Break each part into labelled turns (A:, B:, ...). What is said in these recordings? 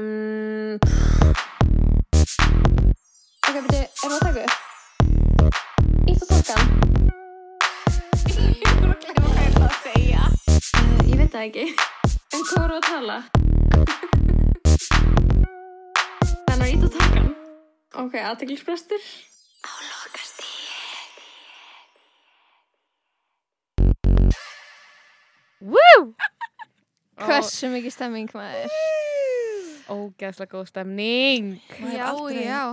A: Um,
B: Ok, beti, erum við að taka upp? Ítt og tókan?
A: ég er bara að glemma hvað ég ætla að segja.
B: Uh, ég veit það ekki. En hvað voru að tala? Þannig að ítt og tókan? Ok, aðteglisbrestur. Á lokastíð.
C: Woo!
B: Hversu mikið stemming maður?
C: Ógeðslega góð stemning.
B: Já, já.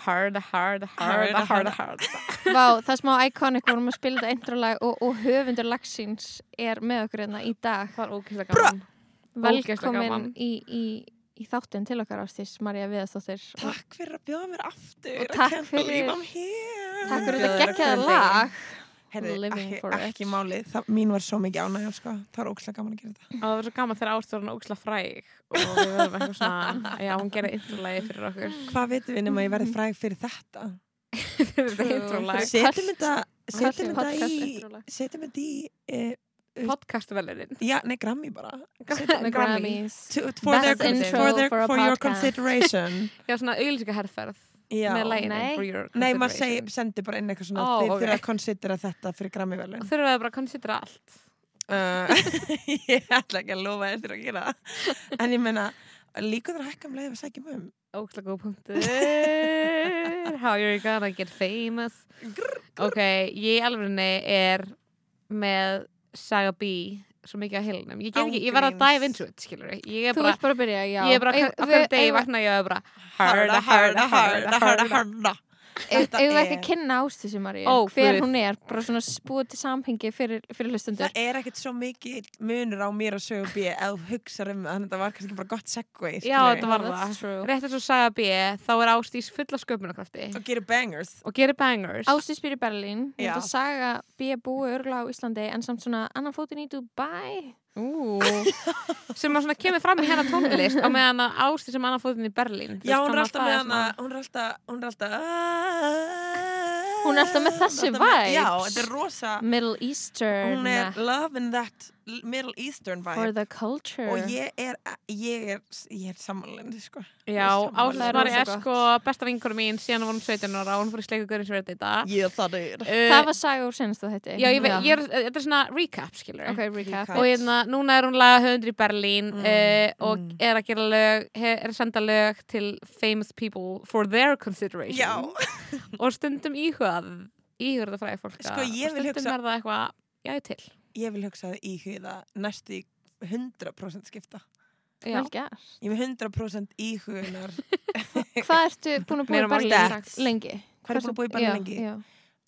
C: Hard, hard, hard,
D: Hard,
C: hard,
D: hard.
C: hard.
B: Vá, það er smá iconic vorum að spila þetta introlag og, og höfundur lagsins er með okkur hérna í dag.
C: Það var ógeðslega gaman.
B: Velkomin
C: gaman.
B: í, í, í þáttinn til okkar ástís, Marja Viðarsdóttir. Og
D: Takk fyrir að bjóða mér aftur.
B: Og takk fyrir-. Takk fyrir þetta geggjaða lag.
D: Heyrðu,
B: Living
D: ekki, ekki málið. Það, mín var svo mikið ánægja, sko. Það var ógæslega gaman að gera þetta.
C: Það var svo gaman þegar ástofan ógeðslega fræg og við verðum eitthvað svona, já, hún gerði introlægi fyrir okkur.
D: Hvað veitum við nema ég verði fræg fyrir þetta? Setjum þetta, setjum þetta
B: podcast
D: í, setjum þetta í, uh,
C: Podcastvelurinn.
D: já, nei, Grammy bara.
B: Grammys.
D: For, their,
B: intro
D: for, their,
B: for
D: your
B: podcast.
D: consideration.
C: Já, svona auglýsika herrferð
D: Já.
B: Nei.
D: maður
C: consideration.
D: segi, sendi bara inn eitthvað svona,
C: Ó,
D: þið
C: ok.
D: þurfa að considera þetta fyrir Grammy-velun.
C: Og við bara að considera allt.
D: Uh, ég ætla ekki að lofa eftir að gera það. En ég meina, líka þar að hækka um leið við sækjum um.
C: Ógeðslega góð punktur. How you're gonna get famous. Ok, ég alveg er með Saga B svo mikið á hilnum. Ég, ég verð að dive into it, skilur Ég er bara,
B: bara byrja,
C: ég er bara,
B: við-
C: degi vakna ég er bara
D: Harda, harda, harda, harda, harda. Þetta
B: við ekki að kynna ástísi, Marja?
C: Ó,
B: Hver
C: guð.
B: hún er, bara svona búið til samhengi fyrir, fyrir hlustundur.
D: Það er ekkert svo mikið munur á mér og sögu B ef þú hugsaður um það, þannig að það var kannski bara gott segway.
C: Já, þetta var það. Rétt eins og Saga B, þá er Ástís fulla sköpunarkrafti
D: Og gerir bangers.
C: og gerir bangers.
B: Ástísi býr í Berlín. Að saga B búi örgulega á Íslandi en samt svona annan fótinn í Dubai.
C: Sem að kemur fram í hennar tónlist á meðan að Ástís sem annar fótinn í Berlín.
D: Já, hún er alltaf með hana, hún er alltaf, hún er alltaf,
B: Hún er alltaf með þessi
D: með- Já, þetta er rosa,
B: Middle Eastern.
D: hún er loving that Middle Eastern
B: For
D: vibe.
B: the culture.
D: Og ég er, ég er, ég er samanlendi, sko.
C: Já,
B: Það er
C: sko besta vinkunum mín síðan hún var 17 ára og hún fór í sleiku görins fyrir þetta.
D: Ég það er.
B: Það var saga úr senast það heiti.
C: Já, ég veit, ég er, þetta er svona recap, skilur
B: Ok, recap.
C: Og hérna, núna er hún lagahöfundur í Berlín
D: Mm,
C: mm, og
D: mm.
C: er að gera lög er að senda lög til famous people for their consideration
D: Já,
C: og stundum íhugað íhugað þetta fræði fólk
D: Sko, ég
C: og
D: vil
C: stundum
D: hugsa-
C: er það eitthvað, já, ég til
D: ég vil hugsa það í huga næstu í 100% skipta.
C: já.
D: Ég er með 100% íhugunar.
B: Hvað ertu búin að í Berlín
D: sagt.
B: lengi?
D: Hvað er búin að búa í Berlín
B: Já,
D: lengi?
B: já.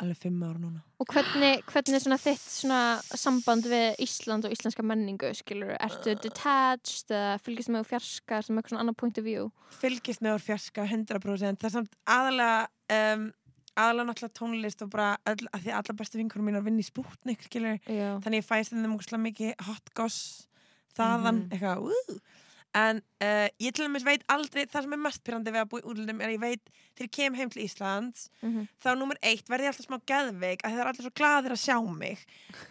D: Alveg fimm ára núna.
B: Og hvernig, hvernig er svona þitt svona samband við Ísland og íslenska menningu, skilur? Ertu detached eða fylgist með úr fjarska sem eitthvað svona annar point of view?
D: Fylgist með úr fjarska 100%. Það er samt aðalega, um, aðalega náttúrulega tónlist og bara öll, að því að alla bestu vinkurum mínar vinni í spútnik, skilur.
B: Já.
D: Þannig ég fæst þeim múkslega mikið hot goss þaðan,
C: Mhm.
D: eitthvað, úúú. En uh, ég til dæmis veit aldrei, það sem er mest pyrrandi við að búa í útlundum er að ég veit, þegar ég kem heim til Íslands,
B: Mm
D: þá nummer eitt verði ég alltaf smá geðveik að það er allir svo gladir að sjá mig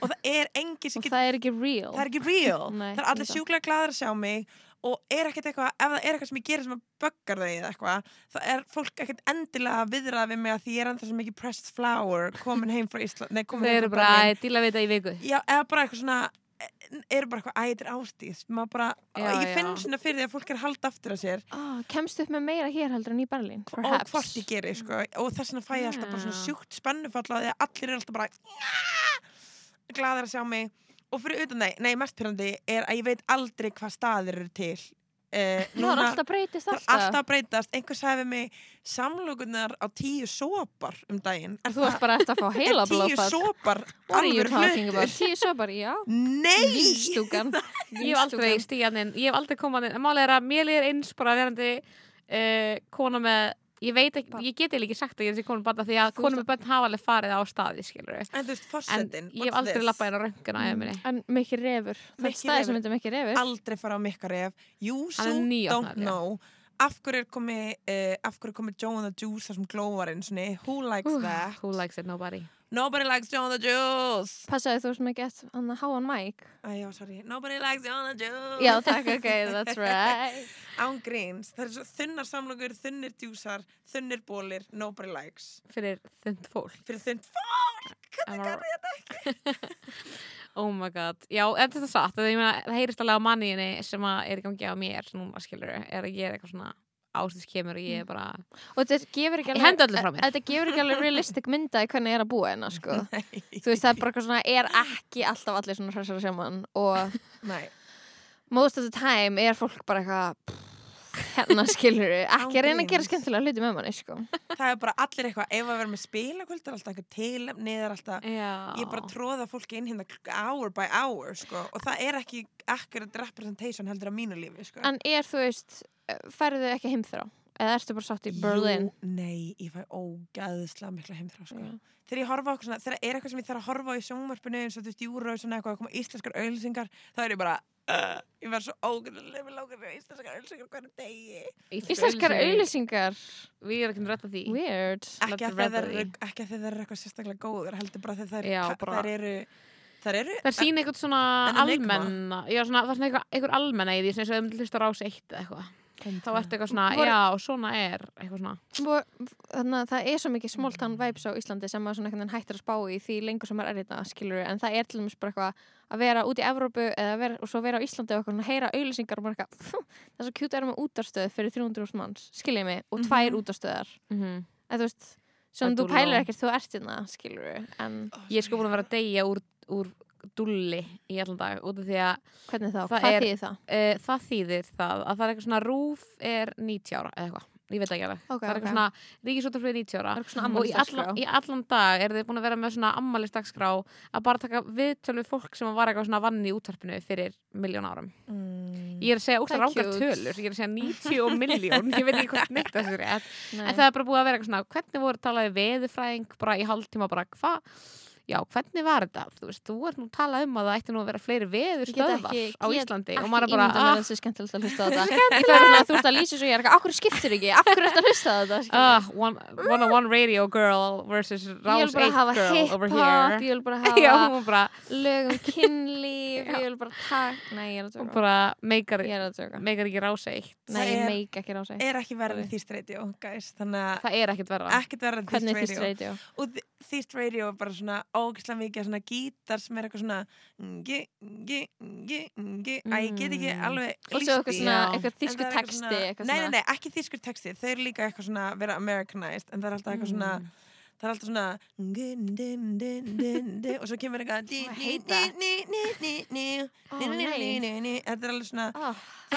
D: og það er engin sem
B: Og
D: getur
B: það er ekki real.
D: það er real
B: Nei,
D: það er allir sjúklega gladir að sjá mig og er ekkert eitthvað, ef það er eitthvað sem ég gerir sem að böggar þau eða eitthvað þá er fólk ekkert endilega að viðraða við mig að því ég er enda svo mikið pressed flower komin heim frá Ísland nei,
C: þau eru bara að díla við þetta í viku
D: já, eða bara eitthvað svona e, eru bara eitthvað, æ, þetta ástís maður bara,
C: Já,
D: ég finn
C: já.
D: svona fyrir því að fólk er halda aftur að sér
B: Ah, kemst upp með meira hér heldur en í Berlín?
D: og
B: Perhaps.
D: hvort ég geri, sko og þess vegna fæ ég alltaf bara svona
C: Já.
D: sjúkt spennufall á því að allir eru alltaf bara gladir að sjá mig og fyrir utan nei, nei, mest pyrrandi er að ég veit aldrei hvað staðir eru til uh,
B: Það er alltaf breytist
D: það er
B: alltaf.
D: alltaf að breytast einhver sagði við mig samlokunar á tíu sopar um daginn er
B: Þú ert bara eftir að fá heila
D: er tíu
B: talking
D: hlutur?
B: about? Tíu sopar, já.
D: nei
B: Vínstúkan.
C: ég hef aldrei stíðan inn, ég hef aldrei komað inn en málið er að mér líður eins bara verandi uh, kona með ég veit ekki, ég get eiginlega ekki sagt að ég er þessi konu bata því að konum með bönn hafa alveg farið á staði skilur
D: en þú veist,
C: en ég hef aldrei lappað inn á rönguna mm. minni
B: En Mikki Refur. Það er staði sem heitir Mikki Refur.
D: aldrei fara á mikkar ef you so don't know. Af hverju er komið uh, af hverju er komið Joe and the Juice þar sem glóvarinn svona who likes that?
C: who likes it, nobody
D: Nobody likes John the Juice.
B: Passaði þú sem ekki eftir hann að háan mæk
D: Æ, já, sorry. Nobody likes John the Juice.
B: Já, takk, ok, that's right.
D: Án gríns. Það er svo þunnar samlokur, þunnir djúsar Þunnir bólir, nobody likes.
C: Fyrir þund fólk.
D: Fyrir þund fólk! Hvernig garði þetta?
C: oh my god, já, en þetta er satt. Það, meina, það heyrist alveg á manniðinni sem að er í gangi á mér núna, skilur er að ég er eitthvað svona ástæðis kemur og ég er bara
B: Og þetta gefur ekki
C: Ég mér.
B: Þetta gefur ekki alveg realistic mynda í hvernig ég er að búa hérna, sko Þú veist, það er bara eitthvað svona, er ekki alltaf allir svona hressar saman og
D: nei
B: most of the time er fólk bara eitthvað hérna skilur ekki að reyna að gera skemmtilega hluti með manni, sko
D: Það er bara allir eitthvað Ef að vera með spilakvöld er alltaf eitthvað Það er alltaf
C: já.
D: Ég er bara tróða fólki inn hérna hour by hour sko. og það er ekki accurate representation heldur á mínu lífi sko.
B: En er, þú veist, færðu þau ekki heimþrá? Eða ertu bara sátt í Berlin?
D: Jú, nei, ég fæ ógæðislega mikla heimþrá sko.
B: Já.
D: Þegar ég horfa á svona, þegar er eitthvað sem ég þarf að horfa á í sjónvarpinu eins og þú veist, júra og svona eitthvað, að koma íslenskar auðlýsingar, þá er ég bara, uh, ég verð svo ógæðislega með fyrir íslenskar auðlýsingar hvernig degi.
B: Íslenskar auðlýsingar,
C: Við erum ekki að rætta því
B: weird
D: Ekki að þeir eru,
C: því.
D: ekki að þeir eru eitthvað sérstaklega góður, heldur bara þegar
C: Það sína eitthvað svona almenna Já, svona, það er svona eitthvað, eitthvað almenna í því sem þau myndir hlusta á rás eitt eða eitthvað Þá ertu eitthvað svona,
B: Voru-
C: já, svona er eitthvað svona.
B: Og Þannig að það er svo mikið small town vibes á Íslandi sem maður svona hættir að spá í því lengur sem maður er í þetta, skilur en það er til dæmis bara eitthvað að vera út í Evrópu vera, og svo vera á Íslandi og eitthvað heyra auðlýsingar og bara eitthvað, "Pff, það er svo kjút að vera með útarstöð fyrir 300 manns, skiljið mig, og tvær
D: Mhm.
B: útarstöðar
C: mm -hmm.
B: en þú veist, sem þú pælir ekkert þú ert hérna, skilur en
C: Ég er sko búin að vera að deyja úr, úr dulli í allan dag út af því að
B: hvernig þá,
C: Það
B: hvað
C: er-
B: þýðir það?
C: uh, það þýðir það að það er eitthvað svona rúf er 90 ára eða eitthvað, ég veit ekki alveg.
B: Ok,
C: það er eitthvað svona ríkisúttarfrið 90 ára
B: Það
C: og í allan, í allan dag er þið búin að vera með svona ammælisdagskrá að bara taka viðtöl við fólk sem var eitthvað svona vann í útvarpinu fyrir miljón árum.
D: Mm.
C: ég er að segja
B: Það er
C: rángar tölur ég er að segja 90 og miljón ég veit ekki hvort neitt er rétt.
B: Nei.
C: en það er bara búið að vera eitthvað svona hvernig voru talaði veðurfræðing bara í hálftíma bara hvað já, hvernig var þetta? Þú veist, þú ert nú að tala um að það ætti nú að vera fleiri veðurstöðvar
B: ekki-
C: á Íslandi
B: ekki
C: og maður bara, ah,
B: að það er skemmtilegt að hlusta á þetta. ég þú ert að lýsa svo ég er eitthvað, akkur skiptir ekki? Hverju ert að hlusta á þetta?
C: Ah, one, one on one radio girl versus
B: ég vil bara
C: 8
B: hafa
C: girl over here.
B: ég vil bara hafa
C: hún bara,
B: lög um kynlíf ég vil bara takk nei, ég er að tjóka
C: bara meikar,
B: ég er að tjóka
C: meikar ekki Rás 1
B: nei,
D: Það
B: ég
D: er-
B: ekki
D: Er ekki en Þýst Radio, guys, þannig að
B: fyrst
D: Radio. er bara svona ógislega mikið svona gítar sem er eitthvað svona ngi, ngi, ngi, ngi Æ, ég get ekki
C: Mm.
D: alveg
B: og svo eitthvað eitthvað texti
D: Nei, nei, nei, ekki þýskur texti Þau eru líka eitthvað svona vera Americanized en það er alltaf eitthvað svona
C: Mm.
D: Það er alltaf svona og svo kemur eitthvað þetta er alveg svona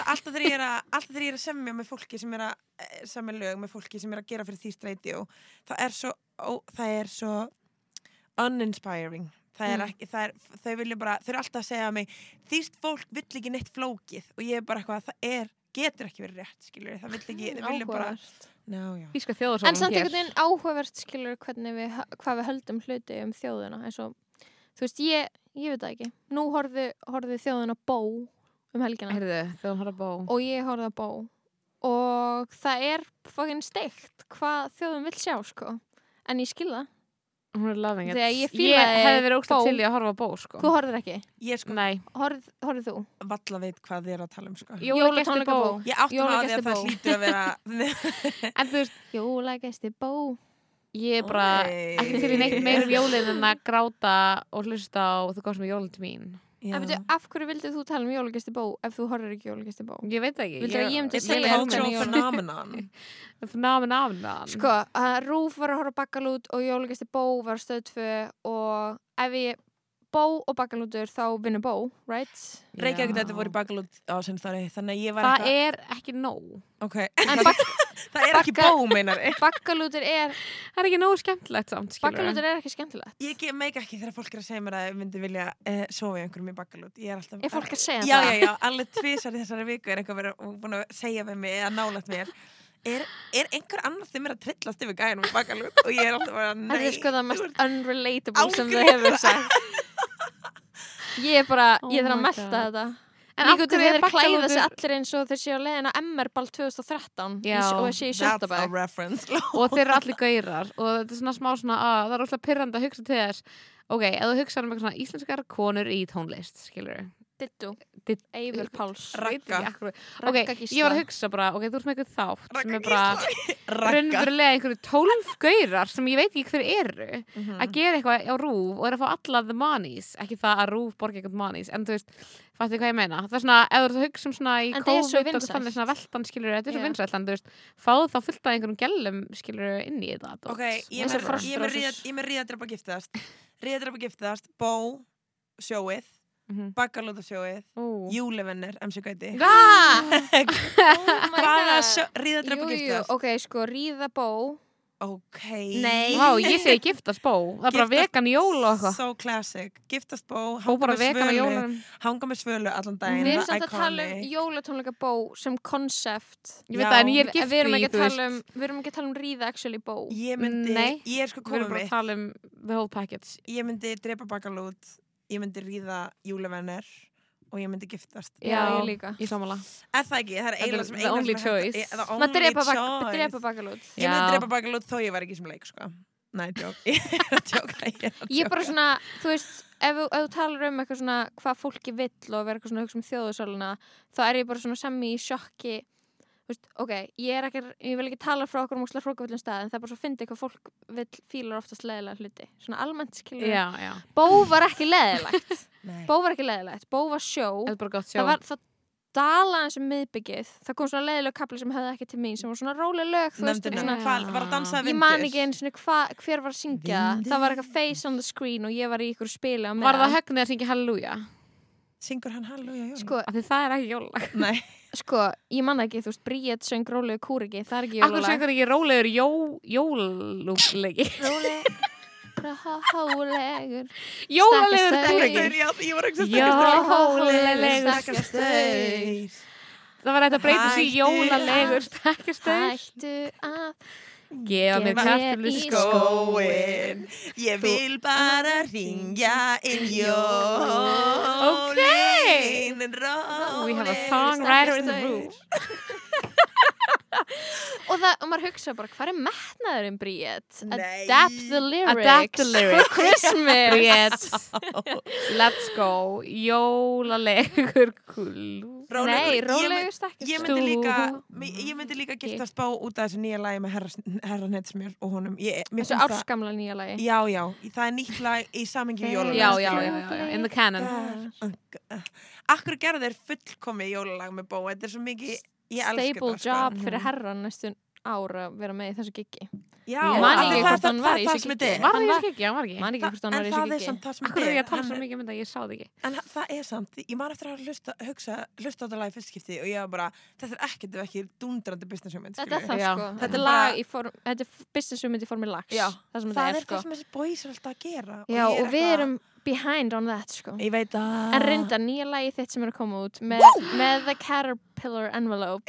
D: alltaf þegar ég er að semja með fólki sem er að eh, semja lög með fólki sem er að gera fyrir þýst radio það er svo það er svo uninspiring. Það er
B: Mm.
D: ekki, það er, þau vilja bara þau eru alltaf að segja að mig þýst fólk vill ekki neitt flókið. Og ég er bara eitthvað það er, getur ekki verið rétt skilur það vill ekki, þau vilja bara já.
C: Þíska
B: en samt einhvern veginn áhugavert skilur hvernig við, hvað við höldum hluti um þjóðina eins og, þú veist, ég ég veit það ekki, nú horfði, horfði þjóðina bó um helgina.
C: Heyrðu, bó.
B: Og ég horfði að bó. Og það er fucking steikt hvað þjóðum vill sjá sko. En ég skil það,
C: Hún er loving it
B: Þegar ég
C: Ég
B: fílaði
C: hefði verið ógst til í að horfa á bó sko.
B: þú horfðir ekki
D: ég sko
C: Nei,
B: horfð, horfð þú,
D: valla veit hvað þið er að tala um sko.
C: Jólagestir
B: Jólatónleika
C: bó.
B: bó.
D: ég átti maður á því
B: Jólagesti
D: að það
B: bó.
D: hlýtur að vera
C: En þú veist,
B: jólagesti bó
C: ég er bara
D: Oj.
C: ekki til í neitt meir um jólin en að gráta og hlusta á þú komst með jólin til mín.
B: En veitu, af hverju vildið þú tala um jólagesti bó ef þú horfir ekki jólagesti bó
C: Ég veit ekki
B: Viltu að ég myndi
D: It's
B: segja hvernig jól-
D: phenomenon
C: Phenomenon
B: Sko, að Rúf var að horfa Bakkalút og Jólagesti Bó var á stöð 2 og ef ég Bó og Bakkalútur þá vinnur Bó, right?
D: Reykjavík
C: Já.
D: þetta voru bakalút á sinnstari þannig að ég var
C: Það er ekki nóg
D: ok,
B: En bak
D: það er ekki bó meinar
B: Bakkalútur er
C: Það er ekki nóg skemmtilegt samt skilurðu.
B: Bakkalútur er ekki skemmtilegt
D: ég meik ekki þegar fólk er að segja mér að ég myndi vilja uh, sofa í einhverjum í bakalút ég er alltaf
B: Er fólk að segja
D: já,
B: það?
D: já, já, alveg tvisar í þessari viku er eitthvað verið og búin að segja við mig eða nálægt mér er, er einhver annar sem er að trillast yfir gæðinum og ég er alltaf bara, nei
B: Þetta er sko það mest unrelatable sem þau hefur sagt Ég er bara,
C: Oh
B: ég þarf að
C: my
B: melta
C: God.
B: þetta
C: En
B: Líka út af því
C: er
B: þeir klæða sig
C: bakkalútur
B: allir eins og þeir séu á leiðin á MR-ball 2013 í,
C: Já.
B: og í sjötta
D: That's a
B: bæk.
D: reference
C: og þeir eru allir gaurar og þetta er svona smá svona að það er óslega pyrrandi að hugsa til þess ok, ef þú hugsa um eitthvað svona íslenskar konur í tónlist, skilur
B: Dittu,
C: Ditt-
B: Eivur Páls,
D: Ragga.
C: ok, ég var að hugsa bara, ok, þú ert með eitthvað þátt sem er bara raunverulega einhverju tólf gaurar sem ég veit ekki hver eru
D: Mhm.
C: að gera eitthvað á rúf og er að fá alla the monies, ekki það að rúf borga eitthvað monies, en þú veist, fattu hvað ég meina. Það er svona, ef þú ert að hugsa um svona í
B: það
C: COVID og þannig svona veltan skilur, þetta er svo
B: Já.
C: vinsælt, en þú veist fáðu þá fullt af einhverjum gælum skilur inn í dót.
D: Ok, er er ég er með ríðadrepa giftast. Ríðadrepa giftast, Bó sjóið,
C: Mhm.
D: Bakalúta sjóið
C: Ó.
D: Júlevennir, MC Gauti!
C: Oh
D: Hvaða
B: Jú, jú,
D: giftast?
B: ok, sko, ríða bó
D: Ok.
B: Nei.
C: Vá, ég segi giftast bó. Það er bara vegan jól og eitthvað.
D: So classic, giftast Bó hanga með svölu, hanga með svölu allan daginn.
B: Við erum samt að tala um jólatónleika bó sem konsept
C: Ég veit það, en ég er
B: En
C: gift
B: við erum ekki að
C: þú
B: tala
C: veist.
B: um við erum ekki að tala um ríða actually bó.
D: Ég myndi,
C: Nei.
D: ég er sko
C: Við erum
D: komið
C: bara að tala um the whole package.
D: Ég myndi drepa bakalút Ég myndi ríða júlevennir Og ég myndi giftast
B: Já, ég líka.
C: Í samála
D: Er það ekki? Það er eiginlega sem
C: the
D: eina
C: only
D: sem er hægt
C: choice.
D: The
B: maður
D: only
B: drepa, bak,
D: choice.
B: drepa bakalút
D: Ég myndi drepa bakalút þó ég var ekki sem leik sko. Nei, djók Ég er að djóka Ég er að
B: ég er bara
D: djóka.
B: svona, þú veist ef, þú- ef þú talar um eitthvað svona hvað fólki vill og vera eitthvað svona að hugsa um þjóðusáluna þá er ég bara svona sami í sjokki veist, ok, ég er ekki, ég vil ekki tala frá okkur um úslega hrókavillum stað en það er bara svo fyndi hvað fólk vill fílar oftast leðilega hluti. Svona almennt skilur
C: Já, já.
B: Bó var ekki leðilegt
D: Nei.
B: Bó var ekki leðilegt, Bó var sjó.
C: Þetta bara gott sjó.
B: það var, það dalaði eins og miðbyggið. Það kom svona leðileg kapli sem hefði ekki til mín sem var svona róleg lög þú veist, svona,
D: að dansa
B: ég man ekki einu sinni hva, hver var að syngja. Það. það var eitthvað face on the screen og ég var í ykkur spili á meðan
C: Var það högnið að syngja halleluja?
D: Syngur hann halleluja jól?
B: sko,
C: Af því það er ekki jólag
D: Nei.
B: Sko, ég man ekki, þú veist, Bríett söng rólegu kúriki, það er ekki
C: Akkur
B: jólalag.
C: söngur ekki rólegur jó,
B: róleg rólegur.
C: Jólalegur
B: Stakkar
C: kúriki
B: staur.
D: Ég var ekki að
C: Jólalegur
B: Stakkar staur.
C: Það var hægt að breyta
D: Hættu
C: jólalegur Stakkastur
B: hættu að
C: Gefa mér kartöflu
B: í
D: skóinn. Ég vil bara ringja inn jólin
C: We have a songwriter in the room.
B: og, það, og maður hugsa bara, hvað er metnaðurinn Bríett? Adapt the lyrics
C: Adapt the lyrics.
B: for Christmas
C: Let's go. Jólalegur
B: Nei, rólegu stakki
D: Ég myndi líka, líka giftast bá út af þessu nýja lagi með herra, herra Netsmjör og honum. Ég, mér
B: Þessu árskamla nýja lagi.
D: Já, já, það er nýtt lag í samingi
B: Þegar
D: jólalag
C: Já, já, já, já, in the canon.
D: Akkur gerðu þeir fullkomi jólalag með bó Þetta er svo mikið,
B: Stable
D: þetta
B: job fyrir herran næstu ára að vera með í þessu giggi
D: Já,
C: man ekki
D: það-
B: hvort
D: það-
B: hann var í
D: það er.
C: Var
B: Hann
C: það ekki ekki? Hann var ekki.
B: Man ekki hvort hann var í
D: það er það sem
C: Akkur er ég að tala svo mikið um þetta, ég sá það ekki.
D: En það er samt, ég man eftir að hlusta, hugsa, hlusta á þetta lag í fyrst skipti og ég var bara, þetta er ekkert ef ekki dundrandi business hugmynd,
B: Þetta er það
C: Já.
B: sko,
D: Þetta er
B: lag í form, þetta er business hugmynd í formi lags.
D: Já.
B: það
D: Það er
B: er sko.
D: það sem þessi boys er alltaf að gera
B: Já, og við erum behind on that sko.
D: Ég veit að
B: En reynda nýja lagi þitt sem er að koma út með, með the caterpillar envelope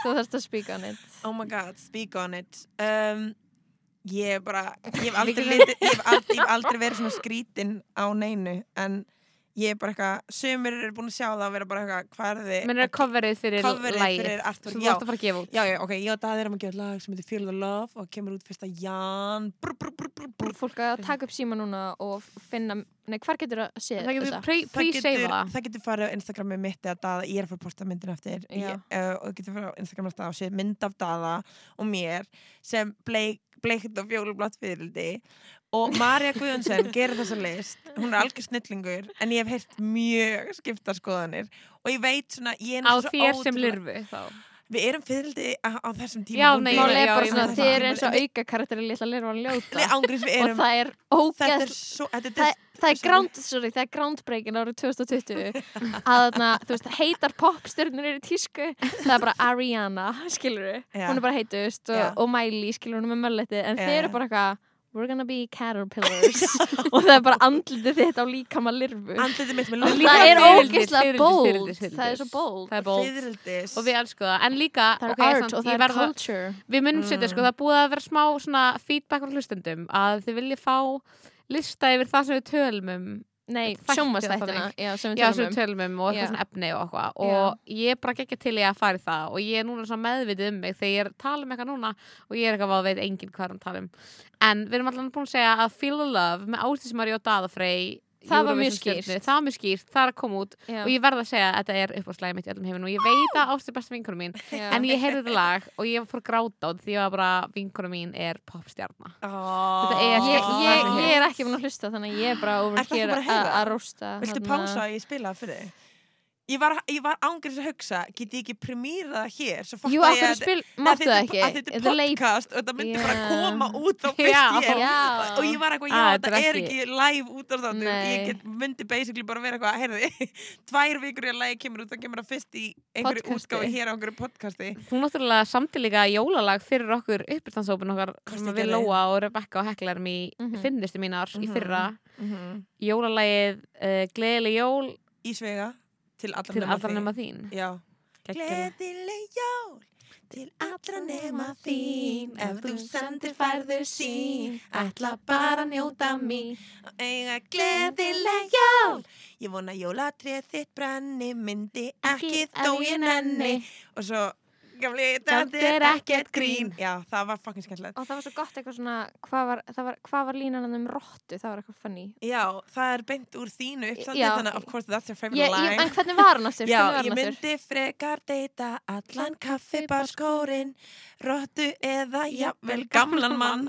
B: Þú þarfst að speak on it.
D: Oh my god, speak on it. Um, Ég er bara Ég hef aldrei, aldrei, aldrei verið svona skrítin á neinu En ég er bara eitthvað Sumir eru búin að sjá það og vera bara eitthvað Hvað er þið?
C: Menn er fyrir
D: Coverið fyrir artwork,
C: sem þú átt að fara að gefa út
D: Já, já, ok, ég og Daði erum að gefa lag sem heitir Feel the Love og kemur út fyrsta jan brr, brr, brr, brr, brr.
B: Fólk að taka upp síma núna og finna Nei, hvar getur að sé
C: Það
B: þetta?
C: pre-
D: Það
C: pre-save
D: getur,
C: það
D: það getur farið á Instagrami mitt eða Daða, ég er að fara að posta myndin eftir ég, uh, og það getur farið á Instagram að staða og sé mynd af Daða og mér sem bleik, bleikt og fjólublátt fyririldi og Marja Guðjónsson gerir þessa list. Hún er algjör snillingur en ég hef heyrt mjög skipta skoðanir. Og ég veit svona ég
C: Á þér sem
D: ótrúlega-
C: lirfu þá
D: við erum fyririldi á, þessum tíma
C: Já, nei,
B: Mál
C: já,
B: er bara
C: ég
B: svona,
C: meina
B: þið
C: það.
B: er eins og auka karakter í litla lirfa að ljóta
D: Nei, ángriðs við
B: og það er
D: er er
B: það, það er það er groundbreaking árið 2020 að veist, heitar popstjörnur eru í tísku, það er bara Ariana skilur
D: Já.
B: hún er bara heitust
D: Já.
B: og, og Miley skilur hún er með mölletti en
D: Já,
B: þeir eru
D: já.
B: bara eitthvað we're gonna be caterpillars. Og það er bara andlitið þitt á líkama lirfu
D: andlitið mitt með
C: Og
B: það er ógeðslega bold. það er svo bold.
C: Það er bold. Og við elskum það. En líka
B: það er art
C: samt,
B: og það er culture.
C: Við munum setja sko, það búið að vera smá svona feedback frá hlustendum að þið viljið fá lista yfir það sem við tölum um
B: Nei,
C: þannig.
B: Já, sem við
C: Já,
B: tölum
C: sem
B: um.
C: um og eitthvað svona efni og eitthvað og ég er bara ekki til í að fara í það og ég er núna svona meðvitið um mig þegar ég er að tala um eitthvað núna og ég er eitthvað að veit enginn hvað að tala um en við erum allan búin að segja að Feel the Love með Ástísmari og Daðafrey
B: Það var mjög skýrt.
C: það var mjög skýrt, það er að koma út
B: Já.
C: og ég verð að segja að þetta er uppáðslægi mitt í öllum heiminn og ég veit að Ásti er besta vinkunum mín
B: Já.
C: en ég heyrði þetta lag og ég fór að gráta á því ég var bara vinkunum mín er popstjarna
D: Oh.
C: Þetta er
B: Ég, ég, ég er ekki búin að hlusta þannig að ég er bara over here
D: að
B: að að rósta
D: Viltu pása að ég spila fyrir þig? Ég var, var ángriðs að hugsa, get ég ekki premýra það hér? Svo fatta
B: Jú,
D: ég að-
B: spil, það
D: er-
B: ekki
D: að Þetta er podcast og þetta myndi bara
B: Já.
D: koma út á fyrst ég
B: Já.
D: og ég var eitthvað, já,
C: Ah,
D: þetta
C: er ekki-
D: live út á þáttum
B: Nei.
D: ég get, myndi basically bara vera eitthvað heyrði, tvær vikur í að lagi kemur út það kemur það fyrst í einhverju útgáfi hér á einhverju podcasti
C: Þú náttúrulega samti líka jólalag fyrir okkur uppbyrstansópin okkar sem við? Lóa og Rebecca og Hekla erum í mm
B: Mhm.
C: finnistu mínar í
D: Mhm.
C: fyrra
D: mm
C: jólalagið uh, Gleðileg jól
D: í svega til allra
C: til allra
D: þín.
C: nema þín. Geggjað.
D: Gleðileg jól til allra nema þín. Ef þú sendir færðu sín Ætla bara njóta mín. Og eiga gleðileg jól. Ég vona jólatrið þitt brenni Myndi ekki þó ég nenni. Og svo þetta er ekkert grín. Já, það var fucking skemmtilegt.
B: Og það var svo gott eitthvað svona Hvað var, var, hvað var línan um rottu? Það var eitthvað funny.
D: Já, það er beint úr þínu uppstandi
B: Já.
D: Þannig of course that's your favorite
B: ég,
D: line.
B: ég, En hvernig var hann aftur?
D: Já,
B: Hvernig var
D: ég myndi frekar deyta allan kaffibarskórin, rottu eða jafnvel gamlan mann.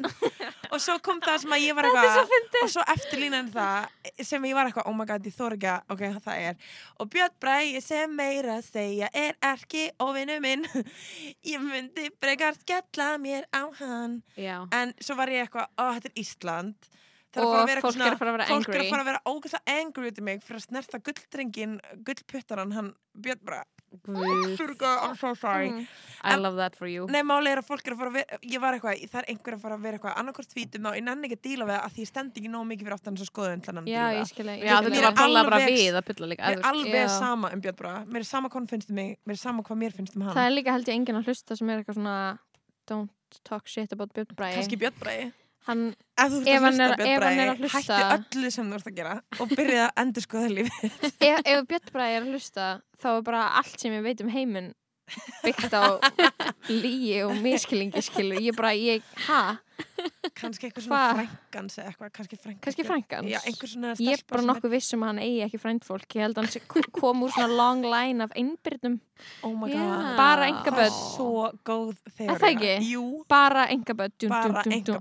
D: og svo kom það sem að ég var eitthvað, og svo eftirlínan það sem ég var eitthvað, oh my god, ég þór ekki að, ok, það er. Og Björn Bræði sem meira segja er ekki óvinnu minn. ég myndi frekar skella mér á hann.
C: Já.
D: En svo var ég eitthvað, ó, þetta er Ísland.
B: Og fólk er að fara að vera
D: fólk er
B: angry.
D: að fara að vera ógæslega angry út í mig fyrir að snerta gulldrengin, gullputtaran hann Björn bara,
C: Guð,
D: Surga, I'm so sorry.
B: Mm.
C: I love that for you.
D: Nei, máli er að fólk er að fara að vera ég var eitthvað, það er einhver að fara að vera eitthvað annarkort vítum þá, ég nenni ekki að díla við það að því ég stend ekki nóg mikið fyrir aftan þess að skoðun þannig að
B: Já, ég skilja
C: Já, þetta var klálega bara við að bylla líka.
D: Mér er alveg sama um Björn Braga mér er sama hvað hann finnst um mig, mér er sama hvað mér finnst um hann
B: Það er líka held ég enginn að hlusta sem er eitthvað svona Don't talk shit about Björn
D: Bragi
B: Hann,
D: ef
B: Ef hann er- ef hann er að hlusta-
D: hættu öllu sem þú ert að gera og byrja að endur skoða lífið
B: ef, ef Björn Bræði er að hlusta þá er bara allt sem ég veit um heiminn byggt á lígi og miskilingi ég bara, ég, ha?
D: Kannski eitthvað svona frængans eða eitthvað, kannski frængans
B: Kannski frængans?
D: já, einhver svona
B: Ég er bara
D: sem
B: nokkuð viss um að hann eigi ekki frændfólk ég held að hann kom úr svona long line af einbyrnum,
D: oh god.
B: Bara
D: er
B: ekki?
D: jú,
B: bara
D: einkabörn.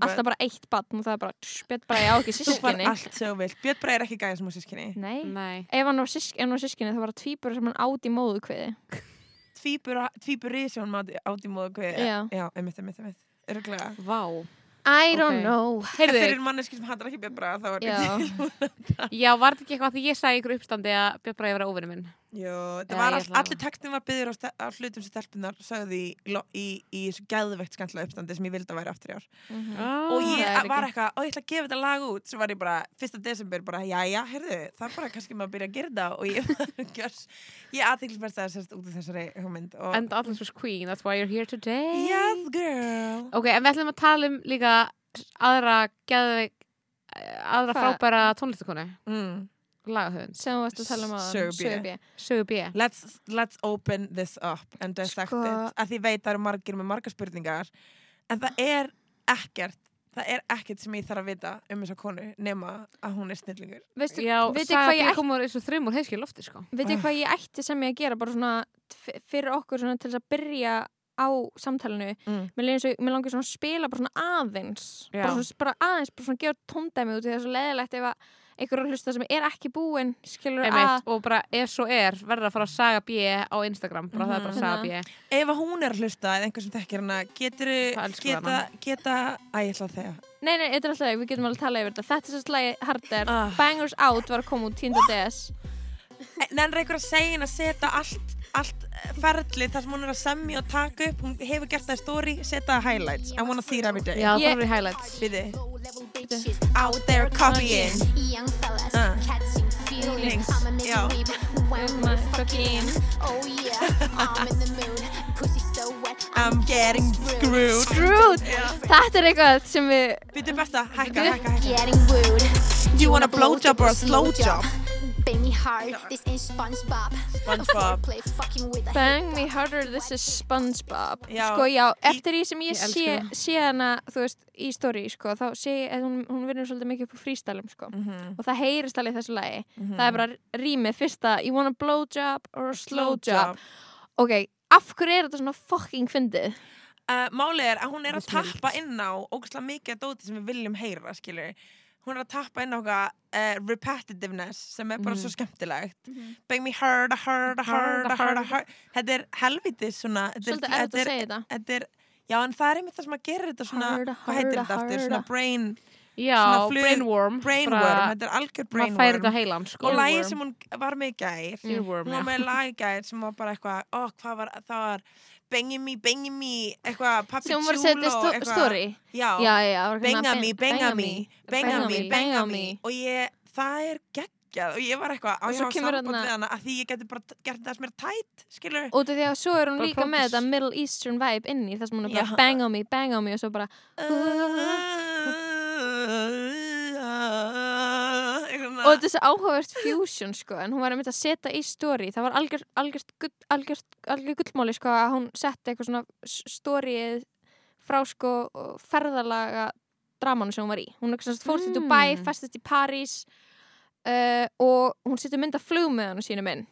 B: alltaf bara eitt batn og það er bara, tss, Björn Bræði á ekki sískinni
D: sem Bragi er ekki gæði sem á sískinni
B: Nei,
C: Nei.
B: Ef hann var hann sískinni þá var það tvíbur sem hann átt í móðu kviði
D: tvíbur, tvíbur risjón átt í móðu hvað
B: Já.
D: já, einmitt, einmitt, einmitt. Örglega.
C: Vá
B: I don't
C: Ok.
B: know.
C: Heyrðu,
D: Fyrir manneski sem hattar ekki Björn Braga þá
B: Já,
C: já, var þetta ekki eitthvað því ég sagði ykkur uppstandi að Björn Bræði vera óvinni minn
D: Jó, það var all,
C: að-
D: allir textin var byggður á, hlutum sem stelpunar sögðu í, í, í þessu gæðveikt skemmtilega uppstandi sem ég vildi að væri aftur í ár
B: Mhm.
C: oh,
D: og ég
B: það
D: var
B: ekki-
D: eitthvað, og ég ætla að gefa þetta lag út svo var ég bara, fyrsta desember bara, já, já, heyrðu það er bara kannski maður að byrja að gera þetta og ég gjörs, ég aðeinsverst að sérst út af þessari hugmynd og
C: And Atlas was queen, that's why you're here today
D: yes girl
C: Ok, en við ætlum að tala um líka aðra geðveik aðra
B: Hvað?
C: frábæra tónlistakonu
D: mm.
C: Lagahöfund,
B: sem þú varst að tala um að
D: Sögu B.
C: Sögu B
D: let's, let's open this up and dissect
B: Sko-
D: it. Að því veit það eru margir með margar spurningar en það er ekkert það er ekkert sem ég þarf að vita um þessa konu nema að hún er snillingur.
B: Veistu,
C: Já, Saga
B: hvað ég ætti
C: kom úr þessu þrjum úr heiski lofti sko.
B: Veitir hvað ég ætti sem ég að gera bara svona fyrir okkur svona til að byrja á samtalenu
D: mm.
B: mér, mér langar svona að spila bara svona aðeins
C: Já.
B: bara, svona, bara aðeins, bara svona gefa tóndæmi út er svo leðilegt ef að einhver að hlusta sem er ekki búinn að
C: og bara ef svo er verður að fara að Saga B á Instagram. Bara það er bara
B: Mhm.
C: Saga B.
D: Ef að hún er að hlusta eða einhver sem þekkir hana getur
C: Það
D: geta, geta æ, ég ætla að þegja.
B: Nei, nei, þetta er alltaf, við getum alveg að tala yfir þetta. Þetta er svo slagi harder,
D: Ah.
B: Bangers Out var að koma út 10. DS
D: Nennar einhver að segja að setja allt, allt eh, ferli þar sem hún er að semja og taka upp hún hefur gert það í story, setja highlights I wanna see it every day
C: Já, það eru highlights
D: Biði. out there copying
A: Young fellas,
D: Uh.
A: catching feelings. I'm fucking. Oh yeah, I'm in the mood. Pussy so wet.
D: I'm getting screwed
B: Screwed Þetta er eitthvað sem við
D: Býtu besta, hækka, hækka, hækka
A: Getting rude.
D: Do you want a blowjob or a slow job?
A: Bang me hard, this ain't SpongeBob.
D: SpongeBob.
A: Play fucking with a
B: Bang me harder, this is Spongebob
D: Já,
B: Sko já,
D: í-
B: eftir því sem ég,
C: Ég
B: sé, sé hana Þú veist, í story, sko Þá sé ég að hún, hún vinnur svolítið mikið upp á frístælum, sko
D: Mhm,
B: Og það heyrist alveg í þessu lagi
D: mhm.
B: Það er bara rýmið fyrsta You want a blowjob or a slow job
D: job.
B: Ok, af hverju er þetta svona fucking fyndið?
D: Uh, Málið er að hún er að tappa inn á ógæslega mikið að dóti sem við viljum heyra, skilur Hún er að tappa inn á eitthvað uh, repetitiveness sem er bara
C: Mhm.
D: svo skemmtilegt Bang me harder, harder, harder, harder Þetta er helvitið svona þetta
B: Svolítið erfitt
D: þetta
B: að segja þetta.
D: já en það er einmitt það sem að gera þetta svona, hvað heitir þetta aftur, svona brain,
C: Já,
D: flug-
C: brainworm
D: brainworm, þetta er algjör brainworm.
C: heilan sko.
D: Og
B: Earworm.
D: sem hún var með í gær
C: Earworm,
D: hún var með lag í gær sem var bara eitthvað ó, hvað var, það var bengi me, bengi me eitthvað, pappi
B: Sem hún var að setja
D: tjúlo
B: sto
D: eitthvað.
B: story.
D: Já,
B: Já, já, það var eitthvað
D: benga
B: svona
D: me,
B: bang-
D: benga me benga me,
B: bang
D: benga
B: on
D: me.
B: Me.
D: og ég, það er geggjað. Og ég var eitthvað, á
B: Og
D: ég hafa samband við hana að því ég geti bara gert það sem er tætt, skilur
B: af því að svo er hún líka með þetta Middle Eastern vibe inn í þar sem hún er bara bang on me, bang on me og svo bara og þetta er svo áhugavert fusion sko en hún var einmitt að setja í story það var algjört algjört gull- algjört algjör gullmáli sko að hún setti eitthvað svona s- storyið frá sko ferðalaga dramanu sem hún var í hún er svona fórst í Dubai,
C: Mm.
B: festist í París uh, og hún setur mynd af flugmiðanu sínum inn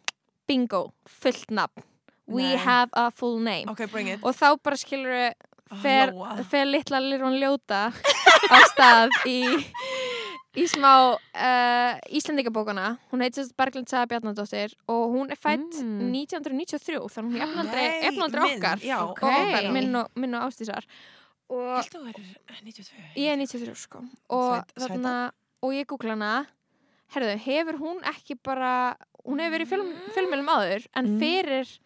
B: bingo, fullt nafn we
D: Nei.
B: have a full name
D: ok, bring it
B: og þá bara skilur fer,
D: Lóa.
B: fer litla lirvan ljóta á stað í, í smá uh, Íslandingabókana hún heit sérst Berglind Saga Bjarnadóttir og hún er fætt
C: Mm.
B: 1993 þannig hún er
D: minn,
B: okkar
D: já,
B: og
C: ok.
B: okkar, minn og, minn og ástísar og
D: Held þú verður 92
B: ég er 93 sko og
D: Sæt-
B: þarna og ég googla hana herðu, hefur hún ekki bara hún hefur verið í film, filmilum áður en
D: Mm.
B: fyrir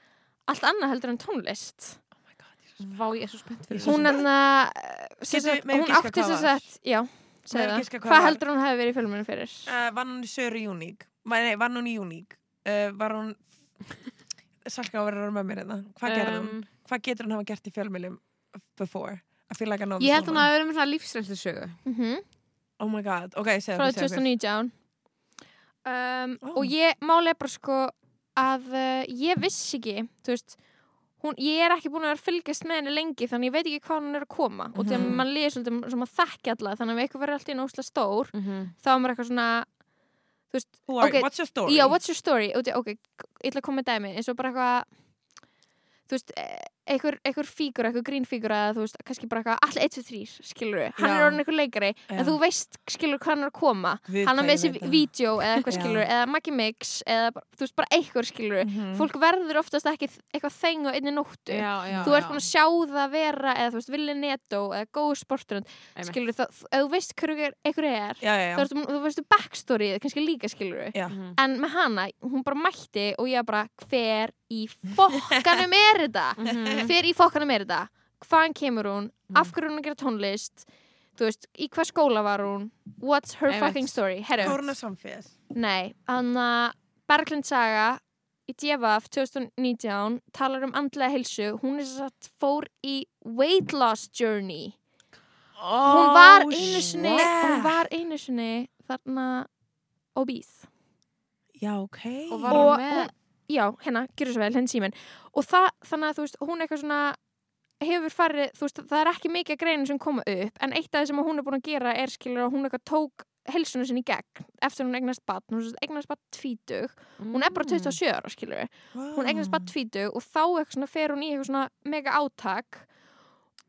B: allt annað heldur en tónlist
D: oh my god,
C: Vá, ég er svo spennt fyrir
B: hún
C: þessu.
B: að hún
D: giska
B: átti
D: var?
B: sett já,
D: hvað
B: hvað
D: var?
B: heldur hún hefði verið í filminu fyrir
D: Uh, var hún í Söru Júník? Nei, var hún í Júník? Uh, var hún... Salka á að vera með mér hérna. Hvað gerði hún?
C: Um,
D: Hvað getur hún hafa gert í fjölmjölum before? I feel like I know this
C: Ég held hún að vera með svona lífsreynslu sögu
B: mm
D: Oh my god, ok, segðu
B: frá
D: okkur, segðu okkur.
B: 2019 um,
D: Ó.
B: og ég máli bara sko að uh, ég vissi ekki þú veist Hún, ég er ekki búin að vera fylgjast með henni lengi þannig ég veit ekki hvað hún er að koma og því að mann líður svolítið sem að þekki alla þannig að ef eitthvað verður alltaf í náttúrulega stór
C: mm -hmm.
B: þá er maður eitthvað svona veist,
D: Who are,
B: ok,
D: What's your story?
B: Já, what's your story? Og, ok, ég ætla að koma með dæmi eins og bara eitthvað þú veist, einhver, einhver fígur, einhver grínfígur eða þú veist, kannski bara eitthvað allir 1, 2, 3, skilur við hann
D: Já.
B: er orðin einhver leikari,
D: Já.
B: en þú veist skilur hvað hann er að koma,
D: Guð,
B: hann er með þessi
D: það.
B: vídeo eða eitthvað
D: Já.
B: skilur eða Maggi Mix eða bara- þú veist, bara einhver skilur
D: Mhm.
B: fólk verður oftast ekki eitthvað þeng á einni nóttu
C: já, já,
B: þú ert búin að sjá það vera eða þú veist, Willi Netto eða góð sporturund skilur það, ef þú veist hverju einhver er
D: Já, já,
B: þú,
D: já.
B: veist, þú veistu backstoryið, kannski líka skilur
D: Já.
C: Mhm.
B: en með hana, hún bara mætti og ég bara, hver í fokkanum er þetta?
C: Mhm.
B: Hver í fokkanum er þetta? Hvaðan kemur hún? Af hverju er hún að gera tónlist? Þú veist, í hvað skóla var hún? What's her
C: Einmitt.
B: fucking story? Herru,
D: Koruna samféð.
B: nei, Anna Berglind Saga í DFF 2019 talar um andlega heilsu, hún er satt fór í weight loss journey hún var einu sinni hún var einu sinni þarna obese
D: Já, ok.
C: Og var
B: og
C: hún með
B: hún, já, hérna, gerur svo vel, henni síminn og það, þannig að þú veist, hún eitthvað svona hefur farið, þú veist, það er ekki mikið greinin sem koma upp, en eitt af það sem hún er búin að gera er skilur að hún eitthvað tók helsuna sinni í gegn eftir hún eignast batn, hún eignast batn tvítug. Hún er bara
C: Mm.
B: 27 ára, skilur
D: Wow.
B: hún eignast batn tvítug og þá eitthvað svona fer hún í eitthvað svona mega átak.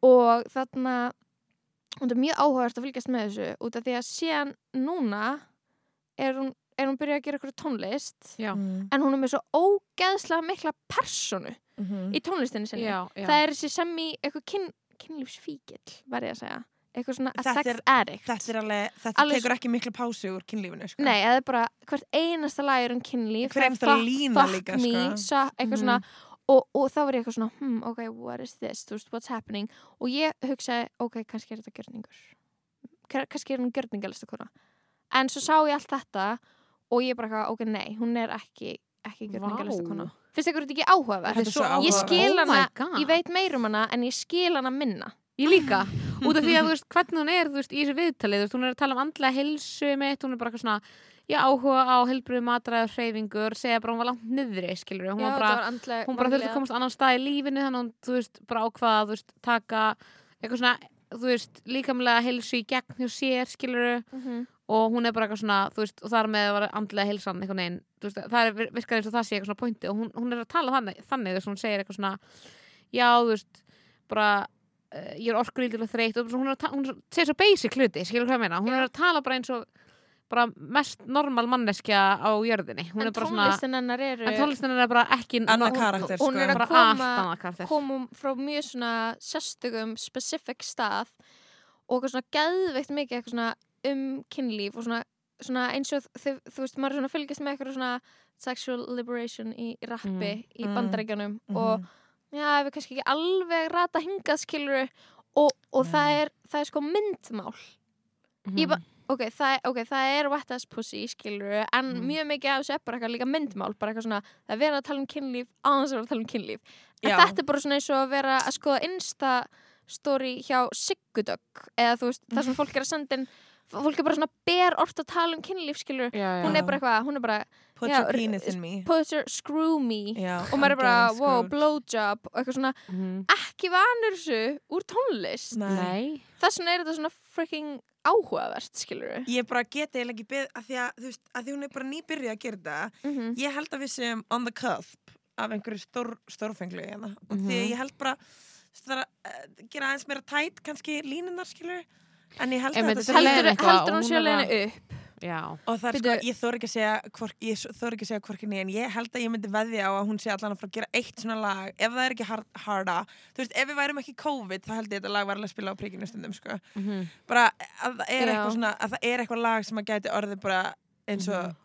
B: Og þarna hún er mjög áhugavert að fylgjast með þessu út af því að síðan núna er hún, er hún byrjað að gera eitthvað tónlist
C: Já,
D: Mm.
B: en hún er með svo ógeðslega mikla personu
D: Mhm.
B: í tónlistinni sinni
C: já, já.
B: það er þessi sem í eitthvað kyn, kynlífsfíkil var ég að segja eitthvað svona a
D: Þetta
B: sex addict
D: Þetta er alveg, þetta
B: Alveg
D: tekur ekki miklu pásu úr kynlífinu, sko.
B: nei, það er bara hvert einasta lag er um kynlíf
D: Hver
B: það er
D: einasta lína líka,
B: me,
D: sko.
B: so, eitthvað
C: Mhm.
B: svona og, og þá var ég eitthvað svona hmm, ok, what is this, veist, what's happening og ég hugsaði, ok, kannski er þetta gjörningur Ka- kannski er hún gjörningalista en svo sá ég allt þetta og ég bara eitthvað, ok, nei, hún er ekki ekki gjörningalista finnst þetta ekki áhugavert?
D: Er
B: ég skil
C: Oh
B: hana,
C: God.
B: ég veit meir um hana en ég skil hana minna.
C: Ég líka, út af því að þú veist hvernig hún er, veist, í þessu viðtalið, veist, hún er að tala um andlega heilsu mitt, hún er bara eitthvað svona já, áhuga á heilbrið matræður hreyfingur, segja bara hún var langt niðri, skilur hún
B: Já,
C: bara,
B: andlega
C: hún bara þurfti að komast annan stað í lífinu, þannig hún, þú veist, bara ákvaða, þú veist, taka eitthvað svona, þú veist, líkamlega heilsu í gegn hjá sér, skilur
B: Mhm.
C: Og hún er bara eitthvað svona, þú veist, og þar með var andlega heilsan einhvern veginn, þú veist, það er virkar eins og það sé eitthvað svona pointi. Og hún, hún er að tala þannig, þannig þess að hún segir eitthvað svona, já, þú veist, bara, uh, ég er orkulítil og þreytt og hún er að hún segir svo basic hluti, skilur hvað ég meina, hún
B: Já.
C: er að tala bara eins og, bara mest normal manneskja á jörðinni, hún
B: En
C: er bara svona,
B: tónlistin hennar eru
C: en tónlistin er bara ekki,
D: Annað
C: hún-
D: karakter,
B: hún
D: sko.
B: er að
C: bara
B: koma-
C: annað
B: komum frá mjög svona sérstökum specific stað og eitthvað svona geðveikt mikið eitthvað svona um kynlíf og svona, svona eins og þau, þú veist, maður fylgjast með eitthvað svona sexual liberation í rappi
C: Mm.
B: í
D: Mm.
B: bandarækjunum
D: Mhm.
B: og já, við kannski ekki alveg rata hingað skiluru og, og það, er, það er sko myndmál
C: Mhm.
B: ég ba- ok, það, ok, það er wet as pussy skiluru, en
C: Mm.
B: mjög mikið af þessu er bara eitthvað líka myndmál, bara eitthvað svona það er verið að tala um kynlíf, aðeins að vera að tala um kynlíf en
D: Já.
B: þetta er bara svona eins og að vera að skoða insta story hjá Siggudögg eða þú veist, það sem fólk er að senda inn fólk er bara svona ber orð að tala um kynlíf skilur,
C: já, já.
B: hún er bara eitthvað hún er bara,
D: Put
B: Já,
D: your penis in me
B: put your screw me
D: Já,
B: og maður er bara, wow, blowjob og eitthvað svona,
C: Mhm.
B: ekki vanur þessu úr tónlist þess vegna er þetta svona freaking áhugavert skilur
D: Ég bara geti eiginlega ekki beð að því að, þú veist, að því hún er bara nýbyrjuð að gera þetta
B: mm -hmm.
D: Ég held að við séum on the cusp af einhverju stór, stórfenglu hérna. og því
C: Mhm.
D: ég held bara að uh, gera aðeins meira tætt kannski línunar skilur en ég held að
C: þetta er
B: heldur,
C: eitthvað
B: heldur hún
C: að-
B: upp
C: já.
D: og það er
B: Bíddu.
D: sko, ég þór ekki að segja hvork, ég þór ekki að segja hvorki en ég held að ég myndi veðja á að hún sé allan að fara að gera eitt svona lag ef það er ekki hard, harda þú veist, ef við værum ekki COVID þá held ég að þetta lag var alveg að spila á príkinu stundum sko.
C: Mhm.
D: bara að það er
B: Já.
D: eitthvað svona að það er eitthvað lag sem að gæti orðið bara eins og
C: Mhm.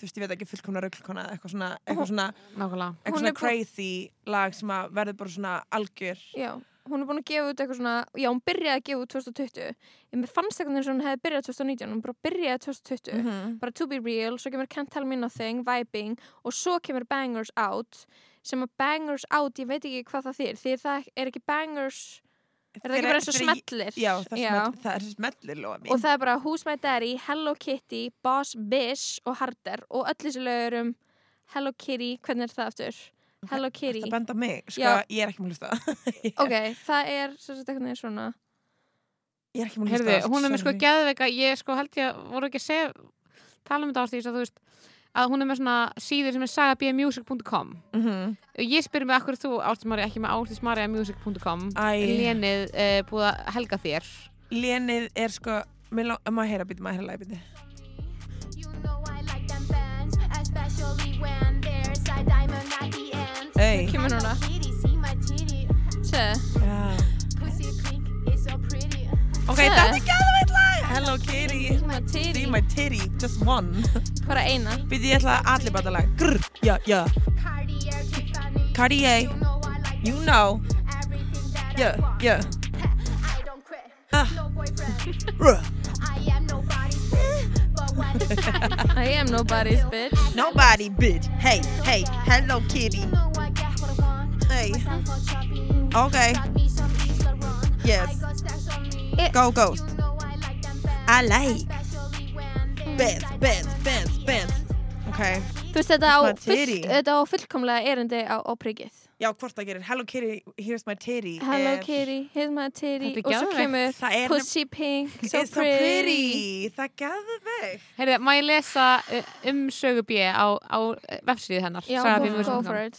D: þú veist, ég veit ekki, fullkomna rugglkona eða eitthvað svona, eitthvað svona,
C: nákvæmlega
D: eitthvað svona
B: er bú-
D: crazy lag sem að verður bara svona algjör
B: já, hún er búin að gefa út eitthvað svona já, hún byrjaði að gefa út 2020 ég fannst eitthvað eins og hún hefði byrjað 2019 hún bara byrjaði 2020
D: Mhm.
B: bara To Be Real, svo kemur Can't Tell Me Nothing Vibing og svo kemur Bangers Out sem að Bangers Out, ég veit ekki hvað það þýr því það er ekki Bangers er það ekki bara eins og smellir
D: Já, það
B: Já.
D: smell, það er smellir lofa mín
B: og það er bara Who's My Daddy, Hello Kitty Boss Bish og Harder og öll þessi lögur um Hello Kitty, hvernig er það aftur? Hello Kitty.
D: Það benda mig, sko,
B: Já.
D: ég er ekki múlist það
B: ok, það er svo þetta er svona.
D: Ég er ekki múlist
C: Heyrðu,
D: það
C: hún er með sko geðveika, ég sko held ég að voru ekki að segja, tala um þetta ástís að þú veist, að hún er með svona síður sem er sagabmusic.com
D: mm
C: og ég spyrir mig akkur þú ástísmari ekki með ástísmariamusic.com
D: Æ.
C: lénið uh, búið að helga þér.
D: Lénið er sko Má heyra býti, má heyra lagi
A: pink, it's so pretty.
D: Ok,
B: Segðu.
D: þetta er gæðveit lag Hello Kitty
B: See my
D: See
B: titty.
D: my titty, just one
B: bara eina
D: Býti, ég ætla að allir bata lag Grr, já, já
A: Cartier, Tiffany.
D: Cartier,
A: You know I like
D: you
A: them
D: know
A: everything that
D: Yeah,
A: I want.
D: yeah
A: I don't quit.
D: Ah.
A: No boyfriend.
D: Ruh.
A: I am nobody's bitch. But when it's time,
B: I am nobody's bitch
D: Nobody, bitch Hey, hey, Hello Kitty Hey, okay. Yes.
A: I got stacks on me.
D: Go
A: know I like at the
D: bands
A: end.
D: Ok,
B: Þú veist þetta á, full, þetta á fullkomlega erindi á, á prikið
D: já, hvort það gerir. Hello Kitty, here's my titty
B: Hello
D: er-
B: Kitty, here's my titty. Og svo kemur
D: er
B: Pussy Pink, so
D: It's so
B: pretty,
D: Það er gæðvegt
C: Heyrðu, má ég lesa uh, um Sögu B á, á uh, vefsíðu hennar?
B: Já, go, go for it.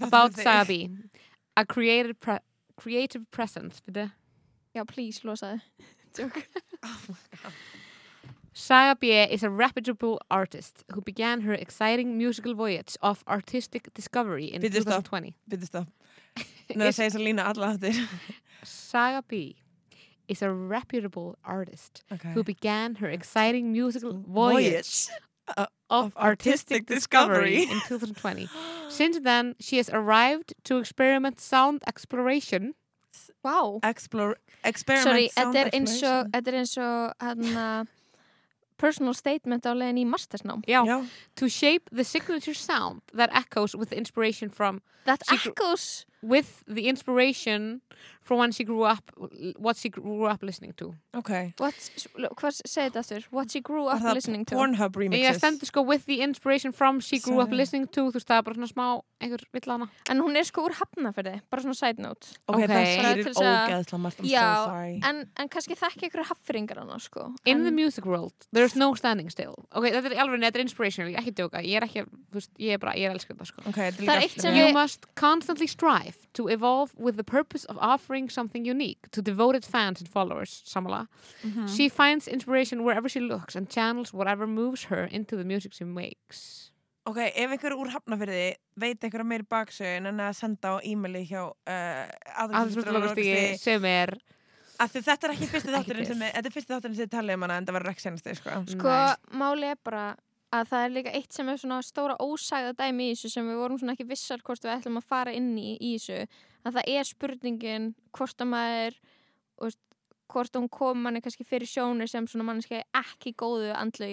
C: About Saga
D: þig.
C: B. A creative, pre creative presence.
B: Já, please, losaði Joke.
C: Saga B is a reputable artist who began her exciting musical voyage of artistic discovery in
D: stopp.
C: 2020.
D: Býttu stopp Nú að segja þess að lína alla áttir
C: Saga B is a reputable artist
D: okay.
C: who began her exciting musical voyage
D: Uh,
C: of artistic discovery in 2020. Since then, she has arrived to experiment sound exploration.
B: Wow
D: Explore, experiment
B: Sorry,
D: sound
B: þetta er eins og
D: exploration.
B: Þetta er eins og hérna personal statement á leiðin í mastersnám
C: Já.
D: Já,
C: To shape the signature sound that echoes with inspiration from
B: That echoes
C: with the inspiration from when she grew up what she grew up listening to.
D: Ok.
B: What, hvað segir þetta aftur? What she grew up
D: það
B: listening to.
D: Pornhub
C: ég
D: remixes.
C: stendur sko with the inspiration from she grew up
D: Sorry.
C: listening to þú veist það er bara svona smá einhver villana
B: En hún er sko úr hafnafyrði, bara svona side note.
D: Ok,
C: Ok.
D: það
B: að-
D: ógeðslega margt I'm
B: Já,
D: so sorry.
B: en, en kannski þekki ykkur hafnfyrringar hana sko.
C: In
B: en,
C: the music world there's no standing still. Ok, þetta er alveg, þetta er inspirational, ég er ekki djóka. Ég er ekki, veist, ég er bara, ég er elskar þetta sko.
D: Ok, þetta
B: Það er
D: líka
B: eitt sem
D: í
C: You
B: við-
C: must constantly strive to evolve with the purpose of offering something unique to devoted fans and followers, Samala.
D: Mhm.
C: She finds inspiration wherever she looks and channels whatever moves her into the music she makes.
D: ok, ef einhver úr hafnafyrði veit einhverja meiri baksögun en að senda á e-maili hjá uh,
C: Aðhaldsfjöldalokastigi sem er
D: þetta er ekki fyrsti
C: Ekki
D: þátturinn sem þetta er fyrsti þátturinn sem þið talið um hana en það verður ekki senasti sko.
B: Sko,
C: Nei.
B: máli er bara að það er líka eitt sem er svona stóra ósæða dæmi í þessu sem við vorum svona ekki vissar hvort við ætlum að fara inn í í þessu að það er spurningin hvort að maður veist, hvort hún kom manni kannski fyrir sjónir sem svona mannski ekki góðu andlu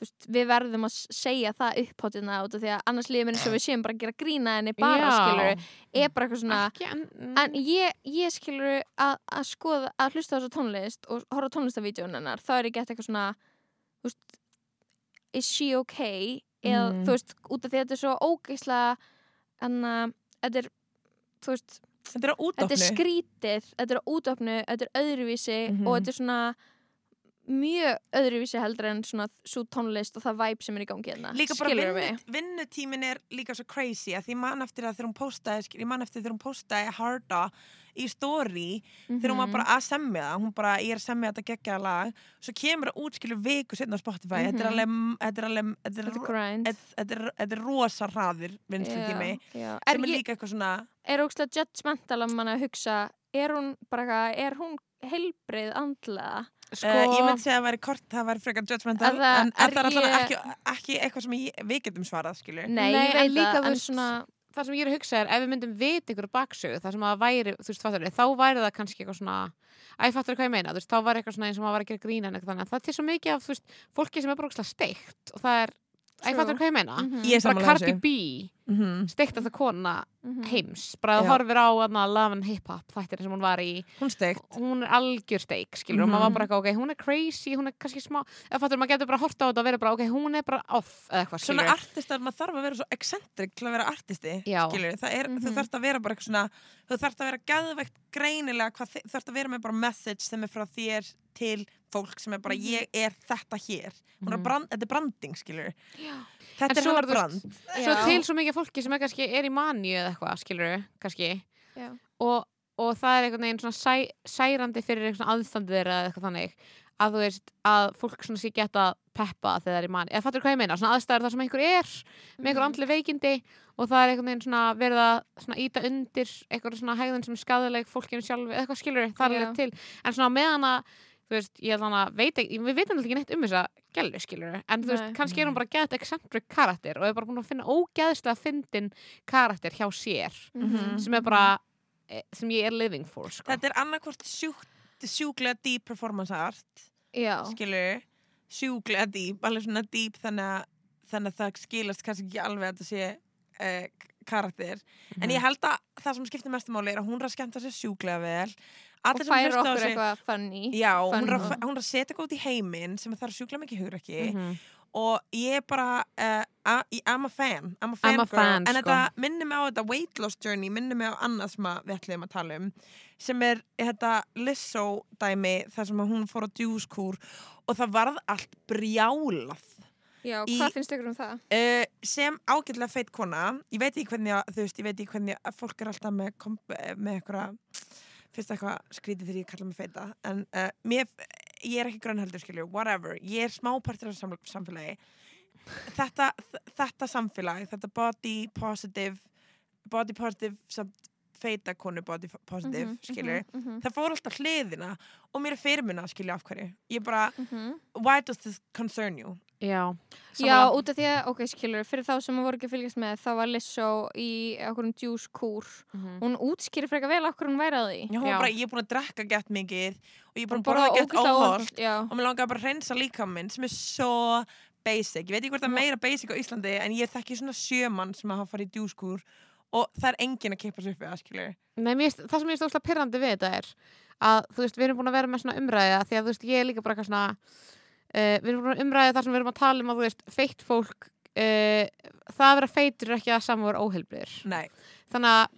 B: Þú veist, við verðum að segja það uppháttina út af því að annars líður minn sem við séum bara að gera grína henni bara
C: Já.
B: skilur er bara eitthvað svona
C: ekki, en,
B: En ég, ég skilur að, að skoða, að hlusta á þessu tónlist og horfa á tónlistavídeón hennar, þá er ég gett eitthvað svona, veist, is she okay? Eða,
D: Mm.
B: þú veist, út af því að þetta er svo ógeislega, en að, þetta er, þú veist,
D: þetta er
B: þetta er skrítið, þetta er á útöfnu, þetta er öðruvísi
D: Mhm.
B: og þetta er svona mjög öðruvísi heldur en svona svo tónlist og það væp sem er í gangi hérna.
D: líka bara vinnu, vinnutímin er líka svo crazy að því ég man eftir að þegar hún postaði skil- ég man eftir þegar hún postaði harda í story þegar hún var
B: Mhm.
D: bara að semja það hún bara, ég er að semja þetta geggjaða lag svo kemur það út skilur viku setna á Spotify þetta er alveg þetta er er,
B: er
D: er, er rosa hraðir vinslu tími
B: Já, já. Er,
D: sem er
B: ég,
D: líka eitthvað svona
B: er ógstlega judgmental að manna að hugsa er hún bara eitthvað, er hún heilbreið andlega
C: sko,
D: Uh, ég myndi segja að það væri kort, það væri frekar judgmental
B: það-
D: en, en
B: er
D: það er alltaf
B: ég-
D: ekki, ekki eitthvað sem ég, við getum svarað skilur
B: Nei,
C: Nei,
B: ég
C: en
B: veit
C: líka,
B: það, svona
C: það sem ég er að hugsa er ef við myndum vita ykkur baksögu það sem að væri, þú veist, fattur, þá væri það kannski eitthvað svona Æ, fattur hvað ég meina, þú veist, þá var eitthvað svona eins og maður var að gera grína en eitthvað þannig, það er til svo mikið af, þú veist, fólki sem er bara steikt og það er, æ,
B: True.
C: fattur hvað ég meina
B: mhm,
D: ég er
C: bara
D: sammála
C: Cardi
D: þessu
C: B,
D: Mhm.
C: steiktasta kona
B: mhm.
C: heims, bara að
D: Já.
C: horfir á hana, Love and Hip Hop þættir sem hún var í,
D: hún
C: hún er algjör steik skilur, og
D: Mhm.
C: maður var bara eitthvað, ok, hún er crazy hún er kannski smá, eða fattur, maður getur bara hort á þetta og verið bara, ok, hún er bara off, eða eitthvað,
D: svona artistar, maður þarf að vera svo eccentric til að vera artisti
C: Já.
D: skilur, það er, þú
B: Mhm.
D: þarfst að vera bara eitthvað svona þú þarfst að vera gæðveikt greinilega þú þarfst að vera með bara message sem er frá þér til fólk sem er bara
B: Mhm.
D: ég er þetta hér er
C: Mhm.
D: brand, þetta er branding skilur
B: Já.
D: þetta
C: En
D: er
C: þú
D: brand
C: veist, svo til svo mikið fólki sem er kannski er í manju eða eitthvað, skilur kannski.
B: Já.
C: og, og það er einhvern veginn svona sæ, særandi fyrir eitthvað aðstandið þeirra eða eitthvað þannig. Að þú veist að fólk svona sé geta peppa þegar það er í manju, eða fattur hvað ég meina? Svona aðstæður þar sem einhver er með einhver
B: Mhm.
C: andli veikindi og það er einhvern veginn svona verið að svona íta undir eitthvað svona hægðin sem skadaleg fólkinu sjálfu, eða eitthvað skilur það er alveg til, en svona meðan að þú veist, ég held hana, veit ekki, við veitum alltaf ekki neitt um þessa gælu, skilur en þú veist,
B: Nei.
C: kannski er hún bara gett eccentric karakter og er bara búin að finna ógeðslega fyndin karakter hjá sér
B: Mhm.
C: sem er bara, eh, sem ég er living for, sko.
D: þetta er annarkvort sjúkt sjúklega deep performance art
B: Já.
D: skilur sjúklega deep, alveg svona deep þannig að, þannig að það skilast kannski ekki alveg að þetta sé uh, karakter
C: Mhm.
D: en ég held að það sem skiptir mestu máli er að hún er að skemmta sér sjúklega vel
B: Og
D: á
B: okkur eitthvað funny.
D: Já,
B: fun
D: að, hún er að setja eitthvað út í heiminn sem þarf sjúklega mikið hugrekki
C: Mhm.
D: og ég er bara uh, a- I'm a fan, I'm a
C: I'm
D: fan
C: a fan,
D: en
C: sko.
D: þetta minnir mig á þetta weight loss journey minnir mig á annað sem að við ætlum að tala um sem er þetta Lizzo dæmi þar sem að hún fór á djúskúr og það varð allt brjálað
B: Já,
D: Í-
B: hvað finnst ykkur um það?
D: uh, sem ágætlega feitt kona ég veit ekki hvernig að, þú veist, ég veit ekki hvernig að fólk er alltaf með, með eitthvað fyrst eitthvað skrítið þegar ég kalla mig feita en uh, mér, ég er ekki grönnheldur skilju, whatever, ég er smápartur af sam samfélagi. Þetta, þetta samfélag, þetta body positive body positive samt feita konu body positive
B: Mhm,
D: skilju,
B: mhm, mhm,
D: það fór alltaf hliðina og mér er fyrirmunna skilju af hverju ég bara,
B: mhm.
D: why does this concern you
C: Já.
B: Já, út af því að, ok, skilur, fyrir þá sem voru ekki að fylgjast með, þá var Lissó í okkur um juice kúr.
C: Mhm.
B: Hún útskýri frekar vel okkur hún væri að því.
D: Já, hún
C: Já.
D: var bara, ég er búin að drekka gett mikið og ég er búin að
B: Bara
D: borða gett óholt og mér langar bara að reynsa líka minn sem er svo basic, ég veit ekki hvort það er meira basic á Íslandi en ég þekki svona sjömann sem hafa farið í djúskúr og það er enginn að kippa sér upp við það, skilur
C: Nei, mér, finnst- það sem ég er stóðslega pyrrandi við þetta er að þú veist, við erum búin að vera með svona umræða því að þú veist, ég er líka bara eitthvað svona uh, við erum búin að umræða þar sem við erum að tala um að þú veist, feitt fólk uh, það að vera feitur er ekki að samver óheilbrið
D: Nei,
C: þannig að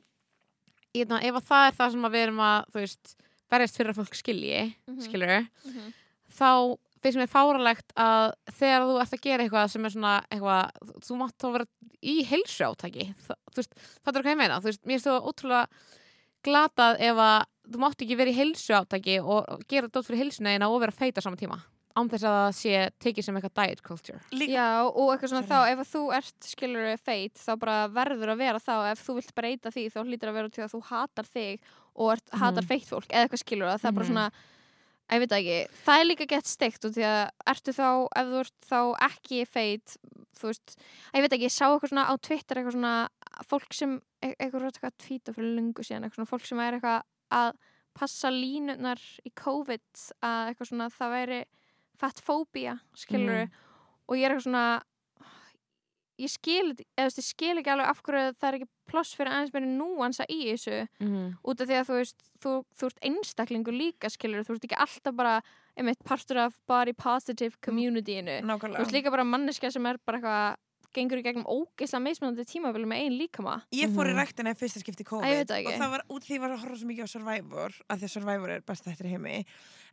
C: ég, veit, ef að það er það sem að við erum að þú veist, berjast fyrir að fólk skilji
B: Mhm.
C: skilur,
B: Mhm.
C: þá finnst mér fáralegt að þegar þú ert að gera eitthvað sem er svona eitthvað, þú mátt þá vera í heilsu átaki Þa, þú veist, það er hvað ég meina þú veist, mér finnst það ótrúlega glatað ef að þú mátt ekki vera í heilsu átaki og gera dótt fyrir heilsuna eina og vera feit á sama tíma án þess að það sé tekið sem eitthvað diet culture
D: líka
B: Já, og eitthvað svona
D: Sorry.
B: þá, ef að þú ert skilur feit, þá bara verður að vera þá ef þú vilt breyta því, þá hlýtur að vera til að þú hatar þig og ert, hatar
C: Mhm.
B: feitt fólk eða eitthvað skilur að það er bara
C: Mhm.
B: svona ég veit ekki, það er líka gett steikt og því að ertu þá, ef þú ert þá ekki feit, þú veist ég veit ekki, ég sá eitthvað svona á Twitter eitthvað svona fólk sem, e- eitthvað eitthvað að tvíta fyrir lungu síðan, eitthvað svona fólk sem er eitthvað að passa línunar í COVID að eitthvað svona það væri fatfóbía, skilur
C: Mhm.
B: og ég er eitthvað svona ég skil, eða þú veist, ég skil ekki alveg af hverju það er ekki ploss fyrir aðeins meiri núansa í þessu.
C: Mm
B: út af því að þú veist, þú, þú ert einstaklingur líka skilur, þú ert ekki alltaf bara einmitt partur af body positive communityinu, þú
D: nákvæmlega.
B: ert líka bara manneska sem er bara eitthvað gengur í gegnum ógeðslega mismunandi tímabili með einn líkama.
D: Ég fór í
C: Mhm.
D: ræktina í fyrsta skipti COVID og það var út því ég var að horfa svo mikið á Survivor að því að Survivor er besta þettir í heimi.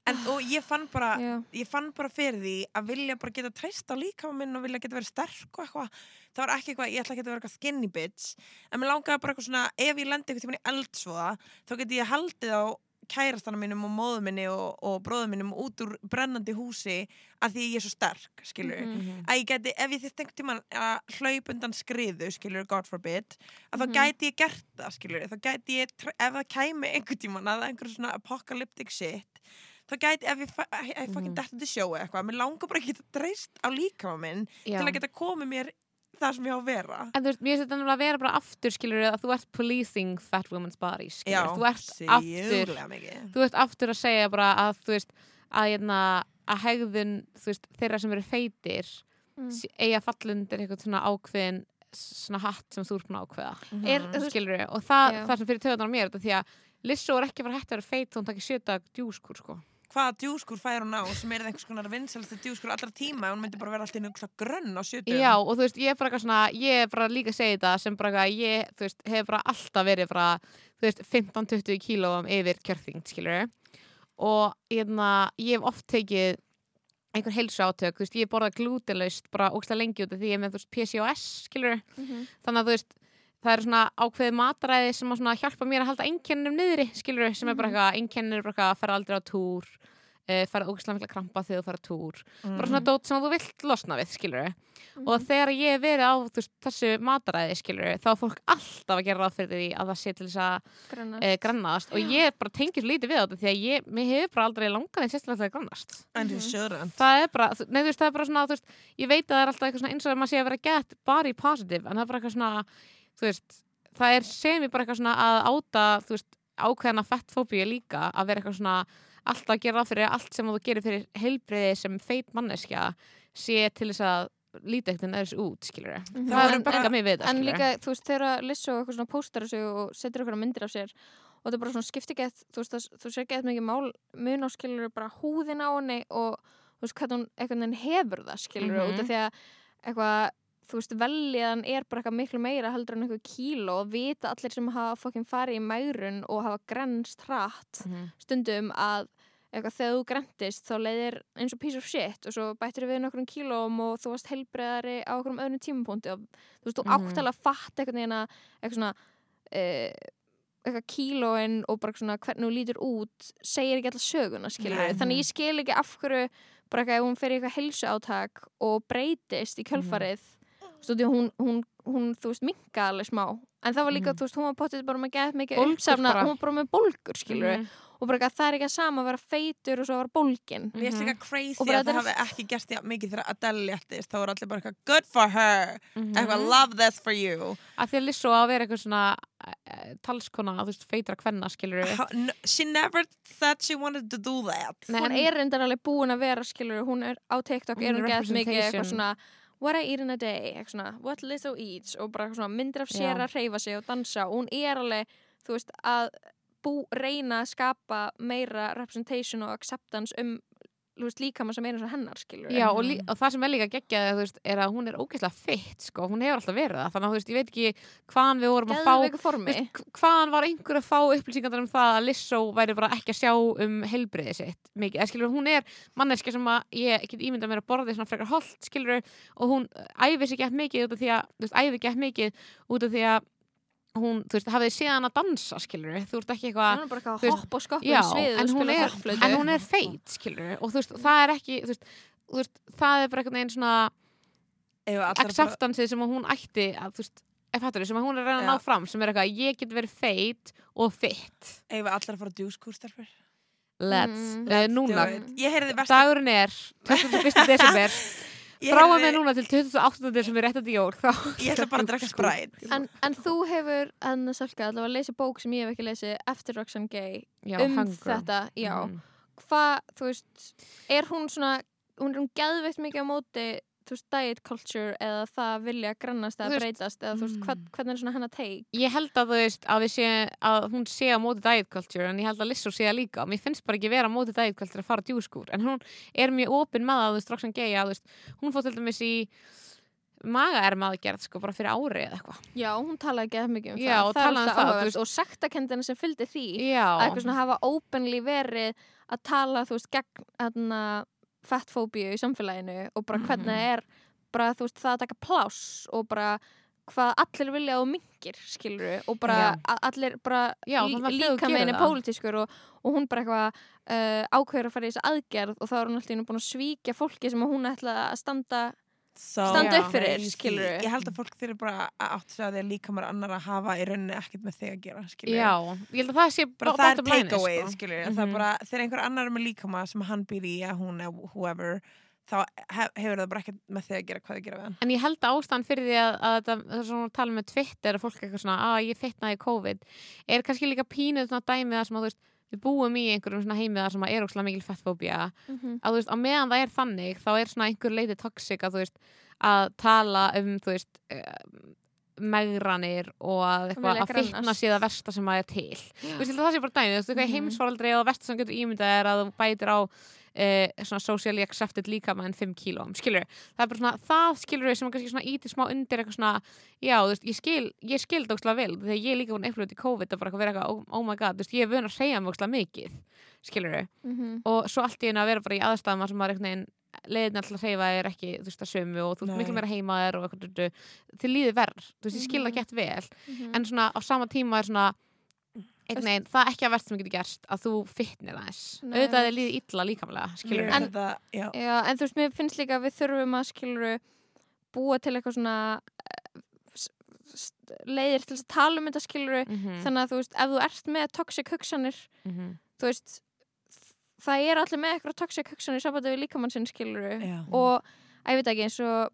D: En, og ég fann bara ég fann bara fyrir því að vilja bara geta treyst á líkama minn og vilja geta verið sterk og eitthvað. Það var ekki eitthvað, ég ætla ekki að vera eitthvað skinny bitch. En mér langaði bara eitthvað svona ef ég lendi eitthvað tímann í eldsvoða þá geti ég haldið á kærastana mínum og móðu minni og, og bróðu mínum út úr brennandi húsi að því ég er svo sterk, skilur
B: Mhm.
D: að ég geti, ef ég þurfti einhvern tímann að hlaupa undan skriðu, skilur, God forbid að þá
B: Mhm.
D: gæti ég gert það, skilur þá gæti ég, ef það kæmi einhvern tímann að einhver svona apocalyptic shit þá gæti, ef ég, ég, ég fucking dætti til sjó eitthvað, mér langar bara ekki að dreist á líkama minn
C: Já.
D: til að geta komið mér það sem ég á að vera
C: En þú veist, mér finnst þetta að vera bara aftur skilur að þú ert policing fat women's body skilur, þú ert aftur þú ert aftur að segja bara að þú veist að, hérna, að hegðun þú veist, þeirra sem eru feitir
B: Mm.
C: mm. eiga fallundir eitthvað svona ákveðin svona hatt sem þú ert að ákveða
B: Er-
D: Mhm.
B: þú veist-
C: skilur og það,
B: Já.
C: það sem fyrir töðunar á mér þetta því að Lissó er ekki fara hægt að vera feit þá hún takir sjöta djúskur sko
D: hvaða djúskur fær hún á sem er einhvers konar vinsalsti djúskur allra tíma hún myndi bara vera alltaf einhvern grönn á sjötum
C: Já, og þú veist, ég er bara eitthvað svona, ég er bara líka að segja þetta sem bara eitthvað, ég, þú veist, hef bara alltaf verið bara, þú veist, 15-20 kílóum yfir kjörþyngd, skilur og hérna, ég hef oft tekið einhver heilsu átök, þú veist, ég borða glútenlaust bara ógstlega lengi út af því ég er með, þú veist, PCOS, skilur
B: Mhm.
C: þannig að þú veist, það er svona ákveðið matræði sem að hjálpa mér að halda einkennum niðri, skilur, sem er bara eitthvað einkennir er bara eitthvað að fara aldrei á túr uh, fara ógstlega mikla krampa þegar þú fara á túr. Bara svona dót sem þú vilt losna við, skilur og þegar ég hef verið á veist, þessu mataræði, skilur þá er fólk alltaf að gera ráð fyrir því að það sé til þess að
B: Grannast.
C: e, grannast. Og ég bara tengir lítið við á þetta því að ég, mér hefur bara aldrei langað því sérstaklega til að grannast.
D: En sjöðrand
C: það er bara, nei þú veist, það er bara svona veist, ég veit að það er alltaf eitthvað svona eins og að maður sé að vera get body positive, en það er bara eitthvað svona veist, það er sem ég bara eitthvað svona að áta, veist ákveðna fettfóbíu líka, að vera eitthvað svona alltaf að gera ráð fyrir allt sem þú gerir fyrir heilbriði sem feit manneskja sé til þess að lítið ekkert en þess út, skilur
B: Mhm.
C: það
D: voru
C: er
D: bara-
C: mig við það,
B: en
C: skilur
B: líka, þú veist, þegar Lissó eitthvað svona póstar þessu og setur eitthvað myndir af sér og það er bara svona skipti gett, þú veist, það, þú sér gett mikið mál mun á skilur bara húðin á henni og þú veist, hvað hún hefur það skilur
C: Mhm.
B: út af því að eitthvað þú veist, velliðan er bara eitthvað miklu meira heldur en eitthvað kíló og vita allir sem hafa fokkin farið í mægrun og hafa grenst hratt
C: Mhm.
B: stundum að eitthvað þegar þú grentist þá leiðir eins og piece of shit og svo bættir við nokkrum kílóm og þú varst heilbreiðari á okkur öðrum tímapunkti og þú veist, þú
C: Mhm.
B: átt alveg að fatta einhvern veginn að eitthvað svona uh, eitthvað kílóin og bara svona hvernig þú lítur út segir ekki alltaf söguna, skilur
D: Nei.
B: þannig ég skil ekki af hverju bara eitthvað ef hún fer í eitthvað heilsu átak og breytist í kjölfarið mm. Hún, hún, hún, þú veist, minka alveg smá. En það var líka,
C: Mhm.
B: þú veist, hún var potið bara með gett mikið uppsafna, hún var bara með bólgur, skilur
C: Mhm.
B: og bara það er ekki að sama að vera feitur og svo vera bólgin
D: finnst
C: Mhm.
D: líka crazy
B: Og bara
D: að það hafi ekki gert því mikið þegar Adele léttist. Þá voru allir bara eitthvað good for her.
C: Mhm.
D: eitthvað love this for you.
C: Að því að Lissó að vera eitthvað svona uh, talskona, þú veist, feitra kvenna, skilur
D: How- no, She never said she wanted to do that.
C: Nei,
B: hún er reyndar alveg búin að vera, skilur hún er á TikTok, er hún gett mikið eitthvað svona what I eat in a day svona, what Lizzo eats og bara svona myndir af sér
C: Já.
B: að reyfa sig og dansa og hún er alveg, þú veist, að bú, reyna að skapa meira representation og acceptance um veist, líkama sem er eins og hennar skilur
C: Já, og, og það sem er líka veist, er að hún er ógeðslega fitt, sko, hún hefur alltaf verið það, þannig að, veist, ég veit ekki hvaðan við vorum að fá, veist, hvaðan var einhver að fá upplýsingar um það að Lissó væri bara ekki að sjá um heilbriði sitt, mikið, eða skilur, hún er manneski sem að ég get ímyndað mér að borða svona frekar holt, skilur, og hún æfi sig gett mikið út af því að, æfi gett mikið út af því að hún, þú veist, hafið séð hann að dansa, skilur, þú ert ekki eitthvað
B: hún er bara eitthvað að hoppa og skoppa um svið
C: en
B: og
C: hún,
B: spila
C: er,
B: þorflötu
C: en hún er feit, skilur og þú veist, það er ekki þú veist, þú veist, það er bara einhvern veginn svona
D: að
C: acceptanceið sem að hún ætti að, þú veist, ef fattur sem að hún er að reyna að ná fram sem er eitthvað, ég get verið feit og fitt
D: Ef við allar að fara djúskúrstelfur
C: let's,
B: Mm.
C: uh, núna. dagurinn er 21. desember frá að með núna til 28. desember rétt að jól þá
D: Ég ætla bara að drekka spræt
B: en, en þú hefur, Anna Salka, allavega að lesa bók sem ég hef ekki lesið eftir Roxanne Gay
C: já,
B: um
C: hunger.
B: þetta, já
C: Mhm.
B: hvað, þú veist, er hún svona hún er hún geðveikt mikið á móti þú veist, diet culture eða það vilja grannast eða breytast eða þú veist,
C: Mm.
B: hvað, hvernig er svona hennar teik
C: ég held að þú veist að, sé, að hún sé á móti diet culture en ég held að Lissó sé það líka. Og mér finnst bara ekki vera á móti diet culture að fara djúskúr en hún er mjög opin með það þú veist, Roxanne Gay að veist, hún fór til dæmis í magaerma aðgerð sko bara fyrir ári eða eitthvað.
B: Já, hún talaði ekki eða mikið um
C: Já, og
B: það, það er
C: um
B: alltaf
C: það, veist-
B: og sektakendina sem fylgdi því.
C: Já,
B: að eitthvað svona hafa openly verið að tala, þú veist, gegn hérna, fettfóbíu í samfélaginu og bara hvernig það er bara, þú veist, það að taka pláss og bara hvað allir vilja á mingir, skilur og bara allir bara
C: Já,
B: líka meina
C: það.
B: pólitískur og, og hún bara eitthvað uh, ákveður að fara í þessa aðgerð og þá er hún alltaf búin að svíkja fólki sem hún ætla að standa
D: so
B: Standa
C: upp
B: fyrir,
D: crazy.
B: skilurðu.
D: Ég held að fólk þurfi bara að átt sig að að líka maður annar að hafa í rauninni ekkert með þig að gera skilurðu.
C: já, ég held að það sé
D: bara
C: bo-
D: það er
C: line,
D: takeaway
C: sko.
D: skilur það
C: Mhm.
D: er bara, þegar einhver annar er með líkama sem hann býr í að hún eða whoever þá hef, hefur það bara ekkert með þig að gera hvað þið gera við hann
C: En ég held að ástæðan fyrir því að, að þetta, það er svona að tala með Twitter og fólk eitthvað svona, að ég fitnaði COVID er kannski líka pínuð svona dæmið það sem að þú veist, við búum í einhverjum svona heimið þar sem er ókslega mikil fettfóbía.
B: Mhm.
C: að þú veist, á meðan það er þannig þá er svona einhver leiti toxic að þú veist að tala um, þú veist uh, megranir og að, að sé það versta sem að er til. Þú veist, það sé bara dæmið, þú veist, mm heimsfaraldri og það versta sem getur ímyndað er að þú bætir á uh, svona socially accepted líkama en 5 kílóm, skilur það er bara svona, það skilur sem er kannski svona ítir smá undir eitthvað svona, já, þú veist, ég skil ég skil það ókslega vel, þegar ég líka búin eitthvað í COVID að bara eitthvað vera eitthvað, oh, oh my god, þú veist, ég er vön að segja mig ókslega mikið, skilur
B: Mhm.
C: og svo allt í einu að vera bara í aðstæðum sem maður veginn leiðin alltaf að hreyfa er ekki þú veist að sömu og þú
D: Nei.
C: miklu meira heima þér og eitthvað til líði verð þú veist ég skil það
B: Mhm.
C: gett vel
B: Mhm.
C: en svona á sama tíma er svona veginn, það er ekki að verð sem getur gerst að þú fittnir aðeins. Auðvitað er líði illa líkamlega
B: En-
D: þetta, já,
B: Já, en þú veist, mér finnst líka að við þurfum að skiluru búa til eitthvað svona eh, leiðir til þess að tala um þetta skiluru
C: -hmm.
B: þannig að þú veist, ef þú ert með toxic hugsanir
C: -hmm.
B: þú veist það er allir með eitthvað toxic hugsanir sambandi við líkamann sinn skiluru og að ég veit ekki eins og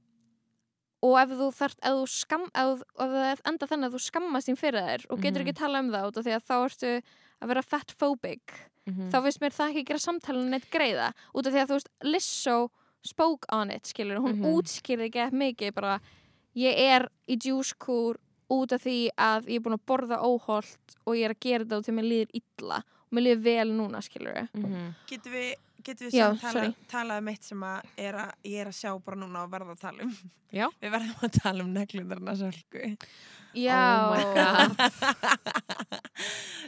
B: og ef þú þarft, ef þú skam ef, ef það enda þannig að þú skammast þín fyrir þær og getur
C: Mhm.
B: ekki tala um það út af því að þá ertu að vera fatphobic
C: Mhm.
B: þá finnst mér það ekki gera samtalinu neitt greiða út af því að þú veist, Lissó spoke on it, skilur, hún
C: Mhm.
B: útskýrði ekki mikið bara, ég er í djúskúr út af því að ég er búin að borða óholt og ég er að gera þetta út af því að mér líður illa og mér líður vel núna, skilur
C: Mhm.
D: getum við getum við samt tala,
B: sorry.
D: tala um eitt sem að er að ég er að sjá bara núna og verða að tala um.
C: Já.
D: við verðum að tala um neglundarna sölku.
B: Já,
C: Oh.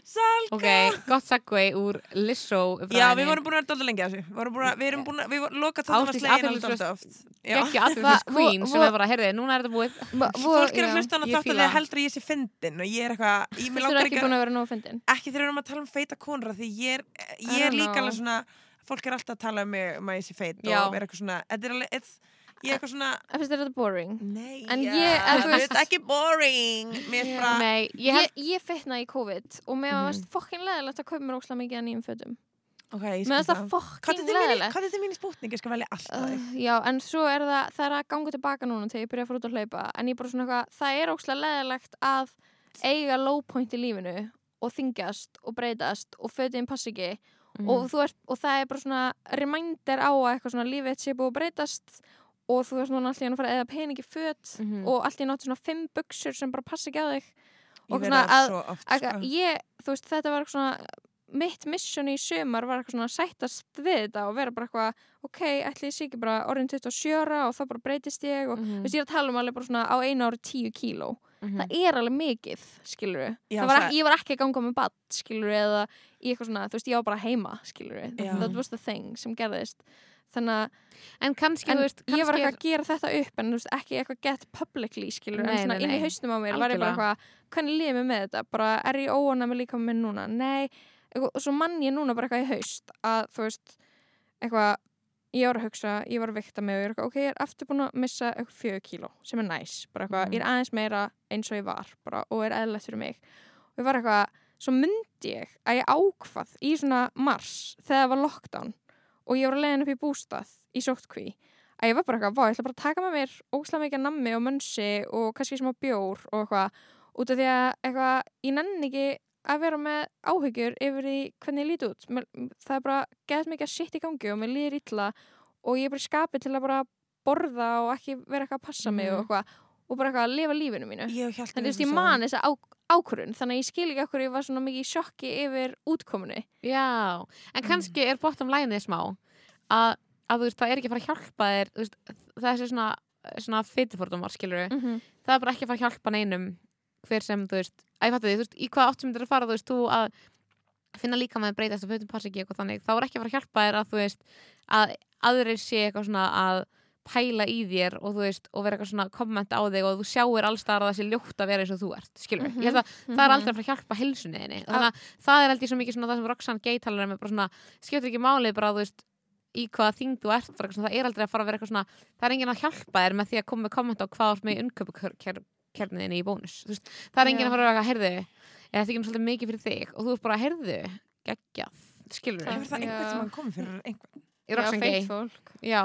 D: Sölku
C: ok, gott segway úr Lissó
D: Já, við vorum búin að vera dálta lengi að þessu. Við að, við erum búin að, við vorum lokað þetta var slegin dálta oft.
C: Ekki aðfyrir queen sem er bara, heyrði, núna er þetta búið.
D: Fólk er að hlusta hann að þátt að því heldur að ég sé fyndin og ég er eitthvað,
B: ekki að
D: þegar við erum að tala um feita konur af því ég er, líka alveg svona fólk er alltaf að tala um mig um að ég sé feit og vera eitthvað svona, þetta er alveg ég er eitthvað svona,
B: Það finnst þetta boring?
D: Nei
B: ég-
D: þetta er ekki boring. Mér er bara,
C: nei, ég
B: Ég,
C: held
B: ég fitnaði í COVID og mér
C: Mhm.
B: varst fokkin leðilegt að kaupa mér óslega mikið að nýjum fötum.
D: Ok, ég
B: Mér varst það fokkin leðilegt
D: hvað er þetta mín í spútning, ég skal velja allt uh,
B: já, en svo er það, það er að ganga tilbaka núna þegar ég byrja að fara út að hlaupa en ég bara svona eitthvað, það er óslega leðilegt að eiga low point í lífinu og þingjast og breytast og fötin pass ekki
C: Mhm.
B: og, ert, og það er bara svona reminder á að eitthvað svona lífið sé búið að breytast og þú veist núna alltaf að fara eða peningi föt
C: Mhm.
B: og alltaf ég náttu svona fimm buksur sem bara passa ekki á þig og svona
D: það
B: að,
D: oft,
B: að
D: sko.
B: ég, þú veist, þetta var svona mitt mission í sömar var eitthvað svona að sættast við þetta og vera bara eitthvað ok, ætli ég sé ekki bara orðin 27 ára og þá bara breytist ég og
C: Mhm.
B: þú veist, ég er að tala um alveg bara svona á einu ári 10 kíló
C: Mhm.
B: það er alveg mikið, skilur við
D: Já,
B: var
D: það-
B: ég var ekki að ganga með bad, skilur við eða í eitthvað svona, þú veist, ég var bara heima skilur við, that was the thing sem gerðist. Þannig að
C: En kannski,
B: en
C: þú veist,
B: ég var
C: kannski
B: eitthvað að gera þetta upp en þú veist, ekki eitthvað get publicly skilur,
C: Nei,
B: en svona
C: nei,
B: inn í hausnum á mér var ég bara eitthvað, hvernig líðum ég með þetta? Bara, er ég óana með líka minn núna? Nei, eitthvað, og svo mann ég núna bara eitthvað í haust að þú veist eitthvað, ég var að hugsa, ég var að vikta mig og ég er eitthvað, ok, ég er aftur búin að missa eitthvað fjögur kíló, sem er næs. Bara eitthvað,
C: Mhm.
B: ég er aðeins meira eins og ég var bara, og er eðlilegt fyrir mig. Og ég var eitthvað, svo myndi ég að ég ákvað í svona mars þegar það var lockdown og ég var að leiðin upp í bústað í sóttkví að ég var bara eitthvað, ég ætla bara að taka með mér óslega mikið nammi og mönsi og kannski smá bjór og eitthvað út af því að eitthvað, ég nenni ekki að vera með áhyggjur yfir því hvernig ég líti út það er bara geðt mikið að shit í gangi og mér líður illa og ég er bara í skapi til að bara borða og ekki vera eitthvað að passa mig og
C: Mhm.
B: eitthvað og bara eitthvað að lifa lífinu mínu
D: Ég
B: þannig að ég man þessa á, ákvörun þannig að ég skil ekki okkur ég var svona mikið í sjokki yfir útkomunni
C: Já, en
B: Mm.
C: kannski er bottom line smá að, að þú veist, það er ekki að fara að hjálpa þér veist, þessi svona, svona fytifordumar, skilur
B: mm -hmm.
C: það er bara ekki að fara að hjálpa neinum hver sem, þú veist, að ég fattu því, þú veist, í hvað áttum myndir að fara, þú veist, þú að finna líka með breytast og fötum passa ekki eitthvað þannig, þá er ekki að fara að hjálpa þér að þú veist, að aðrir sé eitthvað svona að pæla í þér og þú veist, og vera eitthvað svona komment á þig og þú sjáir alls þar að það sé ljótt að vera eins og þú ert, skilur
B: Mhm.
C: ég held að það er aldrei að fara að hjálpa heilsunni þinni. Þannig að það er aldrei svo mikið svona það sem Roxanne Gay talar um er bara svona, skiptir ekki máli bara þú veist, í hvaða þing þú ert bara, svona, það er aldrei að fara að vera eitthvað svona það er enginn að hjálpa þér með því að koma með komment á hvað ert með unnköpukerniðinni í bónus. Þú veist, það er enginn að fara að vera að heyrðu eða það er ekki svolítið mikið fyrir þig. Og þú ert bara að heyrðu geggjað, skilur
B: Það-
D: Hefur það einhvern sem hann komið fyrir einhvern?
C: í Roxanne Gay.
B: fólk.
C: Já,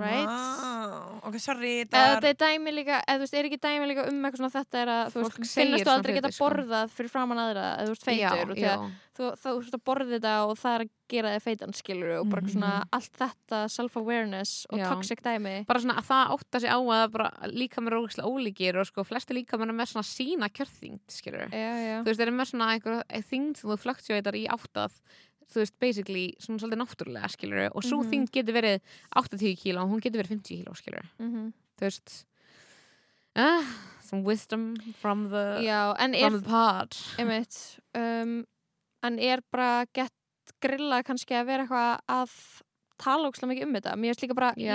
B: right
D: Wow. Ok, sorry,
B: eða
D: það
B: þetta er dæmi líka eða þú veist, er ekki dæmi líka um eitthvað svona þetta er að þú veist, finnast þú aldrei geta
C: hluti, sko.
B: borðað fyrir framann aðra eða þú veist feitur
C: já.
B: þú, veist að borða þetta og það er að gera þig feitan skilur og bara eitthvað svona allt þetta self-awareness og
C: Já.
B: toxic dæmi
C: bara svona að það ótta sig á að bara líka mér ógislega ólíkir og sko flesti líka mér með svona sína kjörþyngd skilur
B: já, já,
C: þú veist, þeir eru með svona einhver þyngd sem þú fluctuatar í áttað þú veist, basically, svona svolítið náttúrulega skilur og svo
B: Mhm.
C: þyngd getur verið 80 kíló og hún getur verið 50 kíló skilur
B: mm
C: þú veist uh, some wisdom from the,
B: já en er
C: from the pod
B: einmitt um, en er bara gett grilla kannski að vera eitthvað að tala ókslega mikið um þetta? Mér finnst líka bara, ég,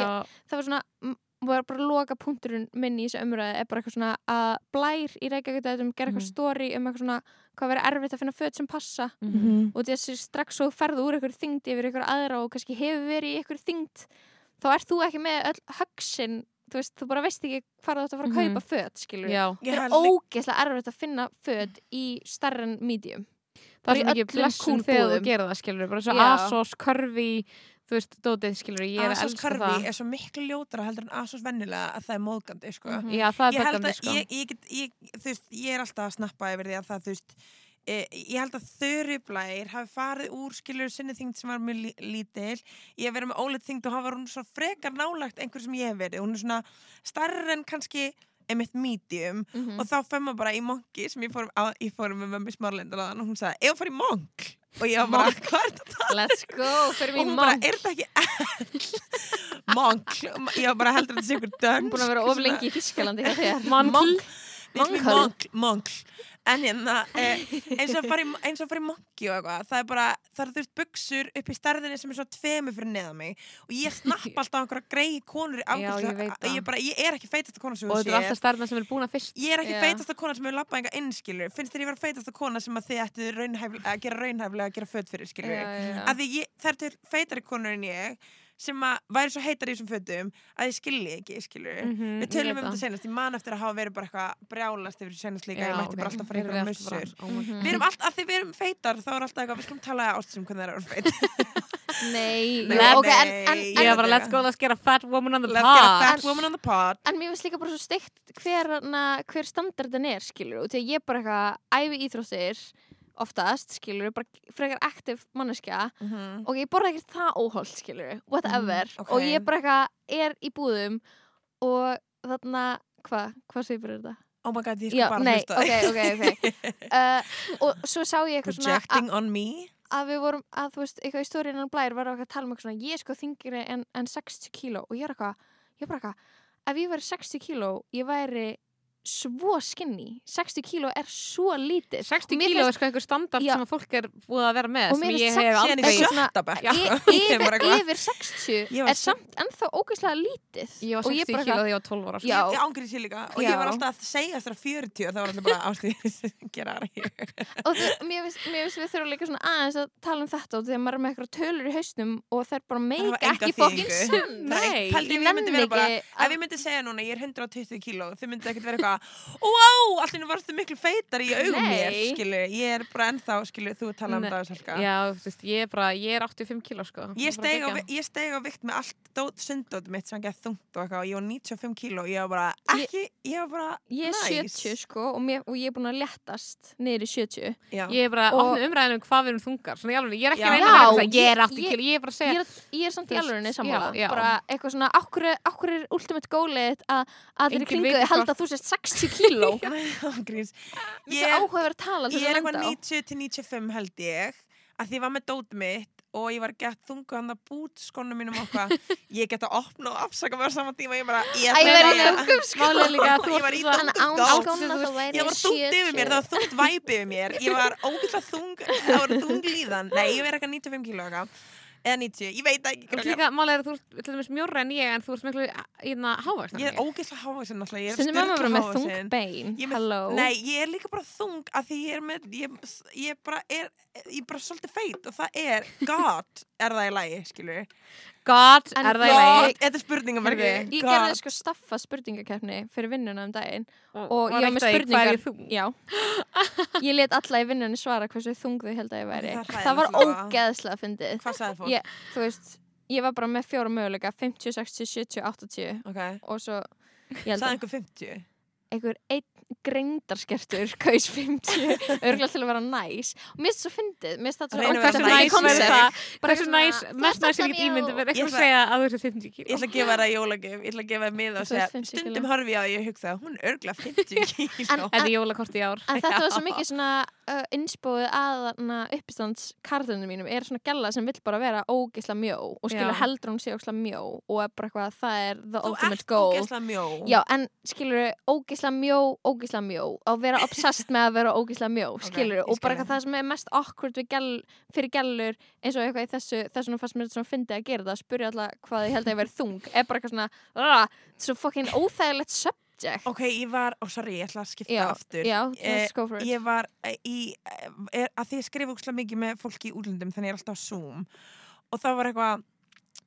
B: það var svona var bara loka punkturinn minn í þessu umræði er bara eitthvað svona að blær í Reykjavík um gera eitthvað
C: Mhm.
B: story um eitthvað svona hvað verið erfitt að finna föt sem passa
C: mhm.
B: og þessi strax svo ferðu úr eitthvað þyngd yfir eitthvað aðra og kannski hefur verið í eitthvað þyngd þá ert þú ekki með öll högsin þú veist, þú bara veist ekki hvað þú átt að fara að
C: Mhm.
B: kaupa föt skilur
C: já,
B: það er ógeðslega erfitt að finna föt í stærri en medium
C: það er svo mikið blessun þegar þú gerir það skilur bara svo
B: Já.
C: Asos, Curvy þú veist, dótið skilur ég er að
D: Asos
C: elska það.
D: er svo miklu ljótara heldur en Asos vennilega að það er móðgandi, sko.
B: Mhm.
C: já, það er
D: Ég að,
C: sko.
D: ég, ég, get, ég, þú veist, ég er alltaf að snappa yfir því að það, þú veist, e, ég held að þörublæir hafi farið úr skilur sinni þyngd sem var mjög lí- lítil. Ég hef verið með óleitt þyngd og hafa hún svo frekar nálagt einhver sem ég hef verið. Hún er svona starri en kannski einmitt medium.
B: Mhm.
D: og þá fyrir maður bara í monki sem ég fór, á, ég fór með mömmu smárlendar og hún sagði, ef að fara í monk og ég var bara, hvað er þetta?
B: let's go, fyrir
D: og
B: mér
D: hún bara,
B: monk.
D: Er þetta ekki ell monk, ég var bara heldur að þetta sé ykkur dönsk?
B: Búin að vera of lengi í Þískalandi
C: Monk.
D: Monk. En hérna, eh, eins og að fara í, eins og og eitthvað, það er bara, það er veist buksur upp í stærðinni sem er svo tvemi fyrir neða mig og ég snappa alltaf einhverja grei konur í
C: Já,
D: afgjörslu,
C: ég
D: ég, ég er ekki feitasta kona sem
C: og
D: þú
C: þetta er alltaf stærna sem er búin að fyrst
D: Ég er ekki
B: Já.
D: feitasta kona sem hefur lappað enga innskilur. Finnst þér ég vera feitasta kona sem að þið ættu að gera raunhæflega að gera föt fyrir, skilur?
B: Já.
D: Að því ég, það er til feitari konur en ég sem að væri svo heitar í þessum fötum að ég skilji ekki, skilur?
C: Mhm,
D: Við
C: ég
D: tölum um þetta senast, ég man eftir að hafa verið bara eitthvað brjálast yfir þessu senast líka, ég
C: Já,
D: mætti bara
C: ok.
D: alltaf fara
C: við alltaf bara-
D: mussur.
B: Mhm.
D: Við erum alltaf, að því við erum feitar, þá er alltaf eitthvað, við skulum tala ástum hvernig það er að vera feit.
B: nei,
D: Nei,
B: jú, ok, en,
D: nei,
B: en,
D: ég
C: ég
B: en,
C: er bara let's go, let's get a fat woman on the
D: Let's get a
C: pod
D: fat woman on the pod.
B: en mér finnst líka bara svo steikt hver, na, hver standardin er skilur og þegar ég bara eitthvað æfi íþróttir oftast, skilur, bara frekar aktiv manneskja
D: Mhm.
B: og ég borða ekkert það óholt, skilur, whatever
D: Mm, ok.
B: og ég bara eitthvað er í búðum og þarna, hvað, hvað segir bara þetta?
D: Oh my god, ég
B: Já,
D: bara hlusta
B: ok, ok, ok uh, og svo sá ég eitthvað svona
D: Projecting on me
B: að við vorum, að þú veist, eitthvað í stóriðan blær var að tala um eitthvað svona, ég er sko þingri en, en 60 kíló og ég er eitthvað, ég er bara eitthvað ef ég væri 60 kíló, ég væri svo skinny 60 kíló er svo lítið
C: 60
B: Og mér
C: kíló er sko einhver standard
B: Já.
C: sem að fólk er búið að vera með
B: Og
C: sem
B: mér
C: ég
B: finnst
C: hef
B: 60
D: Síðan
C: aldrei
B: Y-
D: Ég
B: yfir,
D: bara eitthvað-
B: yfir 60
D: Ég var
B: er samt ennþá ógeðslega lítið
C: Ég var
B: Og
C: 60
B: bara
C: kíló þegar ég var 12 ára sko.
B: Já.
D: Ég ángrið sér líka og
B: Já.
D: ég var alltaf að segja þessar 40 og það var alltaf bara ástæði gera það
B: og mér finnst við þurfum líka svona aðeins að tala um þetta og þegar maður er með eitthvað tölur í hausnum og þær bara
D: hafa
B: meika ekki
C: Nei.
D: Pældi
B: ég nenni
D: bara
B: ekki
D: Ef
B: að-
D: ég myndi segja núna, ég er 120 kíló þau myndi ekkert vera eitthvað Wow, allir varstu miklu feitar í augum mér skilu, ég er bara ennþá, skilu, þú tala um það Salka
C: Já, þú veist, ég er bara, ég er 85 kíló sko.
D: Ég steig, á, á vikt með allt dót, sundótt mitt sem gett þungt og eitthvað. Og ég var 95 kíló ég var bara ekki, ég var bara
B: ég er
D: nice.
B: 70 sko og, mér, og ég er búin að léttast niður í 70
D: Já.
C: Ég er bara opnið umræðinu um hvað við erum þungar. Svona ég er ekki að reyna að vera eitthvað, ég er
B: ég-
C: 80 kíló Ég er bara að
B: ég
C: segja
B: er, ég er samt í
C: Þú veist,
B: alveg sammála. bara eitthvað svona, okkur, er ultimate goalið að allir í
C: Enginn
B: kringu
C: viti
B: þig halda
C: hvort-
B: að þú sést 60 kíló.
D: Ángríns.
B: Þessi
D: Ég er-
B: áhugaverð tala til
D: Ég er
B: að
D: eitthvað
B: lenda á.
D: 90 til 95 held ég að því ég var með dótið mitt og ég var gett þungu hann að bút skónum mínum eitthvað. Ég get að opna og afsaka mér á sama tíma ég bara, ég
B: verð í þungum
C: er að þú
D: Ég var í þungum
B: væri
D: Ég var þungt yfir mér, það var þungt væp yfir mér. Ég var ógeðslega þung, það var þung líðan. Nei, ég verði eitthvað 95 kíló eitthvað Eða 90, ég veit ekki krakkar.
C: líka, málið er að þú ert mjórra en ég en þú ert miklu hérna hávaksna
D: Ég er ógeðslega hávaxin náttúrulega Ég er
B: Stundum er maður bara
D: sturla
B: með þung bein.
D: Ég með-
B: Hello.
D: Nei, ég er líka bara þung að því ég er með, ég, ég bara er, ég bara svolítið feit og það er God, er það í lagi, skilur
C: God,
B: En
C: er það í
B: God,
D: þetta er spurningamarki
B: Ég gerði sko staffa spurningakeppni fyrir vinnuna um daginn og
C: var
B: ég var með spurningar
C: ég
B: Ég let alla í vinnunni svara hversu þung þau held að ég væri.
D: Það
B: Það var ógeðslega fyndið.
D: Hvað sagði fólk?
B: Ég, þú veist, ég var bara með fjóra möguleika 50, 60, 70, 80
D: Ok,
B: og svo
D: sagði
B: að
D: einhver 50
B: einhver einn greindarskertur kaus 50 örgulega til að vera næs. Og mér finnst það svo fyndið mér finnst það svo
D: að
B: ógeðslega
C: næs
D: concept.
C: það?
B: Bara
C: Hversu næs,
B: þú
C: mest
B: ert
C: næs ég ímyndið verður
D: Ég
C: eitthvað að segja að þú ert 50
D: Ég
C: kíló.
D: Ætla að gefa það jólagjöf, ég ætla að gefa það mið og
B: Þú
D: segja
B: ert 50 kíló.
D: Stundum horfi ég á því ég hugsa Hún er örgulega 50 kíló.
B: En-
C: Þetta er jólakort í ár.
B: En þetta var svo mikið svona innspóið að uppistands karlunum mínum er svona gælla sem vill bara vera ógisla mjó og skilur heldur hún sé ógisla mjó og er bara eitthvað það er the
D: Þú
B: ultimate
D: ert
B: goal.
D: ógeðslega mjó
B: Já, en skilur ógisla mjó, ógisla mjó að vera obsessed með að vera ógisla mjó skilur,
D: ég
B: og bara það sem er mest awkward gæl, fyrir gælur eins og eitthvað í þessu, þessum fannst mér þetta svona fyndið að gera það, spurja alltaf hvað ég held að ég verið þung er bara eitthvað svona, uh, svo fucking óþægilegt subject.
D: Ok, ég var, ó sorry, ég ætla að skipta
B: Já,
D: aftur.
B: já,
D: Eh, Ég var í, er, að því ég skrifa úkslega mikið með fólki í útlöndum þannig ég er alltaf á Zoom. Og það var eitthvað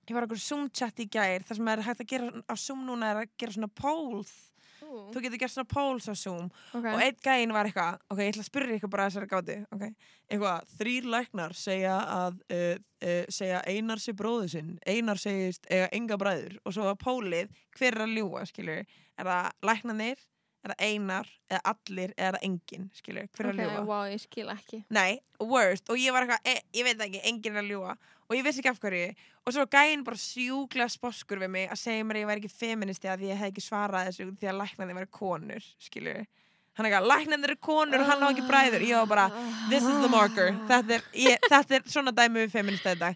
D: ég var eitthvað Zoom chat í gær þar sem er hægt að gera á Zoom núna er að gera svona polls þú getur gert svona polls á Zoom.
B: Okay.
D: og einn gæinn var eitthvað ok, ég ætla að spyrja ykkur bara þessari gáti ok, eitthvað, þrýr læknar segja að uh, uh, segja einar sé bróðu sinn, einar segist eiga enga bræður. Og svo var pólið hver er að ljúga, skilur, er það læknarnir, er það einar eða allir, eða það engin, skilur hver er að
B: ok,
D: ljúga?
B: wow, ég skil ekki.
D: Nei, worst. Og ég var eitthvað, e, ég veit ekki, enginn er að ljúga. Og ég vissi ekki af hverju. Og svo gæinn bara sjúklega sposkur við mig að segja mér að ég væri ekki feministi að ég hef ekki svarað þessu því að læknandi væri konur skilur hann er ekki að læknandi eru konur og hann á ekki bræður. Ég var bara, this is the marker. Þetta er, ég, þetta er svona dæmi við feministi þetta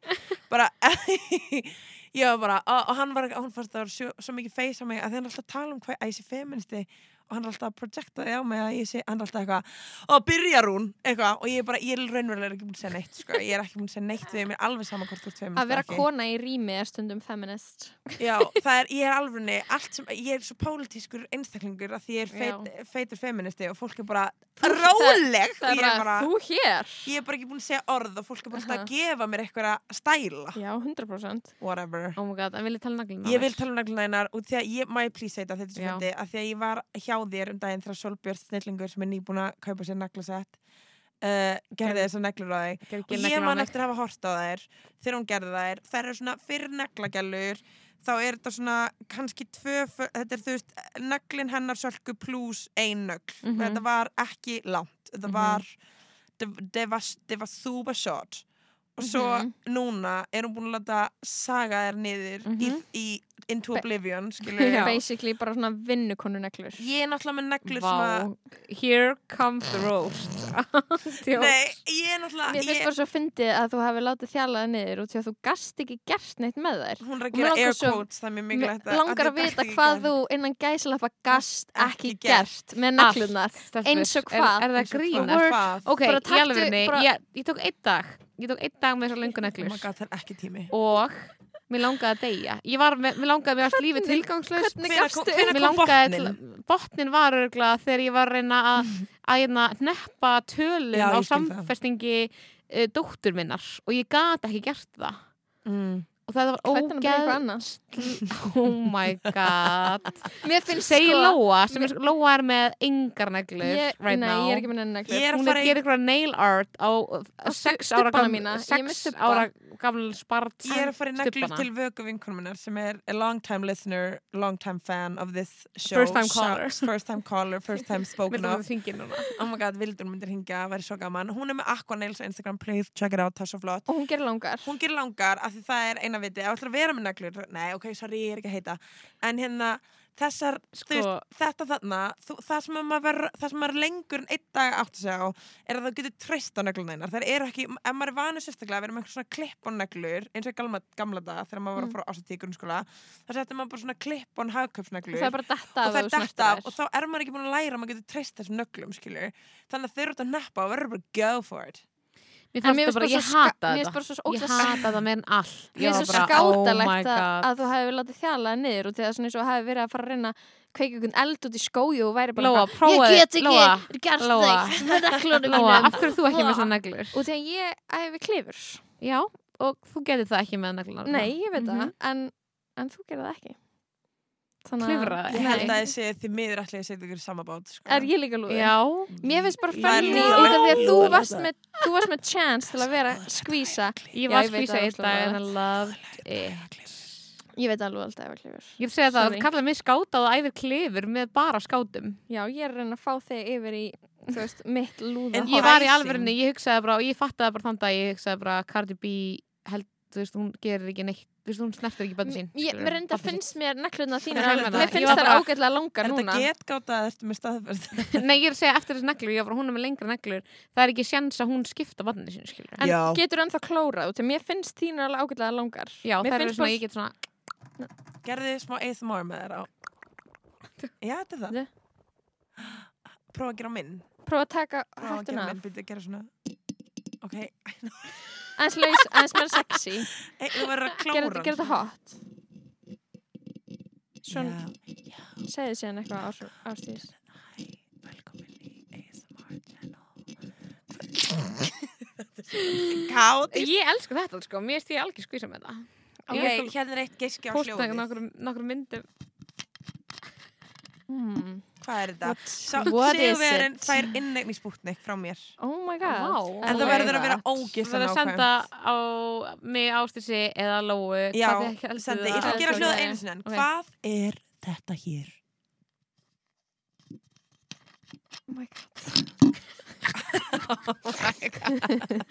D: bara ég var bara, og, hann var hann fannst það var svo, svo mikið feis á mig að hann alltaf tala um hvað sé feministi og hann er alltaf að projekta því á mig að ég sé, hann er alltaf eitthvað, og byrjar hún? Eitthvað, og ég er bara, ég er raunverulega ekki búin að segja neitt sko. ég er ekki búin að segja neitt við mér alveg sama hvort þú ert feminist
B: að vera
D: ekki.
B: kona í rými er stundum feminist.
D: Já, það er, ég er alveg allt sem, ég er svo pólitískur einstaklingur að því ég er feit, feitur feministi og fólk er bara róleg.
B: það
D: og
B: er bara,
D: bara,
B: þú hér?
D: Ég er bara ekki búin að segja orð og fólk er bara alltaf
B: Aha.
D: að gefa mér eitthvað að stæla.
B: Já, 100%
D: whatever.
C: Oh god, vil ég naglina
D: vil tala um nagluna hennar og því að ég, má ég segja þetta, þetta er svo Þér um daginn þegar Solbjörn Snillingur sem er nýbúin að kaupa sér naglasett uh, gerði þessar neglur á þig. og ég man eftir að hafa hort á þær þegar hún gerði þær, þær eru svona fyrir neglagjallur þá er þetta svona kannski tvö, þetta er þú veist neglin hennar sölku pluss ein nögl
C: Mhm.
D: þetta var ekki langt. Þetta
C: Mhm.
D: var det var, det var super short og svo
B: Mhm.
D: núna er hún búin að láta saga þær niður
C: Mhm.
D: í, í Into Oblivion
B: basically bara svona vinnukonu neglur
D: ég er náttúrulega með neglur að
C: Vá, here comes the roast.
D: Nei, ég er náttúrulega
B: Mér finnst
D: ég,
B: bara svo fyndið að þú hafi látið þjalaði niður og því að þú gast ekki gert neitt með þær.
D: Hún er að gera air quotes það er mjög mikilvægt
B: langar að vita hvað þú innan gæslappa gast ekki gert. með neglunar eins og hvað?
C: Er, það grín? Ok, ég tók einn dag Ég tók einn dag með þessar lengu
D: oh
C: neglur. Og mér langaði að deyja. Ég var mér langaði mér að lífi tilgangslaust
B: Hvernig
D: Hvenær
B: gafstu
D: kom- hvenær
B: upp?
C: Mér langaði Botnin var örgulega þegar ég var að reyna að að hérna neppa tölum
D: Já,
C: á samfestingi uh, dóttur minnar. Og ég gat ekki gert það.
D: Mm.
C: Og það var
B: annað?
C: oh my god
B: Mér finnst
C: segi
B: sko
C: Lóa sem er, Lóa er með engar neglur
B: ég,
C: right
B: Nei,
C: now
B: ég er ekki með neglur
D: er að
C: hún er að gera eitthvað nail art á,
B: Á
C: sex
B: stu-
C: ára gaml spart
D: Ég er að fara í neglur til vöku vinkonum minnar sem er a long time listener, long time fan of this show.
C: First time caller.
D: First time caller, first time spoken of. Oh my god, Vildur myndir hingja, væri svo gaman. Hún er með Aqua Nails á Instagram, please check it out, það er svo flott.
B: og hún gerir langar
D: Hún gerir langar af því það er eina viti. Ef ætlar að vera með neglur, nei, ok, sorry, ég er ekki að heita. En hérna, þessar,
C: Sko-
D: þú veist, þetta þarna, þú, það, sem maður, það sem maður lengur en einn dag átt að segja á, er að það getur treyst á neglun einar. Það eru ekki, ef maður er vanur sérstaklega að vera með einhver svona klipp á neglur, eins og í gamla, gamla dag, þegar maður var að fara á ásatíð í grunnskóla, þá settir maður bara svona klipp á hagköpsneglur
B: það er bara detta
D: og það er
B: þú snertir
D: af og þá er maður ekki búin að læra að maður getur treyst þessum nöglum, skilur þannig að þau eru út að neppa og verður bara go for it
C: Mér fannst
B: mér
C: það bara, ég hata þetta. Ég hata það með en allt.
B: Mér finnst
C: bara, oh
B: skátalegt að, að þú hefur látið þjalaði niður og því að svona eins og hafi verið að fara að reyna að kveika einhvern eld út í skóju og væri bara
C: Lóa, prófaði-
B: ég get ekki
C: Lóa,
B: gert
C: Lóa. af hverju er þú ekki með svona neglur?
B: og að ég æfi klifur
C: Já, og þú getur það ekki með neglunar
B: nei, ég veit
C: Mhm.
B: það en, en þú gerir það ekki Þannig að-
C: Klifraði?
D: ég held að ég sé því miður ætli ég setja ykkur í sama bát sko.
B: er ég líka lúði
C: Já,
B: Mér finnst bara
D: Það lúða-
B: út af því að þú varst með, þú varst með chance til að vera skvísa.
C: ég var
B: ég
C: skvísa
B: það,
C: einn
B: óslega
C: dag en. I loved it.
B: Ég veit alveg alltaf að klifur.
C: Ég vil segja það að kalla mig skáta og æfir klifur með bara skátum.
B: Já, ég er að reyna að fá þig yfir í þú veist, mitt lúða
D: En
C: Ég var í alvörinni, ég hugsaði bara og ég fattaði bara þann dag, ég hugsaði bara Cardi B held, þú veist, hún gerir ekki neitt þú veist, hún snertir ekki bönni sín
B: Ég, mér
C: sitt.
B: finnst mér alveg,
C: meina,
B: mér finnst
C: bara-
B: ágætlega langar
D: er
B: núna.
D: þetta getgáta ertu með staðfært
C: Nei, ég er að segja eftir þessi neglur, ég var bara, hún er með lengra neglur. Það er ekki sjans að hún skipta barnið sín.
B: En
D: Já.
B: getur ennþá klórað út mér finnst þínar alveg ágætlega langar.
C: Já,
B: mér
C: það er svona, ég get svona
D: gerði smá ASMR með þér á. Já, þetta er það. Prófa að gera minn.
B: Prófa að taka hættuna
D: ok,
B: Aðeins laus, aðeins meira sexy.
D: Hann
B: þetta hot. Svona,
D: já,
B: segðu síðan eitthvað ás- ástíðis
D: hæ, velkomin í ASMR channel.
C: Ég elsku þetta, sko, mér ég algjör skvísa með það
D: Ok, hérna er eitt geiski á hljóðið.
C: nokkur, nokkur myndum
B: hmm.
D: Hvað er þetta? Sá,
B: what is
D: Sigurverðin
B: it?
D: fær innegn í spútnik frá mér.
B: Oh my god.
C: Vá.
D: En
B: I
D: það verður að vera ógislega
C: Það er að senda á mig ástísi eða lóu.
D: Já, sendi, ég ætla að gera hljóða einu sinni en
C: Ok.
D: Hvað er þetta hér?
B: Oh my god.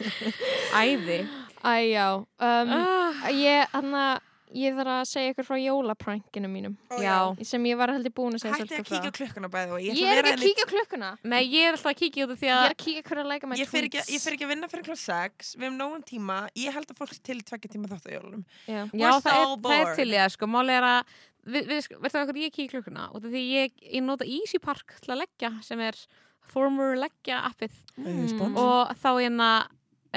C: Æði.
B: Æ, já. Um,
C: ah,
B: Ég, hann að Ég þarf að segja ykkur frá jólaprankinu mínum.
D: Ó,
C: Já.
B: sem ég var heldur búin að segja
D: Hætti að kíkja á klukkuna bæði og
B: Ég er ekki að kíkja á klukkuna.
C: Nei, ég er alltaf að kíkja út af því
B: Ég
C: að
B: er að kíkja hverju að læka með
D: Ég fer ekki, ég fer ekki að vinna fyrir klá 6 Við hefum nógum tíma. Ég held að fólk sé til tvekja tíma þátt á jólunum.
B: Já.
C: Já, það er, það er til það, sko, máli er að við, hvað hverju ég kíkja klukkuna út af því ég, ég nota Easy Park til að leggja sem er former leggja appið
D: Mm.
C: og þá hérna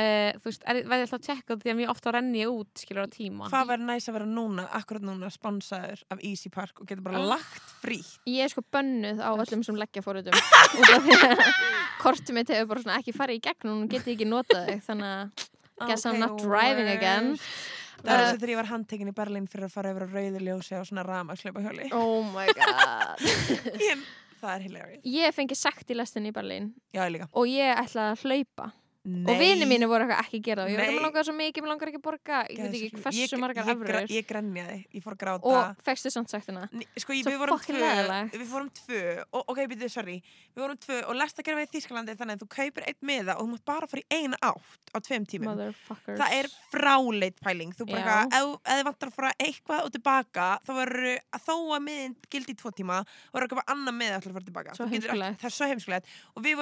C: uh, þú veist, er, verði alltaf að tjekka því að mjög ofta renni ég út, skilur á tíma
D: Hvað væri næs að vera núna, akkurat núna sponsaður af Easy Park og getur bara
C: Ah.
D: lagt frí
B: Ég er sko bönnuð á öllum sem leggja fóruðum. Út af því að kortið mitt hefur bara svona ekki farið í gegn og geti ekki notað þig þannig að Guess I'm not driving again.
D: Það er
B: Uh,
D: þess að þegar ég var handtekinn í Berlín fyrir að fara yfir á rauðu ljósi á svona rama hjóli
B: Oh my god.
D: Ég- Það er hilarious.
B: Ég fengi sagt í lestin í Berlín.
D: Já, ég líka.
B: Og ég ætlaði að hlaupa
D: Nei.
B: og vini mínu voru eitthvað ekki það. Og ég
D: Nei.
B: ekki langar svo mikið, mér langar ekki að borga ég veit ekki hversu
D: Ég-
B: margar
D: ég, gra-
B: efrur
D: Ég grenjaði, ég fór að gráta.
B: Og fegstu samt sektina.
D: Ný- Sko, ég,
B: Svo
D: við tvö
B: leiðilegt.
D: Við fórum tvö og, Ok, byrjuðu, sorry. Við vorum tvö og lesta gerfa í Þýskalandi þannig að þú kaupir einn miða og þú mátt bara fara í eina átt á tveim tímum. Það er fráleit pæling. Þú bara ef, þið vantar að fara eitthvað og tilbaka þá verður þó að miðin gildi í tvo tíma verður og við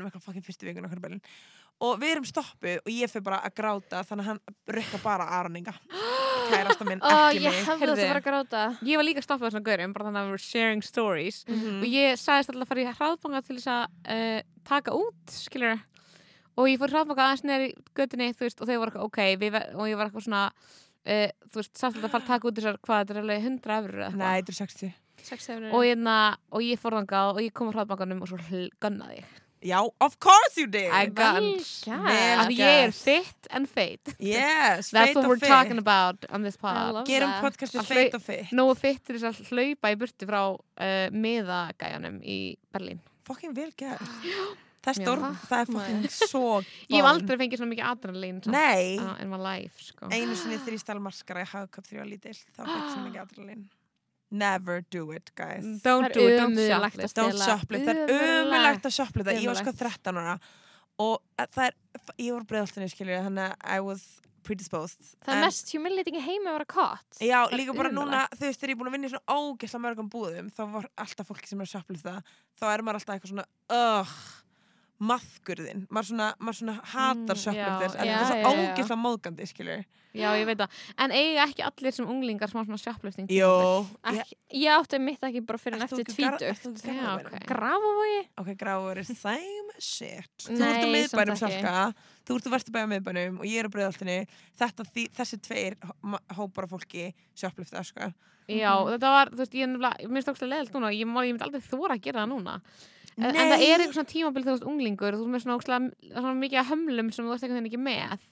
D: um eitthvað bælin og við erum stoppuð og ég fyrir bara að gráta þannig að hann rukka bara Aroninga kærasta minn,
B: Ó,
D: ekki
B: ég
D: mig.
B: hefði
C: Heyrðu.
B: þetta fara að gráta.
C: Ég var líka stoppað þessum gaurum, bara þannig að við erum sharing stories.
D: Mhm.
C: og ég sagðist alltaf að fara í hraðbanga til þess að uh, taka út, skilur og ég fór í hraðbanga aðeins neður í göttinni, veist, og þau voru ok og ég var eitthvað svona uh, þú veist, alltaf að fara að taka út þessar, hvað, þetta er alveg 100 efur eða
D: Nei, þetta er 60
B: sex efrur
C: og, hérna, og ég fór þangað og ég kom á hraðbankanum og svo gunnaði ég
D: Já, of course you did.
C: I got Af því ég er fit and fate.
D: Yes,
C: That's
D: feit
C: what we're
D: fit.
C: talking about on this
B: I
C: pod
B: love
D: Gerum
B: that.
D: podcastið
C: Að
D: feit
C: hlau-
D: og fit.
C: Nógu fit til þess að hlaupa í burtu frá uh, miðagæjanum í Berlín.
D: Fucking vel gert. Það er
C: Já.
D: stór, það er fucking svo
C: Ég hef aldrei fengið svona mikið adrenalín samt,
D: Nei.
C: uh, in my life sko.
D: Einu sinni þrýstal maskara í ég var lítill þá fekk svo mikið adrenalin Never do it, guys.
C: Don't
B: Það er
C: do it, don't shoplift.
D: Don't shoplift, það er umulagt að shoplifta Ég var sko
B: Ömurlegt.
D: 13 ára og það er, ég var breiðaltinni skilju þannig að I was predisposed.
B: Það er mest humiliating í heimi að vera kott
D: Já, líka bara núna, þú veist, þegar ég er búin að vinna í svona ógeðslega mörgum búðum, þá var alltaf fólki sem er að shoplifta, þá er maður alltaf eitthvað svona, ugh, maðkurðin, maður svona, maður svona hatar
C: Mm,
D: shoplifters,
C: já,
D: en
B: já,
D: þetta er svo ógeðslega móðgandi, skilju.
C: Já, ég veit það En eiga ekki allir sem unglingar smá svona
D: Jó,
B: Ekki, ég átti mitt ekki bara fyrir en
D: þú
B: eftir tvítugt
D: þú
C: ok.
B: Grafavogi?
D: Ok, gráður er same shit. Þú
B: Nei,
D: ert á miðbænum salka, þú ert á vesturbæja miðbænum og ég er á því, þessi tveir hó- hópar af fólki shoplifta, sko.
C: Já, þetta var, þú veist, ég er nefnilega, mér finnst það leðilt núna, ég, ég myndi aldrei þóra að gera það núna. En, en það er eitthvað svona tímabil þegar þú ert unglingur, þú ert með svona, ógeðslega- svona mikið af hömlum sem þú ert einhvern veginn ekki með.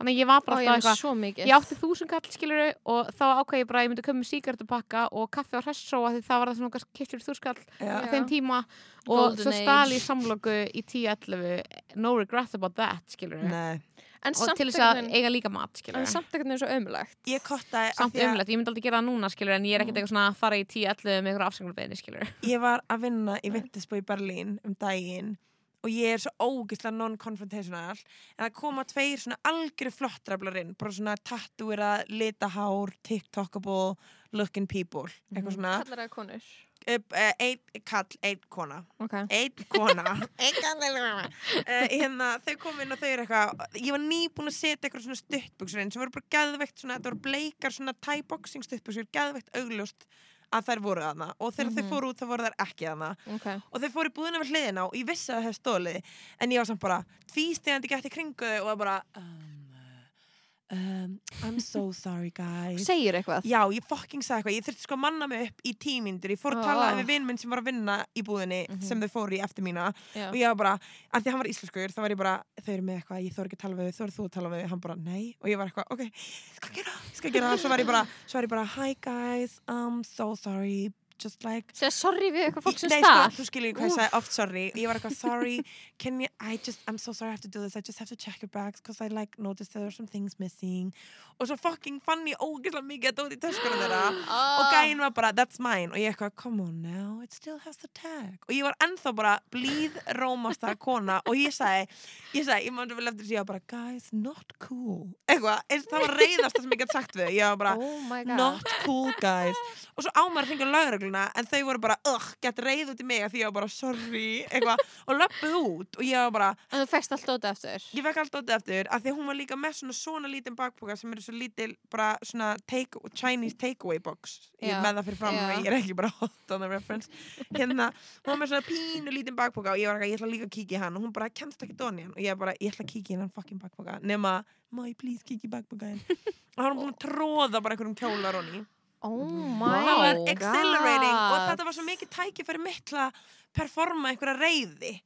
C: Þannig að ég var bara
B: ég
C: alltaf eitthvað,
B: mikið
C: ég átti þúsund kall skiluru og þá ákvað ég bara að ég myndi köpa með síkartupakka og kaffi á hressó að því það var það svona kiftur þúskall á þeim tíma og
B: Golden
C: svo stali
B: age.
C: í samloku í 10-11 no regrets about that skiluru
D: Nei.
B: En
C: og
B: samt
C: til þess að eiga líka mat
B: en
C: skiluru
B: samt einhvern veginn svo ömulegt
D: Ég kottaði af
C: samt umlegt, ég myndi aldrei gera það núna skilur en ég er ekkert eitthvað svona að fara í 10-11 með eitthvað afsenglubeginni skilur
D: ég var að vinna í Vintisbú í Berlín um daginn og ég er svo ógislega non-confrontational en það koma tveir svona algjöru flottræflarinn, bara svona tattúira, litahár, tiktokable looking people, eitthvað svona.
B: Kallar það konur
D: einn kall, einn kona.
B: Ok.
D: Einn kona. Einn einn uh, hérna, þau kom inn og þau eru eitthvað ég var nýbúin að setja eitthvað svona stuttbuxur inn sem voru bara geðveikt svona, þetta voru bleikar svona Thai boxing stuttbuxur, geðveikt augljóst að þær voru þarna. Og þegar þau
B: Mhm.
D: fóru út þá voru þær ekki þarna.
B: Ok.
D: Og þau fóru í búðina við hliðina og ég vissi að það hefði stólið en ég var samt bara tvístegandi gætti kringu þau og það bara um, um, I'm so sorry guys.
B: Segir eitthvað.
D: Já, ég fucking sagði eitthvað, ég þurfti sko að manna mig upp í tímyndur, ég fór að
B: Oh.
D: tala við vinn minn sem var að vinna í búðinni
B: Mhm.
D: sem þau fóru í eftir mína.
B: Já.
D: og ég var bara, að því hann var íslenskur þá var ég bara, þau eru með eitthvað, ég þór ekki að tala við þau, þó eru þú að tala við þau, hann bara, nei. Og ég var eitthvað, ok, ég skal gera, gera svo var ég bara, var ég bara, hi guys. I'm so sorry, just like
B: Segja sorry við eitthvað fólk sem
D: Nei, sko,
B: stað
D: þú skiljið hvað ég sagði oft sorry. Ég var eitthvað sorry Can you, I just, I'm so sorry I have to do this. I just have to check your bags Because I like noticed there were some things missing. Og svo fucking fann ég ógeðslega mikið að dóti í töskunum þeirra. Og gæinn var bara, that's mine. Og ég eitthvað, come on now, it still has the tag. Og ég var ennþá bara blíð rómasta kona Og ég sagði, ég sagði, ég mátti vel eftir þessi Ég var bara, guys, not cool. Eitthvað, eins og það var reyðast það sem ég gætt sagt við. Ég var bara,
B: Oh my god.
D: Not cool guys. Og svo ámar að fengja lögregluna en þau voru bara, ugh, gett reyð út í mig því ég var bara, sorry, eitthvað. Og löppuð út og ég var bara
B: En þú fegst allt dóti eftir
D: ég fekk allt ótið eftir af því að hún var líka með svona svona lítinn bakboka sem eru svo lítil, bara svona take, Chinese takeaway box. Ég með það fyrir fram mig, ég er ekki bara hot on the reference. Hérna, hún var með svona pínu lítinn bakboka og ég var ekki, ég ætla líka að kíkja í hann og hún bara, kennst ekki doni hann? Og ég bara, ég ætla að kíkja í hann fucking bakboka nema, má ég please kíkja í bakboka og hann var búin að tróða bara einhverjum kjólar honni
B: Oh my
D: það var
B: god
D: exhilarating og þetta var svo mikið tækifæri mitt til að performa einhverja reyði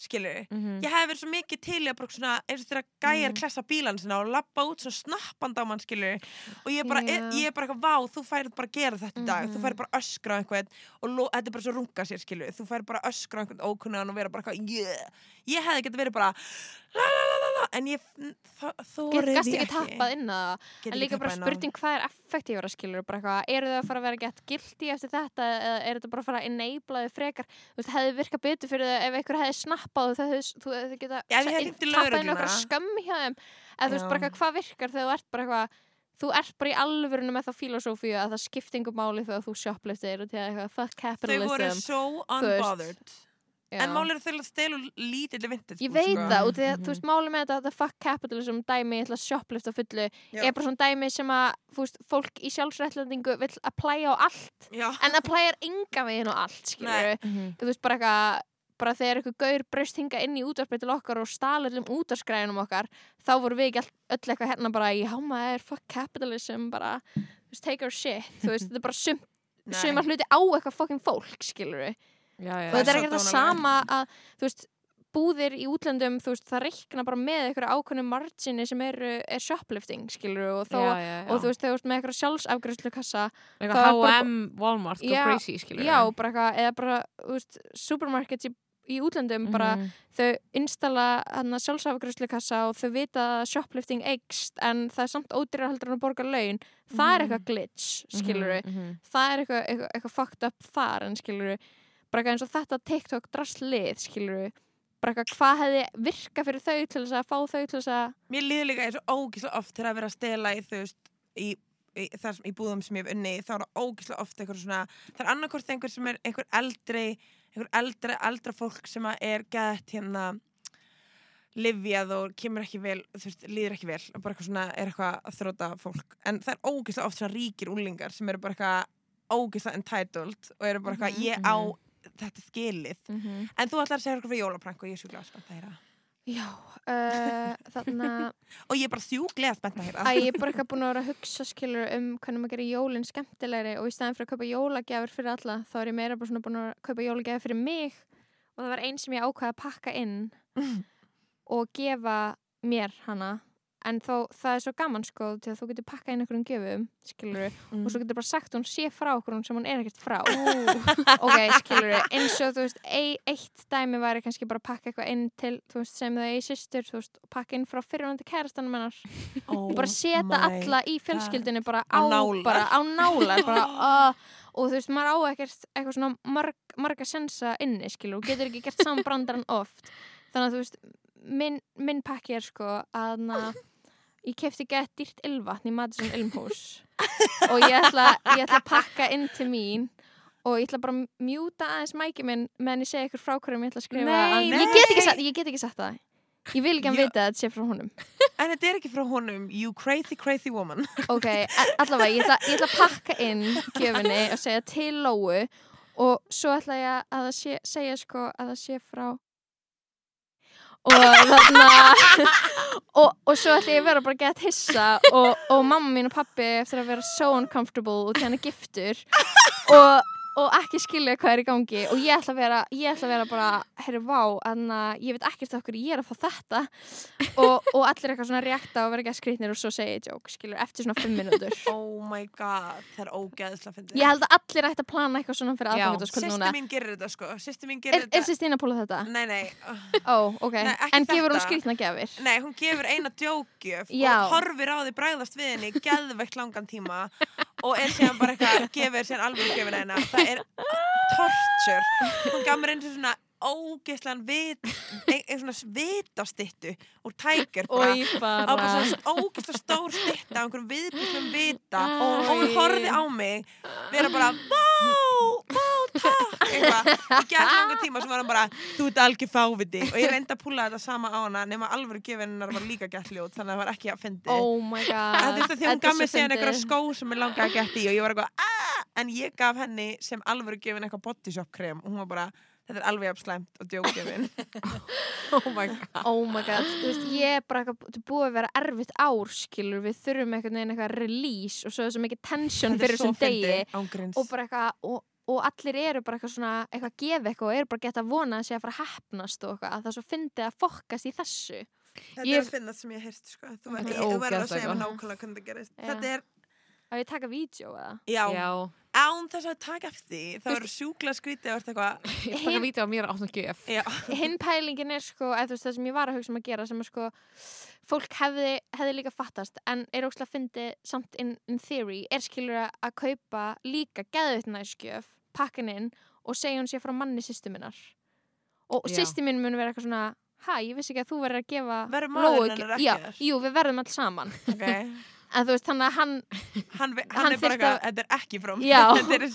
D: skilur
C: Mhm.
D: ég hef verið svo mikið til að bara svona eins og þegar gæjar
B: Mm.
D: klessa bílan sinna og lappa út svona snappand á mann skilur og ég er bara,
B: Já.
D: ég er bara eitthvað vá, þú færið bara að gera þetta í dag þú
B: Mhm.
D: færið bara að öskra á einhvern og lo, þetta er bara svo runga sér skilur þú færið bara að öskra á einhvern ókunnan og vera bara eitthvað yeah. ég hefði getið verið bara la, la, la, la, en ég þórið
B: Gast
D: því
B: ekki
D: ekki.
B: tappað inn að það. En
D: ekki
B: líka bara spurning hvað er effektífara skilur bara eitthvað, eru þau að fara að vera gett gildi eftir þetta eða er þetta bara að fara að enabla þau frekar? Þú veist, hefði virkað betur fyrir þau ef einhver hefði snappað og þau þú geta
D: hefði hringt í
B: tappað inn
D: lögregluna.
B: okkur skömm hjá þeim. Eða þú veist bara hvað virkar þegar þú ert bara eitthvað þú ert bara í alvörinu með þá filosófíu að það skiptingu máli þegar þú shopliftir og að eitthvað, fuck
D: Þau voru
B: capitalism.
D: so
B: veist. Já.
D: En málið er þau að stela lítill vintage
B: Ég veit
D: sko.
B: það, og því að,
C: Mhm.
B: þú veist, máli með þetta, þetta fuck capitalism dæmi, ég ætla að shoplifta fullu,
D: Já.
B: er bara svona dæmi sem að, þú veist, fólk í sjálfsrætlandingu vill applæja á allt,
D: Já,
B: en applæjar enga veginn á allt, skilur
C: Mhm.
B: Þú veist, bara eitthvað, bara þegar eitthvað gaur bröst hinga inn í útvarpið til okkar og stala öllum útvarskræðunum okkar, þá voru við ekki all, öll eitthvað hérna bara í, how maður, fuck capitalism, bara, þú veist, take our shit, þú veist, þetta er bara sum, sumar hluti á eitthvað fucking fólk, skilur
C: Já, já.
B: og þetta er það
D: dónalegt.
B: sama að veist, búðir í útlöndum veist, það reikna bara með einhverju ákveðnu margini sem er, er shoplifting skilur og, þó,
C: já,
B: og þú veist, þegar þú veist með einhverju sjálfsafgræslu kassa
C: H&M, Walmart, go crazy, skilur
B: já, bara eitthvað, eða bara veist, supermarkets í, í útlöndum bara
C: Mhm.
B: þau installa hana sjálfsafgræslu kassa og þau vita að shoplifting eikst en það er samt ódýrar heldur en að borga laun það er
C: Mhm.
B: eitthvað glitch,
C: Mhm, mhm.
B: það er eitthvað, eitthvað, eitthvað fucked up þar en skilur bara eitthvað eins og þetta TikTok drastlið skilur bara eitthvað hvað hefði virka fyrir þau til þess að fá þau til þess að
D: Mér líður líka eins og ógíslega oft til að vera að stela í veist í, í, í búðum sem ég hef unni þá er það ógíslega oft einhver svona það er annarkort einhver sem er einhver eldri einhver eldra, eldra fólk sem er gett hérna livjað og kemur ekki vel veist, líður ekki vel og bara eitthvað svona er eitthvað að þróta fólk. En það er ógíslega oft svona ríkir úlingar sem eru bara eitthvað ógíslega entitled og eru bara eitthvað
B: Mhm,
D: ég á þetta skilið.
B: Mm
D: en þú ætlar að segja eitthvað fyrir jólaprank og ég er sjúklega spennt að heyra.
B: Já, uh, þannig
D: og ég er bara sjúklega spennt að heyra.
B: Að ég er bara eitthvað búin að vera að hugsa skilur um hvernig maður gerir jólinn skemmtilegri og í staðin fyrir að kaupa jólagjafir fyrir alla þá er ég meira bara búin að kaupa jólagjafir fyrir mig og það var einn sem ég ákvaði að pakka inn og gefa mér hana en þó það er svo gaman sko til að þú getur pakkað inn einhverjum gjöfum skilur
D: Mm.
B: og svo getur bara sagt hún sé frá okkur sem hún er ekkert frá. Ok, skilur eins og þú veist ei, eitt dæmi væri kannski bara að pakka eitthvað inn til þú veist sem það er í systur þú veist, pakka inn frá fyrirvændi kærastanum hennar.
D: Oh
B: og bara setja alla í fjölskyldinu bara
D: Á nálar.
B: bara á nálar bara, uh, og þú veist, maður á ekkert eitthvað svona marg, marga sensa inni skilur, og getur ekki gert saman brandarann oft. Þannig að þú veist minn, minn pakki er sko að ég kefti gett dýrt ylvatn í Madison Ilmhús og ég ætla, ég ætla að pakka inn til mín og ég ætla bara að mjúta aðeins mæki minn meðan ég segi ykkur frá hverjum ég ætla að skrifa
C: Nei,
B: að,
D: nei.
B: ég, get ekki sagt, ég get ekki sagt það ég vil ekki að
D: Já.
B: vita að þetta sé frá honum
D: En þetta er ekki frá honum, you crazy, crazy woman.
B: Ok, a- allavega, ég ætla, ég ætla að pakka inn gjöfinni og segja til Lóu og svo ætla ég að það sé, segja sko að það sé frá og þarna og, og svo ætla ég að vera bara að geta hissa og, og mamma mín og pappi eftir að vera so uncomfortable og er giftur. Og, og ekki skilja hvað er í gangi og ég ætla að vera, ég ætla að vera bara herri vá, en ég veit ekkert okkur ég er að fá þetta og, og allir eitthvað svona reakta og vera ekki að skrýtnir og svo segja ég joke, skilur, eftir svona fimm minútur
D: Oh my god, það er fyndið.
B: ég held að allir ætti að plana eitthvað svona fyrir aðfangadagskvöld
D: Sýsti
B: núna
D: mín gerir þetta sko, sýsti mín
B: er,
D: gerir
B: er
D: þetta.
B: sýstín að púla þetta?
D: Nei, nei, uh,
B: Ó, ok,
D: Nei,
B: en gefur hún
D: þetta.
B: skrýtna gefir?
D: nei, hún gefur eina djókjöf og horfir á því bræðast við henni geðveikt langan tíma og er síðan bara eitthvað, gefur síðan alveg gefur henni. Það er torture. Hún gaf mér eins og svona ógeðslegan vit, ein, ein svona vitastittu úr tækir bara. Ógeðslega stór stitta á einhverjum viðbúslum vita
B: Æ.
D: og hún horfði á mig vera bara, vá, vá, takk eitthvað, í gæt langa tíma sem var hann bara, þú ert algjör fáviti. Og ég reyndi að púla þetta sama á hana nema alvöru gefinnar var líka gætt ljót þannig að það var ekki að fyndi
B: Oh my god
D: að þú veist að því hún
B: Þetta er
D: gaf
B: svo
D: síðan
B: fyndið.
D: skó sem ég langaði að geta í og ég var eitthvað, aah, en ég gaf henni sem alvöru gefin eitthvað body shop krem og hún var bara, þetta er alveg jafn slæmt og djókgefin.
C: Oh my god.
B: Oh my god, þú veist, ég er bara eitthvað, þetta er búið að vera erfitt ár, skilur, við þurfum einhvern veginn eitthvað release og svo er svo mikið tension fyrir þessum degi og bara eitthvað, og, og allir eru bara eitthvað svona, eitthvað að gefa eitthvað og eru bara gett að vona að sé að fara að hefnast og eitthvað, að það er svo fyndið að fokkast í þessu.
D: Þetta
B: Ég-
D: er að finnast sem ég heyrst sko. Þú verður
C: er
D: að segja mér nákvæmlega hvernig það gerist. Þetta er,
B: Að ég taka vídeo eða?
D: já,
C: Já.
D: Án þess að taka eftir því, þá
B: Þú
D: er sjúkla eitthvað,
C: Ég taka
B: Hin-
C: vídeo á mér að gjöf.
D: já,
B: hinn pælingin er sko, eða þú veist það sem ég var að hugsa um að gera sem er sko, fólk hefði, hefði líka fattast en er óslega að fyndi samt in, in theory, er skilur að, að kaupa líka geðvitt næskjöf pakkin inn og segja hún sér frá manni sýstu minnar og
C: Já.
B: sýstu minn mun vera eitthvað svona hæ, ég vissi ekki að þú verður að gefa
D: Verður maðurinn
B: Lóu-
D: hennar ekki
B: Já,
D: þar?
B: jú, við verðum alls saman
D: ok,
B: en þú veist, þannig að hann,
D: hann,
B: Hann
D: hann er bara eitthvað, þetta er ekki frá mér.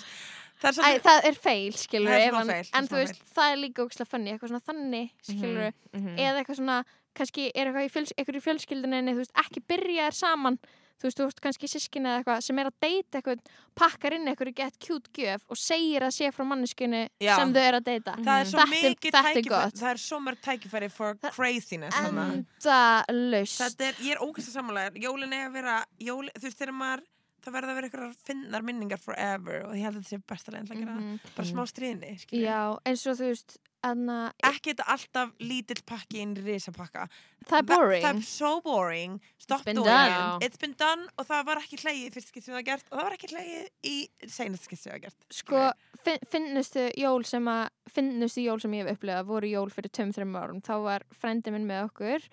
D: Það
B: það er feil, skilur
D: er það er
B: en þú veist, það er líka ógislega funny, eitthvað svona þannig, skilur
C: Mhm.
B: eða eitthvað svona, kannski er eitthvað í, fjöls, eitthvað í fjölskyldunni, þú veist, ekki byrja þér saman, þú veist, þú veist, kannski sískinni eða eitthvað sem er að deyta eitthvað, pakkar inn eitthvað get cute gjöf og segir að sé frá manneskunni
D: Já.
B: sem þau eru að deyta
D: það er svo
B: er-
D: mikið
B: er
D: tækifæri, það er svo mörg tækifæri for
B: Það-
D: craziness.
B: endalaust
D: Þetta er, ég er ógæst að samanlega, jólin er að vera, jól, þú veist, þegar maður, það verða að vera eitthvað finnar minningar forever og ég held að þetta sé besta gera það.
B: Mhm.
D: Bara smá stríðni, skilja.
B: Já, eins og þú veist anna,
D: Ekki þetta alltaf lítill pakki inn í risapakka.
B: það er boring
D: Það er so boring. Stop
B: been
D: doing
B: done.
D: it. It's been done og það var ekki hlegið í fyrst skipti sem það var gert og það var ekki hlegið í seinast skipti sem það var gert.
B: sko, fin, finnustu jól sem að finnustu jól sem ég hef upplegað voru jól fyrir tveim, þreim árum þá var frendi minn með okkur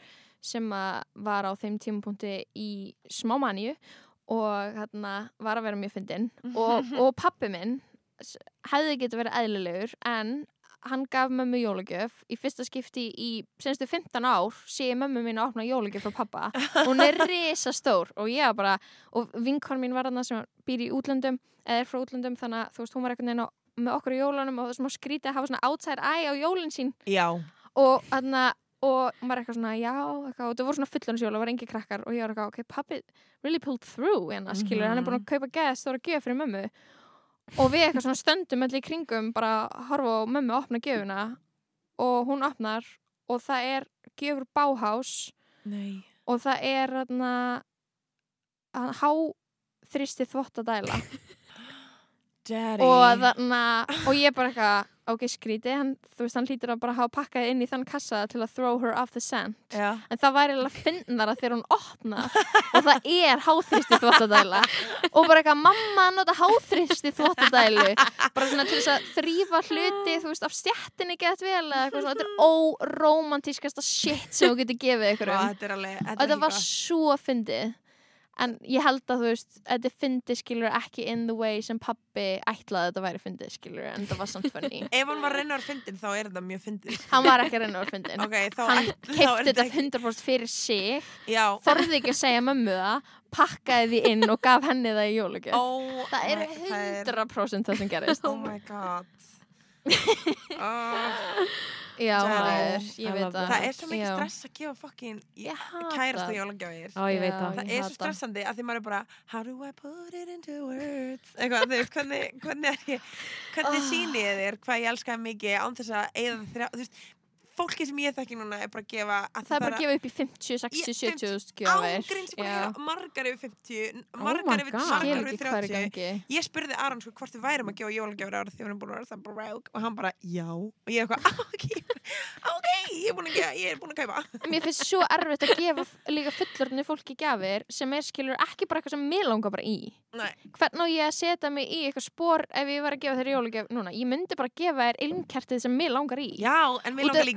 B: sem að var á þeim tímapunkti í smá manju og hérna var að vera mjög fyndin og, og pappi minn hefði getið verið eðlilegur en hann gaf mömmu jólagjöf. Í fyrsta skipti í senstu 15 ár sé mömmu mín að opna jólagjöf frá pappa hún er risa stór og ég var bara og vinkon mín var þarna sem býr í útlöndum eða er frá útlöndum þannig að þú veist hún var veginn á, með okkur í jólunum og það er smá skrítið að hafa svona outside eye á jólinn sín.
D: Já.
B: og þarna og maður eitthvað svona, já, eitthvað, og það voru svona fullansjól og var engi krakkar. Og ég var eitthvað, ok, pappi really pulled through, hérna, skilur, hann er búin að kaupa geða stóra gjöf fyrir mömmu og við eitthvað svona stöndum allir í kringum bara horfa á mömmu að opna gjöfuna og hún opnar og það er gjöfur báhás
D: Nei.
B: og það er þarna há þristi þvottadæla og þarna og ég bara eitthvað, hann, þú veist, hann hlýtur að bara hafa pakkað inn í þann kassa til að throw her off the scent
D: Já.
B: en það væri alveg finnara þegar hún opna og það er háþristi þvottadæla og bara eitthvað, mamma nota háþristi þvottadælu bara svona til þess að þrýfa hluti þú veist, af stjættinni gett vel eða eitthvað svona, þetta er óromantískasta shit sem þú getur gefið ykkur um.
D: Þetta er alveg, þetta
B: og þetta var svo fyndið en ég held að þú veist þetta fyndið skilur ekki in the way sem pappi ætlaði að þetta væri fyndið skilur en það var samt funny
D: Ef hann var reynar fyndin þá er þetta mjög fyndið.
B: hann var ekki að reyna að vera fyndin
D: Ok, þá,
B: hann
D: þá er
B: keipti þetta
D: ekki-
B: 100% fyrir sig
D: Já.
B: þorði ekki að segja mömmu það pakkaði því inn og gaf henni það í jólugjöf
D: Oh
B: er
D: það er-
B: 100% það sem gerist
D: Oh my god. oh,
B: já, maður, ég veit
C: that.
D: það er svo mikið stress að gefa fucking
B: ég hata
D: kærasta jólagjafir.
C: Ó, ég veit
B: Já,
C: það.
D: Það er svo stressandi að því maður er bara How do I put it into words Eitthvað, þú veist, hvernig, hvernig er ég Hvernig
B: Ah.
D: sýni ég þér hvað ég elskaði mikið án þess að eða þrjá Þú veist, fólki sem ég þekki núna er bara að gefa að
B: það er bara að gefa upp í 50, 60,
D: Ég-
B: 70 þúsund gjöfir
D: Ángríns búin að
B: Já.
D: gera margar yfir 50
C: Oh
D: Margar yfir
C: God.
B: skil
D: margar
B: ekki
D: yfir
B: hvað er í
D: 30
B: gangi.
D: Ég spurði Aron sko hvort við værum að gefa jólagjafir ára því við erum búin að vera það broke og hann bara já. Og ég eitthvað "Ah, ok, ok, ég er búin að, gefa, ég er búin að kaupa.
B: Mér finnst svo erfitt að gefa líka fullorðinu fólki gjafir sem er skilur ekki bara eitthvað sem mér langar bara í. Hvernig ég að setja mig í eitthvað spór ef ég var að gefa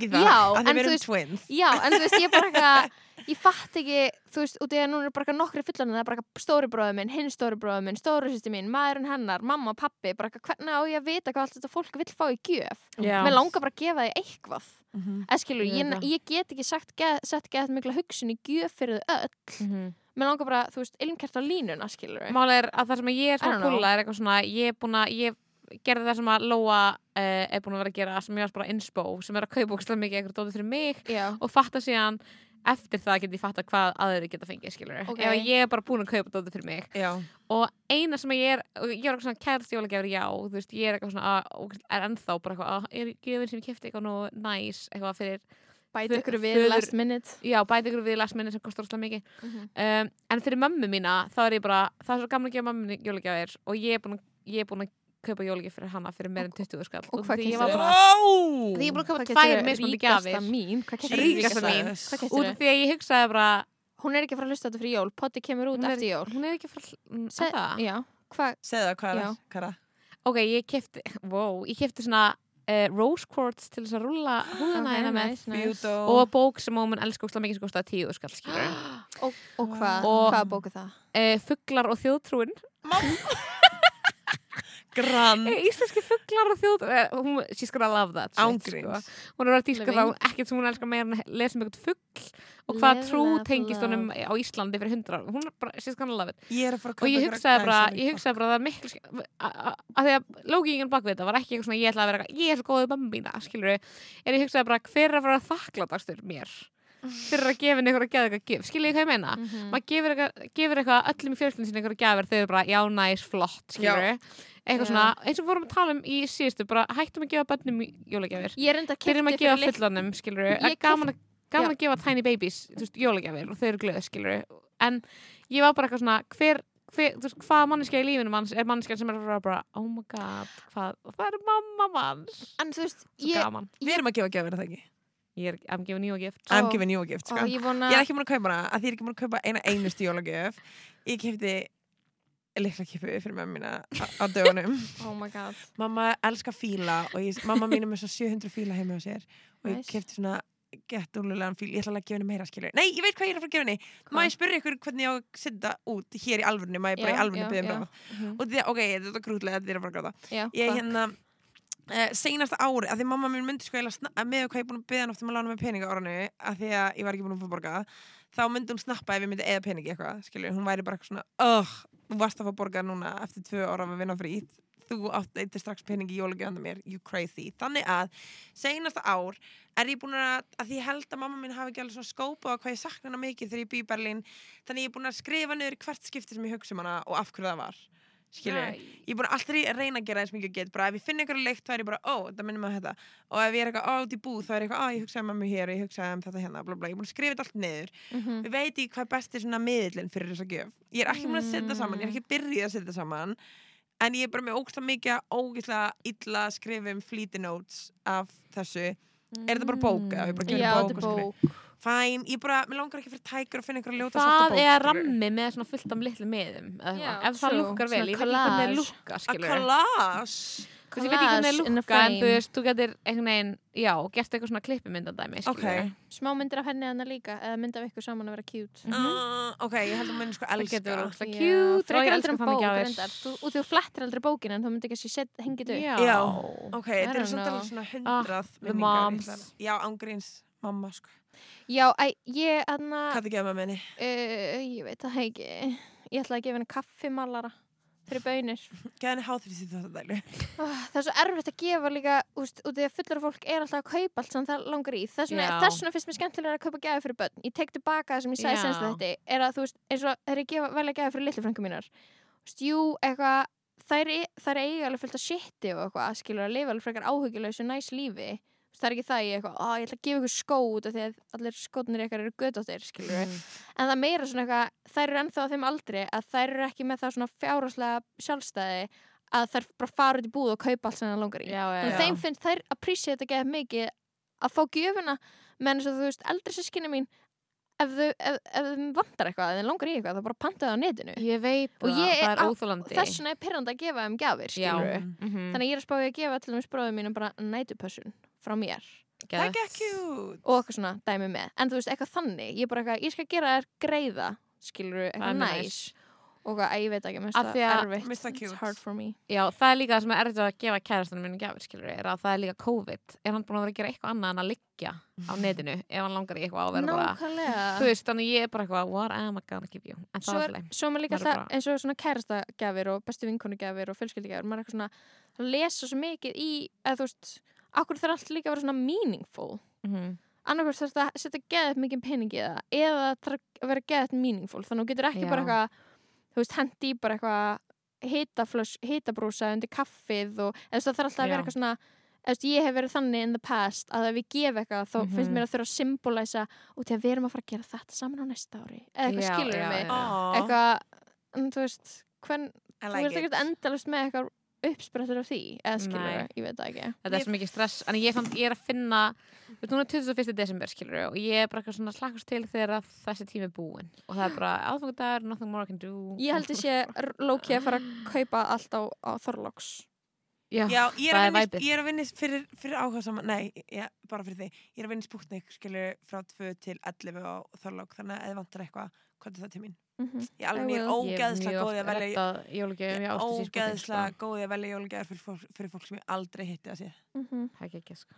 D: en í það
B: já,
D: að
B: en
D: erum
B: veist-
D: twins
B: Já, en þú veist, ég bara eitthvað, ég fatt ekki, þú veist, út í að núna er bara eitthvað nokkri fullorðinu, það er bara eitthvað stóri bróður minn, hinn stóri bróður minn, stóri sýsti mín, maðurinn hennar, mamma, pappi, bara eitthvað, hvernig á ég að vita hvað allt þetta fólk vill fá í gjöf? Mér langar bara að gefa þig eitthvað.
D: Mhm.
B: Eða skilur,
C: Ég
B: ég, ég get ekki sagt, get, sett gett mikla hugsun í gjöf fyrir þau öll.
C: Mhm.
B: Mér langar bara, þú veist, ilmkert á línuna, skilur.
C: Mál er að það sem ég er svona púla er eitthvað svona, ég er búin að, ég gerði það sem að Lóa uh, er búin að vera að gera sem ég var bara inspo, sem er að kaupa ógstlega mikið eitthvað dótið fyrir mig
B: Já.
C: og fatta síðan eftir það get ég fatta hvað aðri geta fengið, skilur
B: Ok.
C: ef ég er bara búin að kaupa dótið fyrir mig
D: Já,
C: og eina sem ég er, ég er eitthvað svona kærst jólagjafir, já, þú veist, ég er eitthvað svona að, er ennþá bara eitthvað, að, er gjöfin sem ég kefti eitthvað nú næs, eitthvað fyrir
B: Bæti ykkur við
C: föður-
B: last minute.
C: já, bæti ykkur við last minute sem kostar óslega mikið
B: Mhm.
C: um, en fyrir mömmu mína þá er ég bara, það er svo gaman að gefa mömmu jólagjafir og ég er búin að, ég er búin að kaupa jólagjafir fyrir hana fyrir meir en 20 skall
B: og
C: af því ég var bara,
D: Wow!
C: því ég að kaupa tvær
B: geturðu?
C: mismunandi
B: Ríkasta mín.
C: Út af því að ég hugsaði bara
B: Hún er ekki að fara að hlusta þetta fyrir jól. Potti kemur út eftir jól.
C: hún er ekki frá mm,
B: Se-
C: er það?
B: Já. Hvað?
C: Ok, ég kefti, wow, ég kefti svona uh, rose quartz til þess að rúlla húðina
B: Ok,
C: hérna með
B: nice, nice.
D: Beauto.
C: og bók sem hún mun elska úrslega mikið sem kostaði tíu skall,
B: Og, og hvað?
C: Og-
B: Hvað bóku það?
C: uh, Fuglar og þjóðtrúin
D: Grann.
C: Eh, Íslenski fuglar og þjóðtrúin hún, She's gonna love that shit,
D: Ángríns.
C: sko. Hún er að dýrka þá ekkert sem hún elskar meira en að lesa um eitthvað fugl og hvað trú tengist honum á Íslandi fyrir hundra. Hún er bara, she's gonna love it
D: Ég
C: og ég hugsaði bara, ég hugsaði bara að það er miklu að því að lógingin bak við þetta var ekki eitthvað svona ég ætla að vera ég er svo góðið bambína skilur við, en ég hugsaði bara hver er að fara þakkláttastur mér fyrir að gefa henni eitthvað að gefa eitthvað gif, skilur ég hvað ég meina?
B: Mhm.
C: maður gefur eitthvað, gefur eitthvað öllum í fjölskyldin sinni eitthvað gjafir, þau eru bara já, næs, flott skilur við, eitthvað svona eins og við vorum að tala um í síðustu, bara hættum að gefa bönnum jólagjafir,
B: Ég er enda
C: byrjum að gefa við,
B: Ég
C: gaman, að, gaman að gefa tiny babies, jólagjafir og þau eru glöð, skilur við, en ég var bara eitthvað svona, hver Hver, veist, hvað manneskja í lífinu manns er manneskja sem er bara, bara oh my god, hvað, það er mamma manns?
B: En þú veist, ég,
C: gaman,
D: Við erum að gefa gefur, er það ekki?
C: Ég er, I'm giving you a gift
D: I'm giving you a gift, sko.
B: ég vona
D: Ég er ekki múin að kaupa hana, að því ég er ekki múin að kaupa eina einustu jólagjöf. Ég kefti likla kipu fyrir mömmu mína á, dögunum.
B: Oh my god
D: mamma elskar fíla og ég, mamma mín er með svo 700 fíla heima á sér og ég
B: Nice.
D: kefti svona gettúlulegan fíl, ég ætla að gefa henni meira skilur Nei, ég veit hvað ég er að fara að gefa henni Má ég spyrja ykkur hvernig ég á að setja út hér í alvörunni, má ég bara
B: Já,
D: í alvörunni
B: já,
D: byggja um
B: já.
D: ráð
B: Mhm.
D: og því, ok, þetta er grútlega, þetta er að fara að gráta Ég
B: hvað?
D: hérna uh, seinasta ári, að því mamma mín myndi sko með hvað ég er búin að hann oft um að lána með peninga áranu, að því að ég var ekki búin að fá borga þá myndi hún snappa ef ég myndi eða peningi eitthvað, skilur, hún væri bara eitthvað svona oh, þú varst að fá borga núna eftir tvö ára að vinna frýtt, þú átt eitthvað strax peningi í jólugjöfanda mér, you crazy. Þannig að, seinasta ár er ég búin að, að því held að mamma mín hafi ekki alveg svona skópa á hvað ég sakna hana mikið þegar ég bý í Berlín, þannig ég er búin að skrifa niður hvert skipti sem ég hugsa um hana og af hverju það var skilur, ég er að alltaf að reyna að gera eins mikið og get. Bara ef ég finn einhverja leikt þá er ég bara, ó, þetta minnum að þetta. Og ef ég er eitthvað á út í búð þá er ég eitthvað, á, ég hugsaði um mömmu hér og ég hugsaði um þetta hérna, bla bla, ég er búin að skrifa þetta allt niður.
B: Mhm.
D: við veit ég hvað er besti svona miðlinn fyrir þessa gjöf. Ég er ekki búin að setja saman, ég er ekki byrjuð að setja saman en ég er bara með ógstlega mikið ógstlega illa að skrifa um fleety notes af þessu. Er þetta bara bók
B: er
D: fæn, ég bara, mér langar ekki fyrir tækur að finna einhverja ljóta
C: það
D: svarta bók
C: er
D: skilurðu.
C: rammi með svona fullt af litlu miðum eða
B: Já,
C: ef það
B: true.
C: lukkar vel,
B: Svona
C: ég veit ekki hvernig
B: collage.
C: það lukkar
D: að
C: skilur
D: collage
C: Þú veist, ég veit ekki hvernig
B: Collage
C: það
B: in a
C: lukka en þú
B: frame.
C: veist, þú getur einhvern veginn, já, gert eitthvað svona klippimyndandæmi
D: Ok.
C: skilurðu.
B: Smá myndir af henni hana líka Eða mynd af ykkur saman að vera cute
D: Uh, ok, ég held að menn sko
C: það
D: elska
C: getur ógeðslega
B: Já,
C: cute og
B: frekar
C: ég
B: heldur
C: elska
B: en
C: þannig
B: bók
C: gjafir.
B: reyndar Þú- Og þú flettir aldrei bókin en þú myndir ekki að sé hengið upp
C: já,
D: ok,
B: I
D: þetta
B: don't
D: er samt
B: know.
D: alveg svona hundrað
C: the
D: minningar,
C: moms.
D: ég ætla að- já, ángríns, mamma sko
B: Já, æ, ég aðna
D: hvað það gefa með henni?
B: uh, Ég veit það ekki. Ég ætla að gefa henni kaffimalara fyrir bönir
D: gefa henni háþrýst í þetta dælu
B: oh, Það er svo erfitt að gefa líka úst, út því að fullur fólk er alltaf að kaupa allt sem það langar í. Þess vegna, finnst mér skemmtilega að kaupa gæði fyrir börn. Ég tek tilbaka það sem ég sagði senst þetta er að þú veist, eins og þegar ég gefa, velja gæði fyrir litlu frængu mínar Úst, Jú, eitthvað þær, e- þær eiga alveg fullt af shiti og eitthvað skilur að lifa alveg frekar áhugilausu næs lífi það er ekki það ég eitthvað, ég ætla að gefa ykkur skó út af því að allir skótnir ykkar eru gödóttir
C: Mhm.
B: en það meira svona eitthvað þær eru ennþá á þeim aldri að þær eru ekki með það svona fjárháslega sjálfstæði að þær bara fara út í búð og kaupa allt sem það langar í.
C: Já, já, já.
B: að þeim finnst þær appreciate þetta geða mikið að fá gjöfuna menn eins og þú veist, eldri sískinni mín ef þau, ef, ef þau vantar eitthvað ef þau langar í eitthvað, þá bara pantaðu á netinu.
C: Ég veit
B: Og
C: það,
B: ég
C: það
B: er
C: óþólandi
B: þess vegna er pyrrandi að gefa þeim gjafir
C: já,
B: skilur
C: mhm.
B: þannig að ég er að spáði að gefa til dæmis bróðum mínum bara nætupössun frá mér.
D: Það er
C: Geðveikt.
D: ekki cute
B: og eitthvað svona dæmi með. En þú veist, eitthvað þannig, ég er bara eitthvað, ég skal gera þér greiða skilur,
C: Það
B: eitthvað næs. og eitthvað, að ég veit ekki, mér
C: Af
B: finnst
C: því
B: það
C: að-
B: erfitt.
D: Mér finnst það
B: it's
D: cute.
B: hard for me.
C: Já, það er líka það sem er erfitt að gefa kærastanum minn gjafir, skilur er að það er líka COVID. Er hann búin að vera að gera eitthvað annað en að liggja á netinu? Ef hann langar í eitthvað á að vera bara,
B: nákvæmlega.
C: Þú veist, þannig ég er bara eitthvað, what am I gonna give you? En það
B: svo
C: er
B: er,
C: fyrir
B: svo er maður líka
C: Maður er
B: alltaf eins og svona kærastagjafir og bestu vinkonugjafir og fjölskyldugjafir, maður er eitthvað svona að lesa svo mikið í, eða þú veist akkur þarf allt líka að vera svona meaningful?
C: Mm
B: annarkvæmst þarf þetta að setja geðið mikið pening í það eða það þarf að vera geðið meaningful þannig að þú getur ekki
C: Já.
B: bara eitthvað þú veist, hendi í bara eitthvað hitaflöss, hitabrúsa undir kaffið og þú það þarf alltaf að vera eitthvað svona þú veist, ég hef verið þannig in the past að ef við gefa eitthvað þá finnst
C: Mhm.
B: mér að þurfa að symbolæsa út í að við erum að fara að gera þetta saman á næsta ári. Eða eitthvað skilur mig? eitthvað, en þú veist hvern, þú
D: like
B: veist
D: it.
B: ekkert endalust með eitthvað uppsprettur af því eða skilur, ég veit það ekki
C: Þetta er svo mikið stress, en ég, fann, ég er að finna við núna er 21. desember, skilur og ég er bara eitthvað svona slakast til þegar að þessi tími er búinn og það er bara aðfangudagur, nothing more I can do
B: Ég held ég sé lóki að fara að kaupa allt á, á Þorlóks
C: Já,
D: Já, ég er, að
C: er
D: vinna,
C: væpið.
D: ég er að vinna fyrir, fyrir áhuga saman, nei, já, bara fyrir því ég er að vinna í Sputnik, skilur, frá 2 til 11 á Þorlók, þannig að ef vantar eitthvað hvað er það til mín?
B: Mm -hmm.
D: Ég er alveg
B: will.
D: ógeðslega góði að velja
C: jólugjöfum, ég sér
D: ógeðslega góði að velja jólagjafir fyrir, fólk- fyrir fólk sem ég aldrei hitti að sé
C: Það er ekki ekki, sko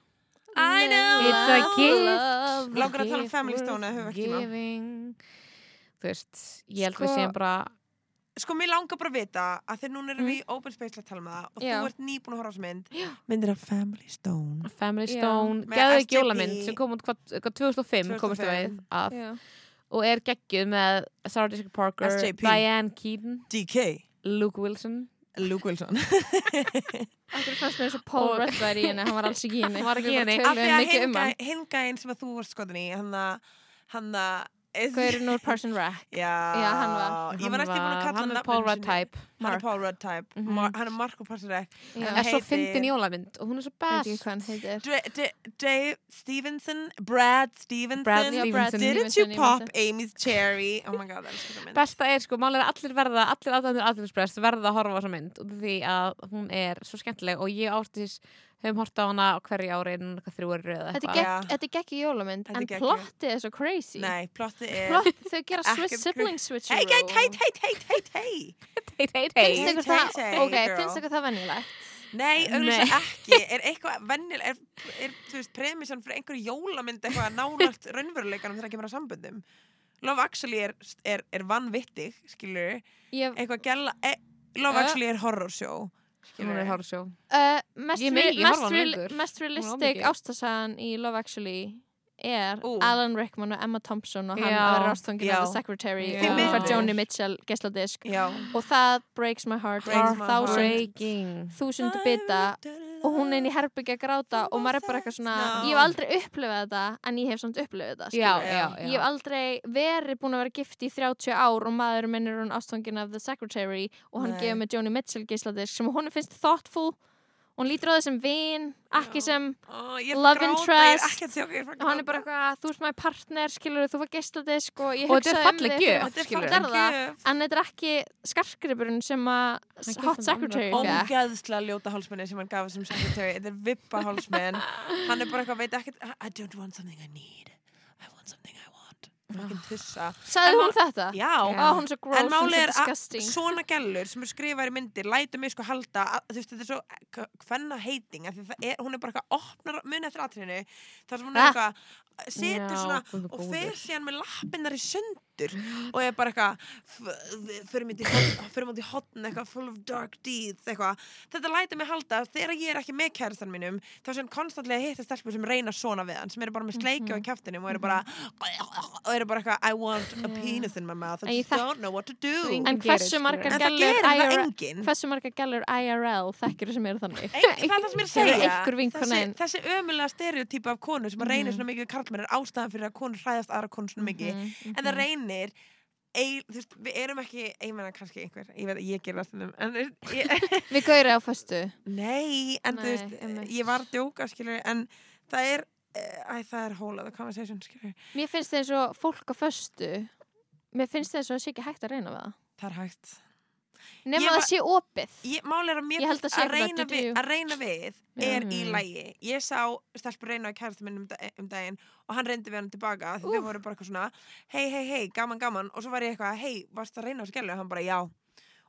D: I know
C: It's a gift
D: Langar að tala um Family Stone eða höfum við ekki tíma?
C: Giving Þú veist, ég held við
B: Sko-
C: séum bara
D: Sko, mér langar bara að vita að þegar núna erum
B: Mm.
D: við í Open Space að tala um það og þú ert nýbúin að horfa á þessu mynd myndir af Family Stone
C: Family. Stone, geðu
D: SJP.
C: jólamynd sem kom út hvað, hvað 2005 komist við
D: 2005.
C: að. Og er geggjuð með Sarah Jessica Parker,
D: SJP.
C: Diane Keaton
D: DK
C: Luke Wilson.
D: Luke Wilson.
B: Akkur fannst mér eins og Paul
C: Og-
B: Rudd væri í henni, hann var alls ekki í henni.
C: Hann var ekki í henni.
D: af því að
B: mikið um hann.
D: hingæinn sem að þú varst skotin í hann að hann að
B: Gaurin úr Parson Rack.
D: Já,
B: Já, hann var-
D: Ég var ekki búin að kalla
C: hann
D: hann
C: er Paul Rudd type.
D: Hann er. Paul Rudd type.
C: Mhm.
D: Mar Hann er Marko Parsarek
B: Já.
D: Hann
C: er svo
D: heitir-
C: fyndin jólamynd og hún er svo best.
B: hvað hann heitir.
D: Dre- D- Dave Stevenson? Brad Stevenson?
C: Brad
B: Já, Brad
C: Stevenson.
D: Didn't
B: Stevenson,
D: you pop. Amy's cherry? Oh my god, það er svo mynd.
C: Besta er sko, málega er að allir verða allir aðdæmdur aðdæmsprest verða að horfa á þessa mynd af því að hún er svo skemmtileg og ég ástis höfum horta á hana á hverju ári en þrjú eru eða eitthvað.
B: þetta er geggi jólamynd
D: Þetta er
B: En plottið er svo crazy.
D: Nei, plottið er
B: Plott, þau gera sibling switch
D: Hey, hey, hey, hey, hey, hey, hey.
C: Hei, hei,
B: Finnst
C: hei
B: ykkur
D: Hey,
B: það,
D: hey,
B: ok, finnst ykkur það venjulegt?
D: Nei,
C: Nei.
D: auðvitað ekki. Er eitthvað venjul Er, er þú veist, premissan fyrir einhverju jólamynd eitthvað nánast raunveruleikanum þegar kemur að samböndum? Love Actually er, er, er vannvittig, skilur
B: Ég,
D: Eitthvað gæla e, Love. Actually er horror show
C: hún er hársjó
B: uh, mest,
C: Ég
B: re
C: megi
B: mest,
C: horfa á hana
B: re
C: lengur.
B: mest realistic ástasagan í Love Actually er
D: Ú.
B: Alan Rickman og Emma Thompson og hann
C: Já.
B: af The Secretary
C: Já.
B: og fær Joni. Mitchell geisladisk
D: Já
B: og það breaks my heart
D: Breaks my heart.
B: þúsund, bita og hún er inn í herbyggja að gráta og maður er bara eitthvað svona
D: No.
B: ég hef aldrei upplifað þetta en ég hef samt upplifað þetta
C: já, já,
B: Ég hef aldrei verið búin að vera gift í 30 ár og maður minn er hún ástfangin af The Secretary og hann gefur með Joni Mitchell geisladisk sem hún finnst thoughtful hún lítur á það sem vin ekki sem
D: er
B: Love interest.
D: Er ekki er
B: og hann er bara eitthvað, þú ert maður partner skilur þú var geisladisk og ég
C: Og þetta er
B: hugsaði um
C: falleg gjöf,
D: Þetta er falleg
B: en þetta er ekki skarkripurinn sem að Hot Secretary
D: Ógeðslega ljóta hálsmenni sem hann gaf sem secretary. Þetta er vippa hálsmenn Hann er bara eitthvað, veit ekkert I don't want something I need I want something I want Fucking tussa
B: Sagði
D: En
B: hún þetta?
D: Já,
C: Já.
B: Ó, hún er svo gross,
D: En
B: hún
D: máli
B: er
D: að svona gælur sem er skrifaðir í myndir lætu mig sko halda að, þú veist, þetta er svo hvenna heiting að því það er, hún er bara eitthvað opnar muni eftir atriðinu þar sem hún er
B: Ah.
D: eitthvað setur
C: Já,
D: svona og fer síðan með lappinnar í sundur og er bara eitthvað f- förum út í hotn- eitthvað full of dark deeds eitthvað. Þetta lætur mig halda að þegar ég er ekki með kærastan mínum þá sem konstantlega hitta stelpur sem reyna svona við hann sem eru bara með
B: Mhm.
D: á kjaftinum og eru bara og eru bara eitthvað I want a penis in my mouth. I
B: ég
D: don't know what to do.
B: En hversu margar gælur IRL
D: enginn.
B: Hversu margar gælur IRL þekkir sem eru þannig?
D: Það er það sem ég er að segja. þessi, ömulega stereotypa af konu sem að reynir
B: Mhm.
D: svona mikið við karlmenn er ástæðan fyrir að konur hræðast aðra konur svona mikið.
B: Mhm,
D: en það
B: mhm.
D: Reynir ei, þú veist, við erum ekki, ég meina kannski einhver ég veit að ég ger þú ég,
B: Við gaurið á föstu.
D: Nei, en þú
B: Nei,
D: veist
B: einmitt.
D: ég var að djóka skilur en það er eh, æ, það er other conversation skilur
B: Mér finnst það eins og fólk á föstu Mér finnst það eins og það sé ekki hægt að reyna við það.
D: Það er hægt
B: Nefn að það sé opið.
D: Ég, er að
B: Ég held að sé
D: að,
B: eitthvað
D: reyna að reyna við er í
C: Mhm.
D: lægi ég sá stelpur reyna á kærasta minn um, da- um daginn og hann reyndi við hann tilbaka því þau voru bara eitthvað svona hei, hei, hei, gaman, gaman. Og svo var ég eitthvað, hei, varst það að reyna á gælu og hann bara, já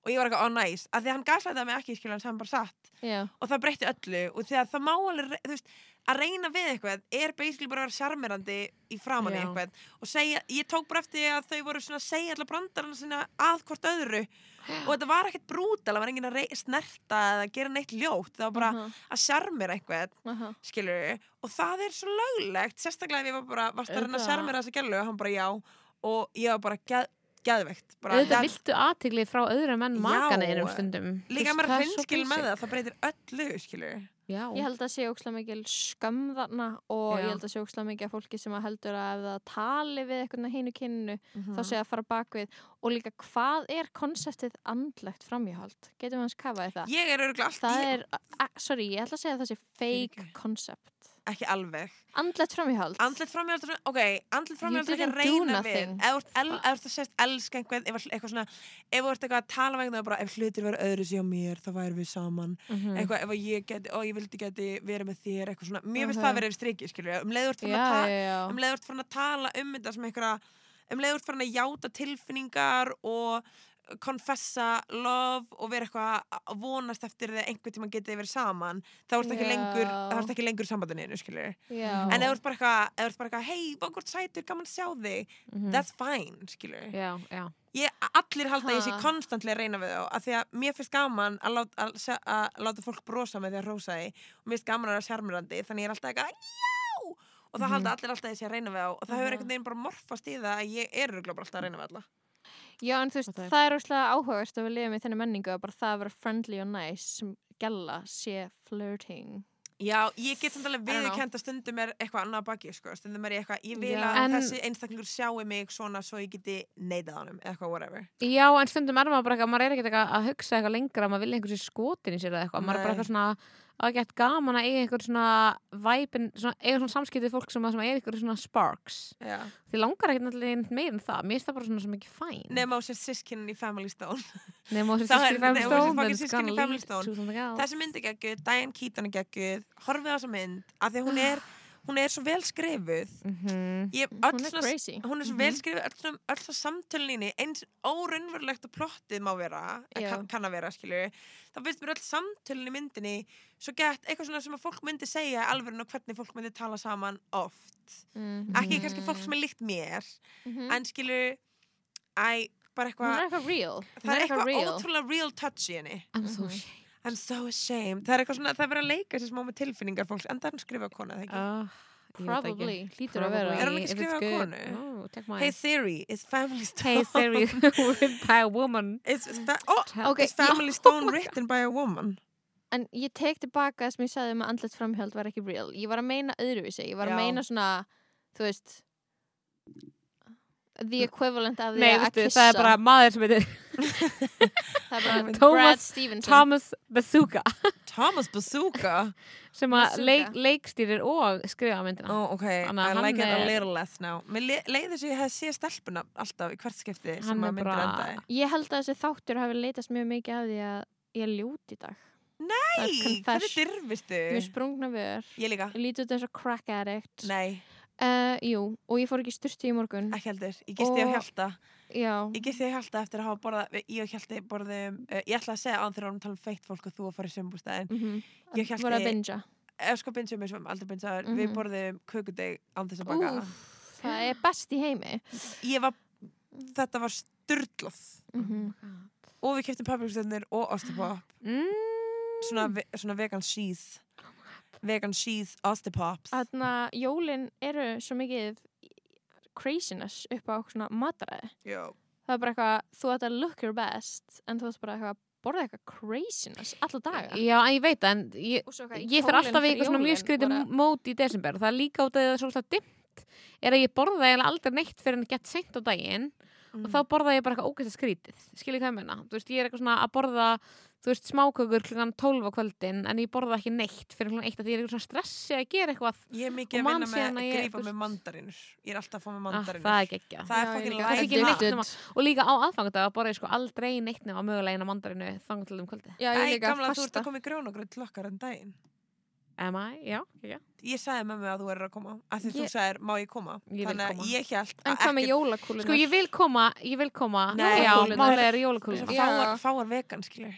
D: og ég var eitthvað, oh nice, af því að hann gaslætaði mig ekki skilur hann sem bara satt.
B: Já,
D: og það breytti öllu og þegar það má alveg, þú veist að reyna við eitthvað er basically bara að vera sjarmerandi í framann í eitthvað og segja, ég tók bara eftir að þau voru svona að segja allar brandarana sinna að hvort öðru. Og þetta var ekkert brútal, það var enginn að snerta eða gera neitt ljótt, það var bara
B: aha,
D: að sjarmera eitthvað
B: aha.
D: skilur og það er svo löglegt sérstaklega ef ég var bara, varst að reyna að sjarmera þessa gælu og hann bara já. Og ég var bara geðveikt það-
C: viltu aðtigli frá öðrum enn
D: Já.
C: makana einum stundum
D: líka
C: svo
D: hreinskil með það það breytir öllu skilur
C: Já.
B: Ég held að sé ókslega mikil skömm þarna og
C: Já.
B: ég held að sé ókslega mikil að fólki sem að heldur að ef það tali við eitthvað hinu kynnu
D: Mhm.
B: þá sé að fara bakvið og líka hvað er konseptið andlegt framhjáhald? Getum við hans kafaði það?
D: Ég er örgulega allt
B: Það
D: ég,
B: er, sorry, ég ætla að segja að það sé fake
D: Fyrirgefðu. Ekki alveg
B: Andlegt framhjáhald?
D: Andlit framhjáldur, ok, andlit framhjáldur ekki
B: didn't
D: að reyna við. Ef þú ert þú ert sést elska einhvern ef þú ert eitthvað að tala með einhvern bara ef hlutir verið öðru á mér þá væri við saman
B: Mhm.
D: eitthvað ef ég geti, ó ég vildi geti verið með þér eitthvað svona, mér finnst
B: Mhm.
D: það verið yfir striki skilju, um leiður fann ta-
B: já, já.
D: um fann að tala um þetta sem einhverja um leiður fann að játa tilfinningar og konfessa love og vera eitthvað að vonast eftir því að einhvern tíma getið verið saman þá lengur þá ert ekki lengur skilju
B: já.
D: en ef þú ert bara eitthvað, hei, bókort sætur, gaman sjá þig
C: Mhm.
D: that's fine,
C: já.
D: ég, allir halda ég sé að reyna við þá af því að mér finnst gaman að láta, að, að láta fólk brosa með því að rósa því og mér finnst gaman að vera sjarmirandi þannig ég er alltaf eitthvað, já og það halda allir alltaf ég sé að reyna við þá og það hefur
B: Mhm.
D: einhvern veginn bara morfast í það að ég er alltaf að reyna við alla
B: Já, en þú veist,
C: Fattar.
B: það er óslega áhugavert að við lifum í þenni menningu að bara það að vera friendly og nice sem gælla sé flirting.
D: Já, ég get samt alveg viðurkennt að stundum er eitthvað annað að baki, sko, stundum er ég eitthvað, ég vil að
C: En-
D: þessi einstaklingur sjáu mig svona svo ég geti neitað honum, eitthvað whatever.
C: Já, en stundum er maður bara eitthvað, maður er ekkert eitthvað að hugsa eitthvað lengra, maður vil einhversi skotin í sér eða eitthvað, maður er bara eitthvað svona að gett gaman að eiga einhver svona væpin, eiga svona samskiptið fólk sem, sem er einhver svona sparks
D: Já.
C: því langar ekkert náttúrulega meir en það, mér finnst það bara svona svo mikið fæn
D: Nefn á sér sískinin í Family Stone.
C: Nefnum á
D: Það er-
C: systkini Family Stone.
D: Þessi mynd er geggjuð, Diane Keaton er geggjuð, horfið á þessa mynd, af því hún er, hún er svo vel skrifuð.
C: Mhm.
D: Ég,
B: Hún er crazy.
D: Hún er svo vel skrifuð, öll, svo samtölinni, eins óraunverulegt að plottið má vera, kann, kann að vera, skilju. Það finnst mér öll samtölinni í myndinni svo gett eitthvað svona sem að fólk myndi segja alveg og hvernig fólk myndi tala saman oft.
B: Mm.
D: Ekki kannski fólk sem er líkt mér,
B: Mhm.
D: en skilju, æ, bara eitthvað,
B: er eitthvað
D: það er eitthvað
B: real.
D: ótrúlega real touch í henni.
C: I'm so
B: Mhm.
D: I'm so ashamed. Það er eitthvað svona, það er verið að leika sér smá með tilfinningar fólks, en það er hann skrifa kona, það ekki?
C: Ah, ég veit ekki.
B: Probably. Hlýtur að vera.
D: Er hún ekki
C: it's good.
D: konu?
C: Oh,
D: Hey Siri, is Family Stone...
C: Hey Siri, written by a woman.
D: Is, fa oh,
B: Ok,
D: is Family Stone written by a woman?
B: En ég tek tilbaka það sem ég sagði um að andlet framhjald var ekki real. Ég var að meina öðruvísi. Ég var
D: Já.
B: að meina svona, þú veist, the equivalent af því
C: Nei,
B: að kissa.
C: það er bara maður sem heitir
B: það er bara
C: Thomas-
B: Brad Stevenson.
C: Thomas Bazooka
D: Thomas Bazooka?
C: sem að leik, leikstýrir og skrifa myndina.
D: Oh, ok,
C: Þannig að
D: I like it a
C: er-
D: little less now. Mér le leiði þess að ég hef séð stelpuna alltaf í hvert skipti sem
C: er
D: að myndir endaði.
B: Ég held að þessi þáttur hafi leitast mjög mikið af því að ég er ljót í dag. Það er
D: Nei, hvernig
B: confession.
D: dyrfistu?
B: Mér sprungna vör.
D: Ég líka.
B: Ég líti út eins og crack addict.
D: Nei,
B: Uh, jú, og ég fór ekki styrti í morgun.
D: ekki heldur. Ég gisti á
B: Og-
D: Hjalta.
B: Já.
D: Ég gisti á Hjalta eftir að hafa borðað, ég og Hjalti borðum, uh, ég ætla að segja án þegar hann tala um feitt fólk og þú að fara í sömbústæðin.
B: Mm
D: Ég hélt
B: Var að
D: ég-
B: bingja.
D: Eða sko bindsum eins og aldrei bindsaður, við
B: Mhm.
D: borðum kökudeg án þess að baka.
B: Úff, það er best í heimi.
D: Ég var, þetta var styrlað.
B: Mm
D: Og við keftum paprikustöðnir og ostipop.
C: Mm.
D: Svona, ve svona vegan cheese. Vegan cheese ostipops.
B: Þannig að jólin eru svo mikið craziness upp á svona mataræði.
D: Jó.
B: Það er bara eitthvað, þú ætti að look your best en þú ætti bara eitthvað að borða eitthvað craziness alla daga.
C: Já, en ég veit það, en ég, ég fer
B: kjólinn
C: alltaf í
B: fyrir
C: eitthvað svona mjög skrítið mót í desember og það er líka út af því að það er svolítið dimmt er að ég borða eiginlega aldrei neitt fyrir en gett seint á daginn
D: Mm.
C: og þá borða ég bara eitthvað ógæst skrítið skiljið hvað ég meina, þú veist, ég er eitthvað svona að borða þú veist, smákökur klukkan 12 á kvöldin en ég borða ekki neitt fyrir klukkan 1 að ég er eitthvað svona stressi að gera eitthvað
D: Ég er mikið
C: Og
D: að vinna með að
C: að þú
D: með mandarinur. Ég er alltaf að fá með
C: ah,
D: mandarinur.
C: það er geggja
D: Það er
C: er ekki nema- og líka á aðfangandag að borða ég sko aldrei neitt nema mögulega eina mandarinu þangar til um kvöldi
B: Já, ég líka
D: gamla, þú ert að koma í grjónagröð til okkar en daginn.
C: Am I? Já, já
D: Ég sagði með mig að þú er að koma. Af því þú
B: Ég-
D: sagðir, má ég koma?
C: Ég
D: Þannig
C: koma.
D: að ég held
B: En
D: að ekkert-?
C: Sko ég vil koma, ég vil koma er
D: fáar vegan, skilur.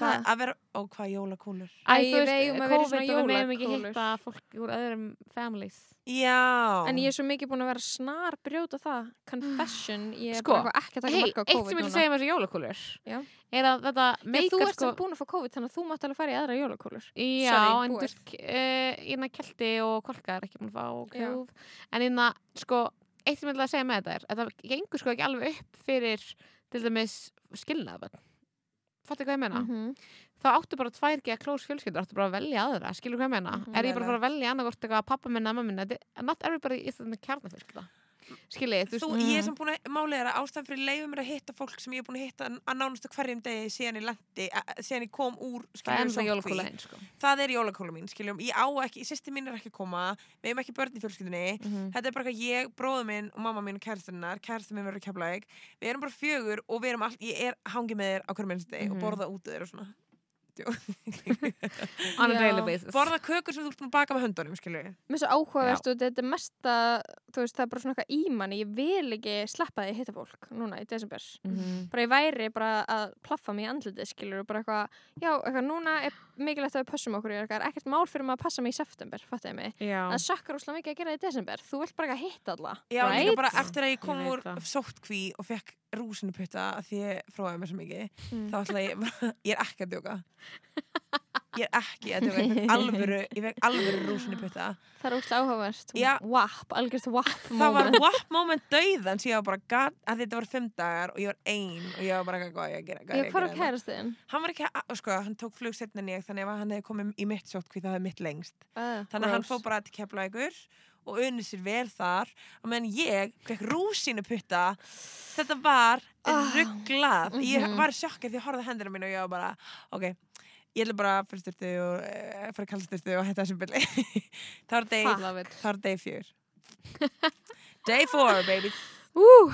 B: Ha?
D: að vera, ó hvað jólakúlur.
C: Æ, þú veist, COVID við meðum ekki hitta fólk úr öðrum families
D: Já.
B: En ég er svo mikið búin að vera snar brjóta það. Confession, ég er
C: Sko,
B: bara ekki að taka
C: Hei,
B: marka á
C: eitt
B: COVID
C: sem ég vil
B: núna.
C: segja um þessu jólakúlur
B: Já.
C: er að þetta
B: Já, þú
C: meikar
B: ert
C: sko
B: sko... búin að fá COVID þannig að þú mátt alveg fara í aðra jólakúlur.
C: Já,
B: Sorry,
C: en þú veist, uh, innan kelti og kolka er ekki búin að fá kjúf. En innan, sko, eitt sem ég vil að segja með þetta er að það gengur sko ekki alveg upp fyrir til dæmis skilnaðabönd. Fattu hvað ég meina
B: Mhm.
C: þá áttu bara tvær geða close fjölskyldur áttu bara að velja aðra, skilur hvað ég meina
B: Mhm.
C: er ég bara að fara að velja annarkort eitthvað pappa minna, mamma minna not everybody is the kjarnafjölskylda skilji, þú
D: Þú,
C: veist
D: ég er sem búin að er að ástæðan fyrir leifum mér að hitta fólk sem ég er búin að hitta að nánustu hverjum degi síðan ég lendi, að- síðan ég kom úr
C: það er ennþá
D: sóttkví.
C: jólakóla einn sko.
D: það er jólakóla mín, skiljum, ég á ekki, sýsti mín er ekki að koma, við hefum ekki börn í fjölskyldunni,
C: Mhm.
D: þetta er bara eitthvað ég, bróður minn og mamma mín og kæristinnar, kæristin minn verður keflaðið, við erum bara fjögur og við erum allt, ég er hangið með þér á hverjum minnstu degi
C: Mhm.
D: og borða út og svona.
C: on a
B: Já.
C: daily basis
D: borða kökur sem þú ert búin að baka með höndunum, skilju.
B: Mér er svo áhugavert og þetta er mesta, þú veist, það er bara svona eitthvað í manni, ég vil ekki sleppa því að hitta fólk núna í desember.
C: Mhm.
B: Bara ég væri bara að plaffa mig í andliti, skilur, og bara eitthvað, já, eitthvað, núna er mikilvægt að við pössum okkur, ég er eitthvað, ekkert mál fyrir maður að passa mig í september, fattuði mig.
C: já,
B: Það sökkar úrslega mikið að gera í desember, þú vilt bara eitthvað hitta alla,
D: Já,
B: right?
D: líka bara eftir að ég kom
C: Ég
D: úr sóttkví og fekk rúsinu putta að því ég fróði mér svo mikið,
B: Mm.
D: þá ætla ég, ég er ekki að djóka. Ég er ekki að djóka, ég fekk alvöru, ég fekk alvöru rúsinu putta.
B: Það er úrslega áhugavert, wap, algjörst wap
D: það var what moment dauðan sem ég var bara, god, að þetta var fimm dagar og ég var ein og ég var bara hvað ég að gera, hvað
B: Já,
D: ég að
B: hvað
D: gera
B: er
D: hérna?"
B: kærastiðin?
D: hann var ekki, að, sko, hann tók flug setna en ég þannig að hann hefði komið í mitt sótt hvað það hefði mitt lengst
B: Uh,
D: þannig að hann fór bara til Keflavíkur og unni sér vel þar og meðan ég fekk rúsínu putta þetta var
B: Ah.
D: rugglað ég
B: Mhm.
D: var í sjokki því að horfði á hendina mín og ég var bara, ok ég ætla bara að fyrir styrtu og uh, fyrir kallstyrtu og hætta þessum byrli var það var day fjör day four baby.
B: Uh,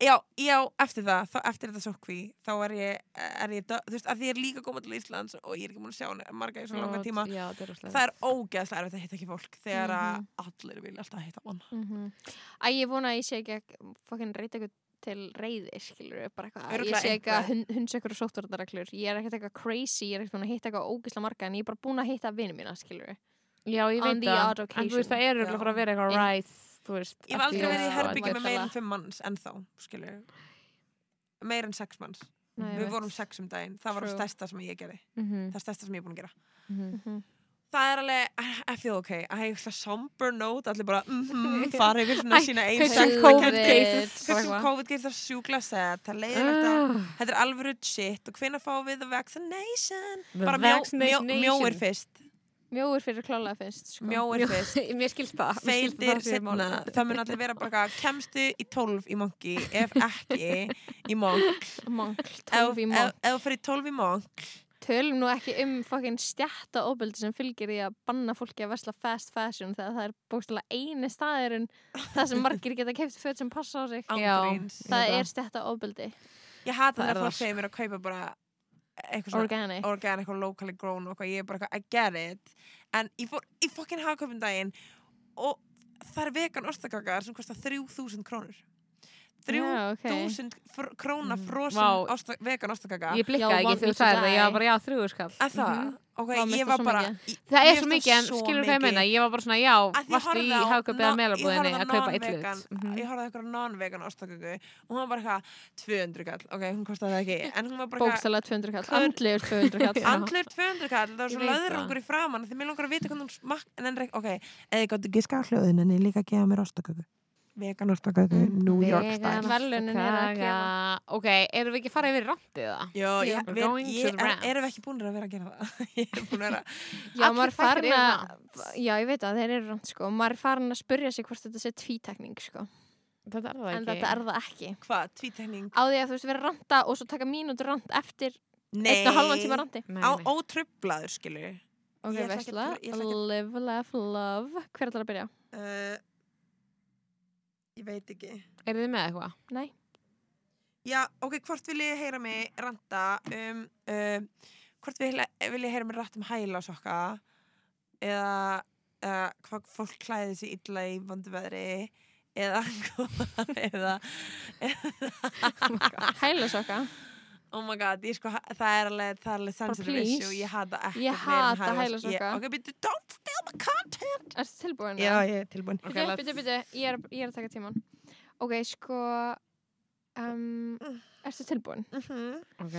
D: Já, já, eftir það, þá, eftir þetta sókví þá er ég, er ég, þú veist, að því ég er líka komið til Íslands og ég er ekki múin að sjá marga í svo langa tíma,
C: já, það er
D: það er ógeðslega erfitt að hitta ekki fólk þegar
B: Mhm.
D: að allir vilja alltaf hitta mann.
B: mm Æ, ég vona að ég sé ekki að fokkin reyta eitthvað til reyði, skilur bara eitthvað, ég sé ekki að hunds eitthvað sóttvarnarreglur, ég er ekkert eitthvað crazy, ég er ekkert búin að hitta eitthvað ógisla marga en ég er bara búin að hitta vini mína, skilur
C: já, ég veit það en þú veist, það er að fara að vera eitthvað ræð þú veist,
D: Ég hef aldrei verið í herbyggjum með
C: eitthvað.
D: meir en fimm manns ennþá, skilju. Meir en sex manns.
B: Nei,
D: Við vorum sex um daginn, það var það stærsta sem ég gerði.
C: Mhm,
D: Það stærsta sem ég er búin að gera.
C: mhm.
B: Mhm.
D: Það er alveg, I- feel okay. I have a somber note, allir bara, mhm, fara yfir svona sína
C: um
B: COVID,
C: COVID
D: getur það sjúkla sett, það leiðilegt að
C: Ah,
D: Þetta er alvöru shit og hvenær fáum við the vaccination?
C: The
D: Bara mjó, mjó, mjóir
C: nation.
D: fyrst.
B: Mjóir fyrir klálega fyrst, sko.
D: Mjóir fyrst.
C: Mér skilst það
D: Feildir setna. Það mun allir vera bara kemstu í 12 í monki, ef ekki í monk.
B: Mongl,
D: Ef
B: 12 í mongl.
D: ef þú fyrir 12 í monk,
B: Tölum nú ekki um fokkin stjætta óbeldi sem fylgir í að banna fólki að versla fast fashion þegar það er bókstala eini staðurinn það sem margir geta keift föt sem passa á sig.
C: Já.
D: ángríns.
B: Það er stjætta óbeldi.
D: Ég hata
C: Það er
D: fólk
C: það,
D: segir mér að kaupa bara svona
B: Organic.
D: organic og locally grown og ég er bara eitthvað, I get it. En ég fór í fokkin hagkaupum daginn og það er vegan ostakakar sem kostar 3000 krónur.
B: Já, ok.
D: 3000 fr króna
C: Mhm.
D: frosin
C: Vá.
D: osta, vegan ostakaka.
C: Ég blikkaði ekki þegar
B: to
C: sagði það, ég var bara, já, þrjúðu skall.
D: Að það?
C: Mhm.
D: Ok,
B: Vá, mér
D: ég
B: finnst
D: var
B: það
C: Það er svo mikið, en skilur hvað ég meina, ég var bara svona, já, varstu í
D: non-
C: að
D: horfði
C: að kaupa
D: non-vegan-
C: illut. Mhm.
D: Ég horfði eitthvað non-vegan ostaköku og hún var bara eitthvað 200 kall, ok, hún kostaði það ekki en hún var bara eitthvað
B: Bókstala 200 kall. Andlegur 200 kall.
D: andlur 200 kall, það var svo
C: veit
D: löðrungur í framann því mér langar að vita hvernig hún smakk en enn reik, ok, eða ég gátt ekki ská hljóðin en ég líka að gefa mér ostaköku vegan ostaköku,
B: Mm,
D: New York style
B: Verðlaunin eru að
C: ostakaka. Ok, erum við ekki að fara yfir randið það?
B: Já.
D: ég, við, ég, er, erum við ekki búin að vera að gera það ég er búin að vera
B: Já, maður er farin að, já, ég veit að þeir eru rand, sko. Maður er farin að spurja sig hvort þetta sé tvítekning, sko.
C: Þetta er það
B: En
C: ekki.
B: þetta er það ekki.
D: hvað, tvítekning
B: Á því að þú veist, vera randa og svo taka mínútur rand eftir
D: nei,
B: einn og halvan tíma randi.
C: Nei,
D: á
C: nei.
D: ótrublaður skilur
B: Ok,
D: að-
B: Live, laugh, love. Hver ætlar að byrja?
D: uh, ég veit ekki
C: Eru þið með eitthvað?
B: Nei.
D: Já, ok, hvort vil ég heyra mig ranta um, um hvort vil, vil ég heyra mig rætt um hæla sokka eða uh, hvað fólk klæði sig illa í vondu veðri eða hvað eða
B: Hælasokka.
D: Oh my god, ég sko, það er alveg það er alveg sensitive issue, ég hata ekki
B: Ég hata hælasokka.
D: ok, byrju, don't steal my content
B: Ertu tilbúin?
D: Já, ég er tilbúin
B: Ok, byrju, byrju. Ég er, ég er að taka tíman. Ok, sko... Um, ertu tilbúin?
D: mm
C: Ok.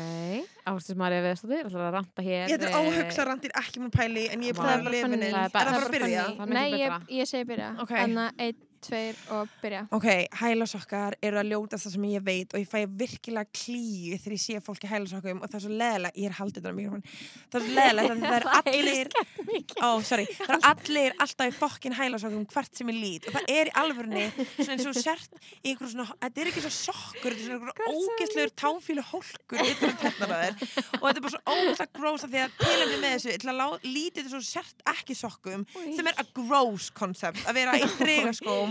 C: Ástis Marja Veðstóttir, ætlar að ranta hér.
D: Ég þetta
C: eh,
D: óhugsa randir ekki mun pæli en ég er
C: er
D: að
B: bara
D: lifa
C: Það er
D: Er
C: bara-
D: það bara að
C: það er
D: byrja?
C: er
B: Nei, ég, segi byrja. Þannig að tveir og byrja.
D: Ok, hælasokkar eru að ljótast það sem ég veit og ég fæ virkilega klíu þegar ég sé fólk í hælasokkum og það er svo leðilega, ég er haldið þetta á mikrofón, það er svo leðilega það er allir, ó, sorry, það er allir alltaf í fokkin hælasokkum hvert sem ég lít og það er í alvörunni svona eins og sért í einhverju svona, þetta er ekki svo sokkur, þetta er svona einhverju ógeðslegur táfílu hólkur yfir þér og þetta er bara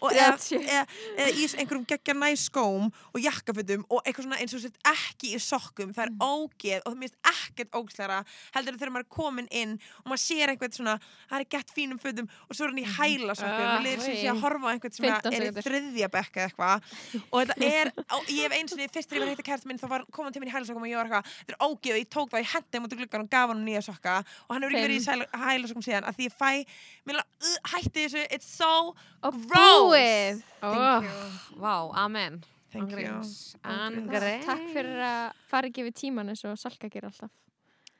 D: því að að í sokkum að í eða, í einhverjum geggja næ skóm og jakkafutum og eitthvað svona eins og sett ekki í sokkum. Það er ógeð og það minnst ekkert ógeðslega heldur þegar maður er komin inn og maður sér eitthvað svona, það er gett fínum fötum og svo er hann í hæla sokkum
C: Ah,
D: og liður sem sé að horfa á einhvern sem
B: 15
D: er í þriðja bekka eða eitthvað. Og þetta er, og ég hef eins og fyrst þegar ég var að hitta kært minn þá var komin til minn í hælasokkum og ég var eitthvað, þetta er ógeð. Og ég tók það, ég hendi mútið gluggan og gaf hann nýja sokka. Og hann hefur ekki verið í sæl- hælasokkum síðan að því ég fæ, mér uh, hætti þessu it's so gross
B: búið!
C: Oh,
D: you.
C: Vá, amen.
D: Thank you.
C: Ángríns. Ángríns.
B: Takk fyrir að fara ekki við tíman eins og Salka gerir alltaf.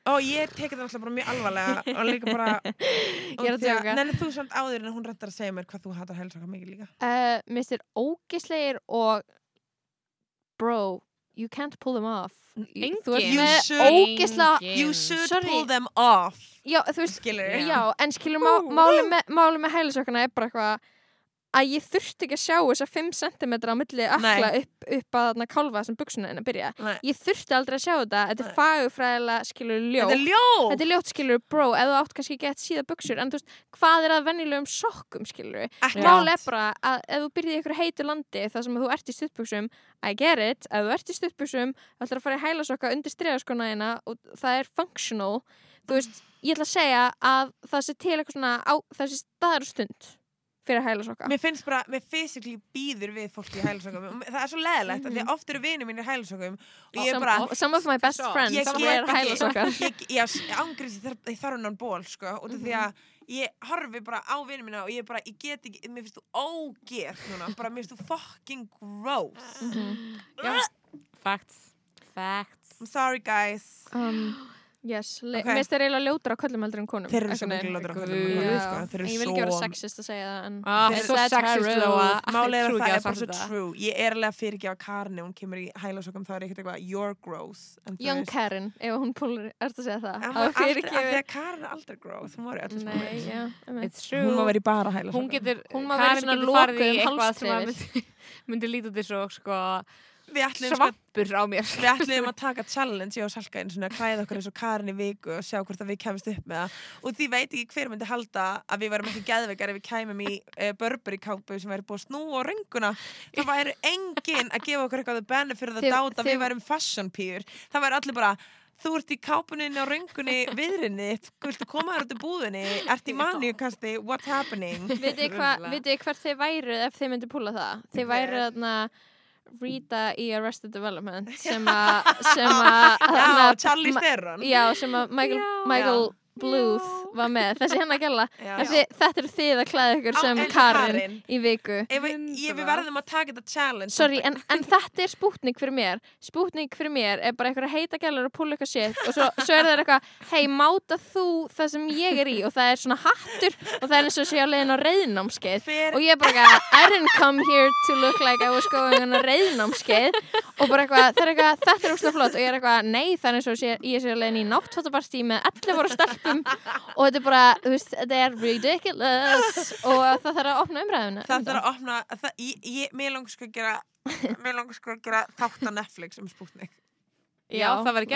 D: og ég tekið það alltaf bara mjög alvarlega og líka bara
B: Ég er að.
D: Nenni þú samt áður en hún rettar að segja mér hvað þú hatar hælsaka mikið líka
B: Uh, Mér styrir ógislegir og bro, you can't pull them off.
C: Enginn.
B: Þú ert
D: You
B: með
C: Enginn.
D: You should
B: Sorry.
D: pull them off
B: já þú veist,
D: Skilur
B: já, en skilur má, máli með, máli með hælisökuna er bara eitthvað að ég þurfti ekki að sjá þessa 5 cm á milli akla upp, upp að kálfa sem buksuna en að byrja.
D: Nei.
B: Ég þurfti aldrei að sjá þetta, þetta er fagufræðilega skilur
D: Þetta
B: ljótt.
D: er ljóð
B: Þetta er ljótt skilur, bro, ef þú átt kannski að síða buksur, en þú veist, hvað er að venjulegum sokkum skilur?
D: Ekki
B: Mál
D: átt.
B: er bara að ef þú byrðið í ykkur heitu landi þar sem þú ert í stuttbuksum I get it, ef þú ert í stuttbuksum þú ætlar að fara í hælasokka undir stregaskona og það er functional þú veist, ég ætla að segja að það sé til eitthvað svona á, það sé staðar og stund fyrir hælasokka
D: Mér finnst bara, mér physically býður við fólki í hælusökum Það er svo leðilegt mm -hmm. Því að oft eru vinið mínir í hælusökum Og ég er
B: some,
D: bara
B: some of my best
C: Svo,
B: friends sem
D: get
B: er hælasokkar
D: ég, ángriðs ég þarf hennan ból sko Út af því að ég horfi bara á vinið mína Og ég bara, ég get ekki Mér finnst þú ógeð núna Bara mér finnst þú fucking gross
B: Mhm.
C: Facts. Facts.
D: I'm sorry guys
B: um, yes, le-
D: Ok.
B: mér finnst þeir eiginlega ljótur á köllum heldur en konum
D: Þeir eru svo
B: veginn.
D: lótur á köllum sko. Þeir eru
B: ég vil ekki vera
D: svo
B: sexist að segja það en
C: Ah,
B: Yes,
C: svo
B: that's
C: sexist
D: er að
C: trúi
D: það er bara svo true. Ég er alveg að fyrirgefa Karin ef hún kemur í hælasökum þá er ekkert eitthvað You're gross En þú
B: Young
D: veist-
B: Karen, ef hún púlar ertu að segja það. Það
D: að Karin er aldrei gross Hún var.
C: It's true.
D: Hún má vera í bara hælasökum
C: hún getur,
B: svona
C: getur farið í eitthvað sem myndi, lítið og sko,
D: ætlum sko
C: svampur á mér
D: Við ætlum að taka challenge ég og Salka einu svona að klæða okkur eins og Karin í viku og sjá hvort að við kemst upp með það og því veit ekki hver myndi halda að við varum ekki geðveikar ef við kæmum í uh, Burberry kápu sem væri búið snúa á rönguna það væri enginn að gefa okkur eitthvað of the
B: Þið-
D: doubt að við værum fashion pýr það væri allir bara Þú ert í kápuninni á röngunni viðrinni, viltu koma þér út í búðinni, ert í manniukasti, what's happening?
B: Vitið hva- hvert þið væru ef þið myndu púla það?
D: Hver?
B: væru þarna Rita í Arrested Development sem að
D: Já, Charlie Theron.
B: Já, sem að Michael,
C: Já.
B: Michael Bluth var með. Þessi hennar gæla. Þetta eru þið að klæða ykkur
D: Á,
B: sem
D: og
B: Karin
D: Karen.
B: í viku.
D: Ef við, ég, við verðum að taka þetta challenge.
B: Sorry, en, en þetta er spútning fyrir mér. Spútning fyrir mér er bara einhverja heita gælur að púla eitthvað shit og svo, svo er það eitthvað hei, máta þú það sem ég er í? Og það er svona hattur og það er eins og sé á leiðin á reyðnámskeið og ég er bara eitthvað I didn't come here to look like I was going on a reyðnámskeið og bara eitthvað, er eitthvað, þetta er úrslega flott. Og ég er eitthvað, nei, er eins og sé, ég sé á leiðin í náttfattabarstí með 11 voru stelpum og þetta er bara, þú veist, þetta er ridiculous og það þarf að opna umræðuna
D: Það þarf að opna, það, ég, ég, mér langar sko að gera, mér langar sko að gera þátt á Netflix um Sputnik.
C: Já, það verður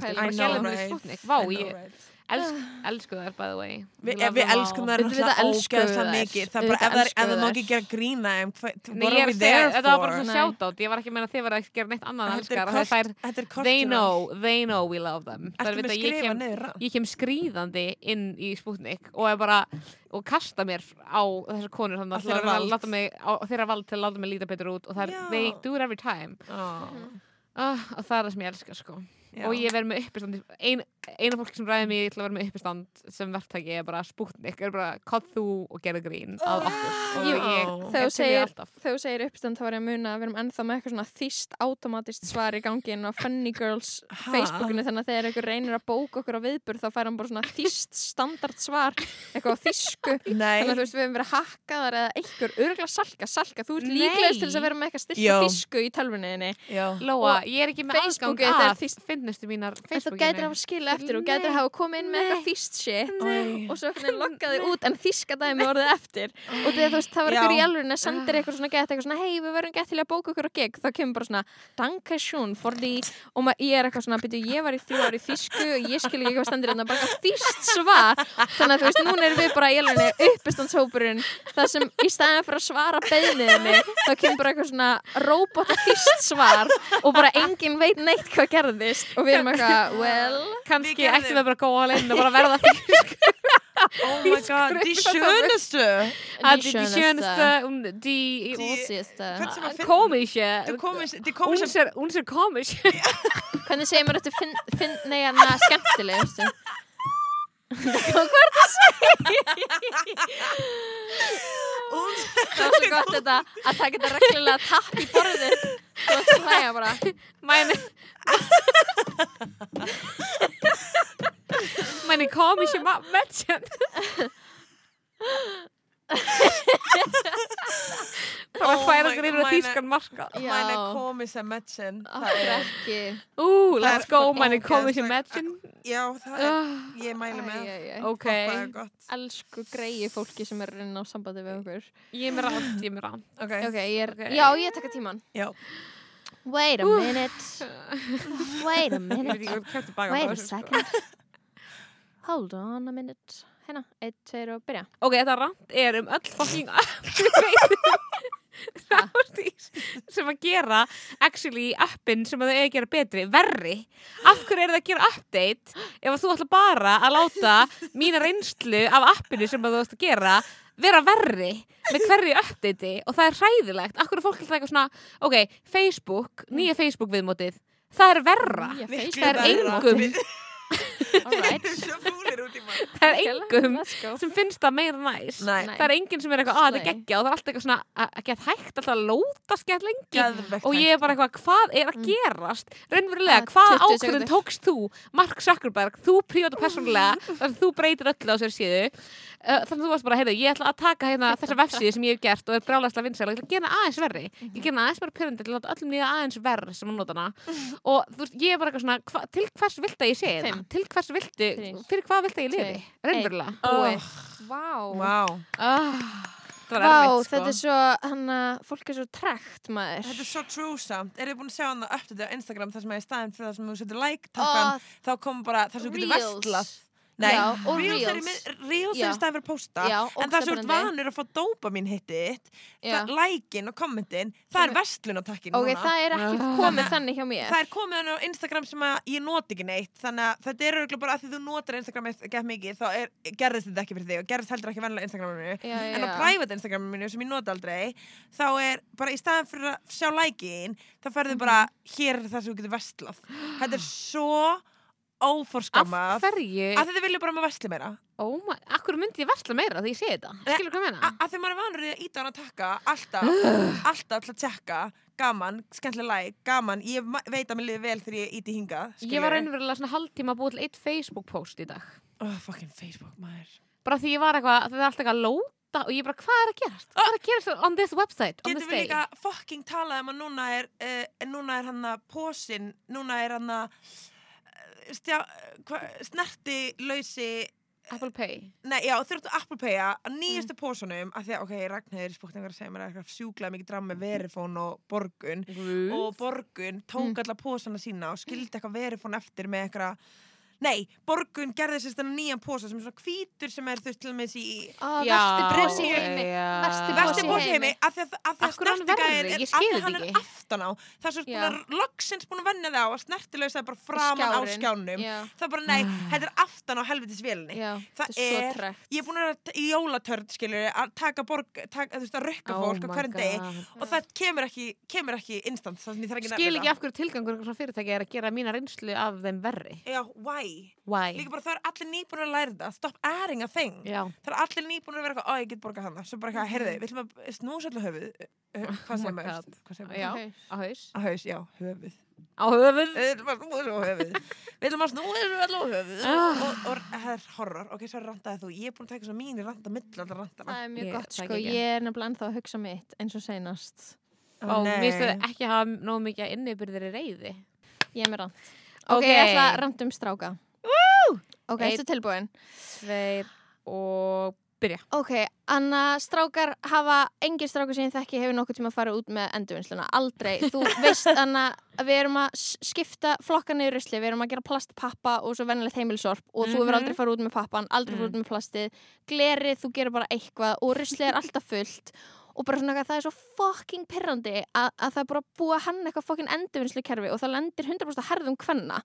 B: pæling.
C: bara
D: I know, right.
C: við spútnik Vá,
D: I know,
C: ég
D: right.
C: Elsk, elsku þær, by the way
D: Vi, við
C: all.
D: elskum það
B: við
D: ógeðslega
B: þær.
D: mikið. Það er bara, ef það er- það má
B: við
D: ekki gera grína
C: Nei,
D: what
C: ég
D: are
C: er
D: we there
C: þetta var bara
D: for?
C: svona
B: Nei.
C: sjátátt Ég var ekki að meina að þið verða að gera neitt annað
D: er
C: elskar Þær,
D: Þetta er
C: they know, they know we love them Þær
D: Ertu
C: vita
D: með
C: að ég kem, ég kem skrýðandi inn í Sputnik og er bara og kasta mér á þessar konur þannig að
D: þeirra
C: láta
D: vald.
C: láta mig á þeirra vald til að láta mig líta betur út og það er, they do it every time uh, og það er það sem ég elska sko
D: Já.
C: og ég verð með uppistand ein, eina fólki sem ræði mig til að vera með uppistand sem verktaki er bara spútnik er bara kott þú og gerði grín að okkur. Ég
B: Þegar þú
C: er
B: segir- uppstand þá var ég að muna að við erum ennþá með eitthvað svona þýst automatist svar í gangin á Funny Girls? Facebookinu þannig að þegar einhver reynir að bóka okkur á viðburð þá fær hann bara svona þýst standard svar eitthvað á þýsku. Þannig að þú veist við hefum verið hakkaðar eða einhver örgulega salka, salka, þú ert líklegast til eitthvað þetta
C: finnustu mínar
B: en þú
C: Facebookinu.
B: gætir að hafa skilja eftir og gætir að hafa komið inn með eitthvað þýst shit.
D: Nei.
B: og svo loggaði út en þýska dæmi orðið eftir. Og þegar þú veist, það var einhver í alveg að sendir eitthvað svona gett eitthvað svona hei við verðum gett til að bóka okkur á gig. Þá kemur bara svona danke schön for the og ég er eitthvað svona byrju ég var í þrjú ári þýsku og ég skil ekki hvað stendur hérna. Bara eitthvað þýst svar. Þannig að þú veist núna erum við bara í alveg uppistandshópurinn. Það sem í staðin fyrir að svara beðniðinni þá kemur bara eitthvað svona robota þýst svar og bara enginn veit neitt hvað gerðist og við erum eitthvað well
C: kannski ættum við bara að góða alveg og bara verða því
D: Oh my god, de
C: að
D: að
C: komische
D: De komische, de komische
C: Unser, komische
B: Hvernig segir maður þetta finn, finn, nei, hana skemmtileg, veistu? Það var svo gott þetta að taka þetta reglulega tapp í borðið. Þú ætti að hlæja bara.
C: Meine meine komische Mädchen bara
D: Oh
C: færa okkur yfir að þýskan marka
B: Já.
D: Meine komische Mädchen Það
B: Akkur
D: er,
B: ekki
C: ú, let's go, komische
D: ógeðslega-
C: Mädchen
D: já, það er, ég mæli með
B: Æ, æ, æ.
C: ok,
B: Elsku greiði fólki sem er reyna á sambandi við okkur.
C: Ég er með rátt, ég er með rátt
D: Ok,
B: Ok, ég er,
C: Ok.
B: já, ég taka tíman
D: já
B: Wait a minute. Wait a minute. Wait a second. Hold on a minute. Hérna, eitt, tveir og byrja.
C: Ok, þetta rátt er um öll fucking ráttís sem að gera actually appin sem að þau eiga að gera betri verri. Af hverju er það að gera update ef að þú ætla bara að láta mína reynslu af appinu sem að þú ætla að gera vera verri með hverju update og það er hræðilegt. Hverju er fólk alltaf eitthvað svona ok, Facebook, nýja Facebook viðmótið það er verra.
B: Nýja Facebook
C: það er
D: verra.
C: engum
D: Við
B: Alright
C: það er engum sem finnst það meira næs
D: Nei,
C: það er enginn sem er eitthvað að þetta er
B: Slay.
C: geggja og það er alltaf eitthvað svona að að geta hægt alltaf að lóta skett lengi
D: geðvegt
C: og ég er bara eitthvað, hvað er að
B: Mm.
C: gerast raunverulega,
B: Ah,
C: hvað
B: 20
C: ákvörðun
B: sekúndur.
C: tókst þú Mark Zuckerberg, þú prívat og persónulega þar sem þú breytir öllu á sér síðu uh, þannig að þú varst bara, heyrðu, ég ætla að taka hérna þessa vefsíðu sem ég hef gert og er brjálæslega vinsæl og ég ætla að gera hana aðeins verri ég
B: Mhm.
C: gera hana aðeins meira pyrrandi til að láta öllum líða aðeins verð sem að nota hana og þú veist, ég er bara eitthvað svona, hva, til hvers vilt að ég sé
B: Fimm.
C: það? til hvers viltu,
B: Þrír.
C: fyrir hvað vilt að
B: Tveir.
C: raunverulega.
B: Búið
D: Oh,
B: Vá.
D: Vá,
C: ah, það var
B: Vá,
C: erfitt, sko.
B: þetta er svo, hann að fólk er svo trekt maður.
D: Þetta er svo true samt. Er þið búin að sjá hann að uppdata á Instagram þar sem er í staðin fyrir það sem þú setur like takkan þá kom bara það sem þú getur vestlað Nei,
B: Já, og
D: reels er,
B: reels.
D: er
B: Já.
D: í staðin fyrir að posta
B: Já,
D: en það sem þú ert vanur að fá dopamin hittit
B: Já.
D: likein og kommentin það er vestlunartakkin
B: Ok,
D: núna
B: það er ekki
C: Ah.
B: komið þannig hjá mér
D: Það er komið hann á Instagram sem að ég noti ekki neitt þannig að þetta er örugglega bara að því þú notar Instagram gett mikið þá er, gerðist þetta ekki fyrir þig og gerðist heldur ekki venlega Instagraminu
B: Já, já,
D: en á private Instagraminu sem ég nota aldrei þá er bara í staðan fyrir að sjá lækin þá ferðu bara
B: Mhm.
D: hér er það sem þú getur vestlað þetta er svo
C: af
D: óforskammað
C: hverju
D: að þetta vilja bara maður vestli meira.
C: Oh akkur myndi ég versla meira þegar ég sé þetta?
D: Nei,
C: skilur hvað ég meina?
D: að því maður er vanur í að íta hann að taka alltaf, alltaf til að tjekka gaman, skemmtilega læk, gaman ég veit að mér liði vel þegar ég íti hinga
C: ég var raunverulega svona hálftíma að búið til eitt Facebook post í dag.
D: Oh, fucking Facebook maður.
C: Bara því ég var eitthvað, það er alltaf eitthvað að lóta og ég bara, hvað er að gerast? Hvað er að gerast on this website, on
D: Getum
C: this
D: við
C: day?
D: líka fucking talað um að núna er, uh, núna er hann að posin, núna er hann að stjá, hva, snerti lausi,
C: Apple Pay
D: nei já þurftu Apple Paya að nýjastu
C: Mm.
D: posunum að því að ok, Ragnhildur spókt einhver að segja mér að eitthvað sjúklega mikið drama með verifón og borgun og borgun tók
B: Mm.
D: alla pósana sína og skildi eitthvað verifón eftir með eitthvað nei, borgun gerði sérst þannig nýjan posa sem er svona kvítur sem er þurft til að með þessi í
B: ah,
D: Vesti
B: posi
D: heimi. að því að snertigæðin er að því hann er aftan á það er svona loksins búin að vennja það á að snertilegsa er bara framan á skjánum. Það er bara nei, ah. þetta er aftan á
B: helvitisvélni
D: það
B: er,
D: ég er búin að vera í jólatörn skiljur, að taka borg þú veist að rökka
C: oh
D: fólk á hverjum degi og það kemur ekki, kemur ekki instant
C: skil ekki af hverju tilgangur fyrirtæki er að gera mína reynslu af þeim verri.
D: Já, why?
C: Why?
D: Líka bara það er allir nýbúin að læra þetta Stop adding a thing
C: Já.
D: Það er allir nýbúin að vera eitthvað, ó ég get borgað hana Svo bara eitthvað, heyrðu, við ætlum að snúsa allir höfuð uh, Hvað
C: Oh
D: segir
C: my
D: maður? Hvað segir
C: Já.
D: maður?
C: Á haus.
D: Á haus, já, höfuð
C: Á höfuð.
D: Við ætlum að þessu á höfuð Við ætlum að þessu allir höfuð
C: Ah.
D: og, það er horror Ok, svo randaði þú Ég er búin að taka svo mín í randa mill
B: Það er mjög
C: Ég-
B: gott sko, Ok,
C: okay.
B: ég ætla að randum stráka Woo! Ok,
C: þetta
B: er tilbúin
C: Sveir og byrja
B: Ok, Anna, strákar hafa engir strákar sem ég þekki hefur nokkuð tíma að fara út með endurvinnsluna Aldrei, þú veist Anna við erum að skipta flokkan í rysli við erum að gera plastpappa og svo vennilegt heimilsorp og mm -hmm.
C: þú verður
B: aldrei mhm. fara út með pappan aldrei mm -hmm. fara út mhm. með plastið, glerið, þú gerur bara eitthvað og ryslið er alltaf fullt og bara svona það er svo fucking pirrandi að, að það er bara búið að hanna eitthvað fucking endurvinnslukerfi og það lendir 100% að herðum kvenna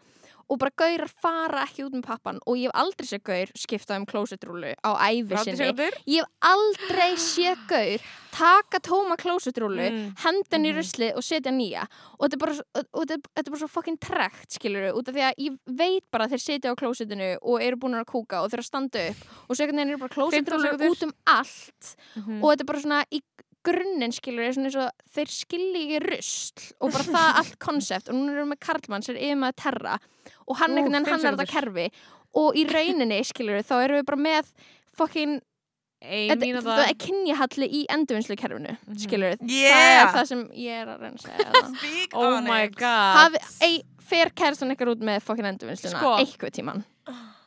B: og bara gaurar fara ekki út með pappan og ég hef aldrei séð gaur skipta um klósetrúlu á
C: Ráttu
B: sinni. Ég hef aldrei séð gaur taka tóma klósetrúlu,
C: Mm.
B: henda henni í
C: Mhm.
B: ruslið og setja nýja og þetta er bara, þetta er- þetta er bara svo fucking trekt skilur út af því að ég veit bara þeir setja á klósetinu og eru búin að kúka og þeir að standa upp og einhvern veginn eru bara
C: 15
B: klósetrúlur
C: sekúndur.
B: út um allt
C: Mhm.
B: og þetta er bara svona í grunninn skilur er svona eins og þeir skilji ekki rusl og bara það allt konsept og núna erum við með Karlmann sem er yfir með að terra og hann
C: Ú,
B: hann er þetta kerfi og í rauninni skilur þá erum við bara með
C: mínúta.
B: það er kynjahalli í endurvinnslukerfinu mm -hmm. skilur það er
D: Yeah
B: það sem ég er að reyna að segja það.
C: Oh my god.
B: fer kærstan ykkar út með fokkin endurvinnsluna
C: Sko.
B: eitthvað tíman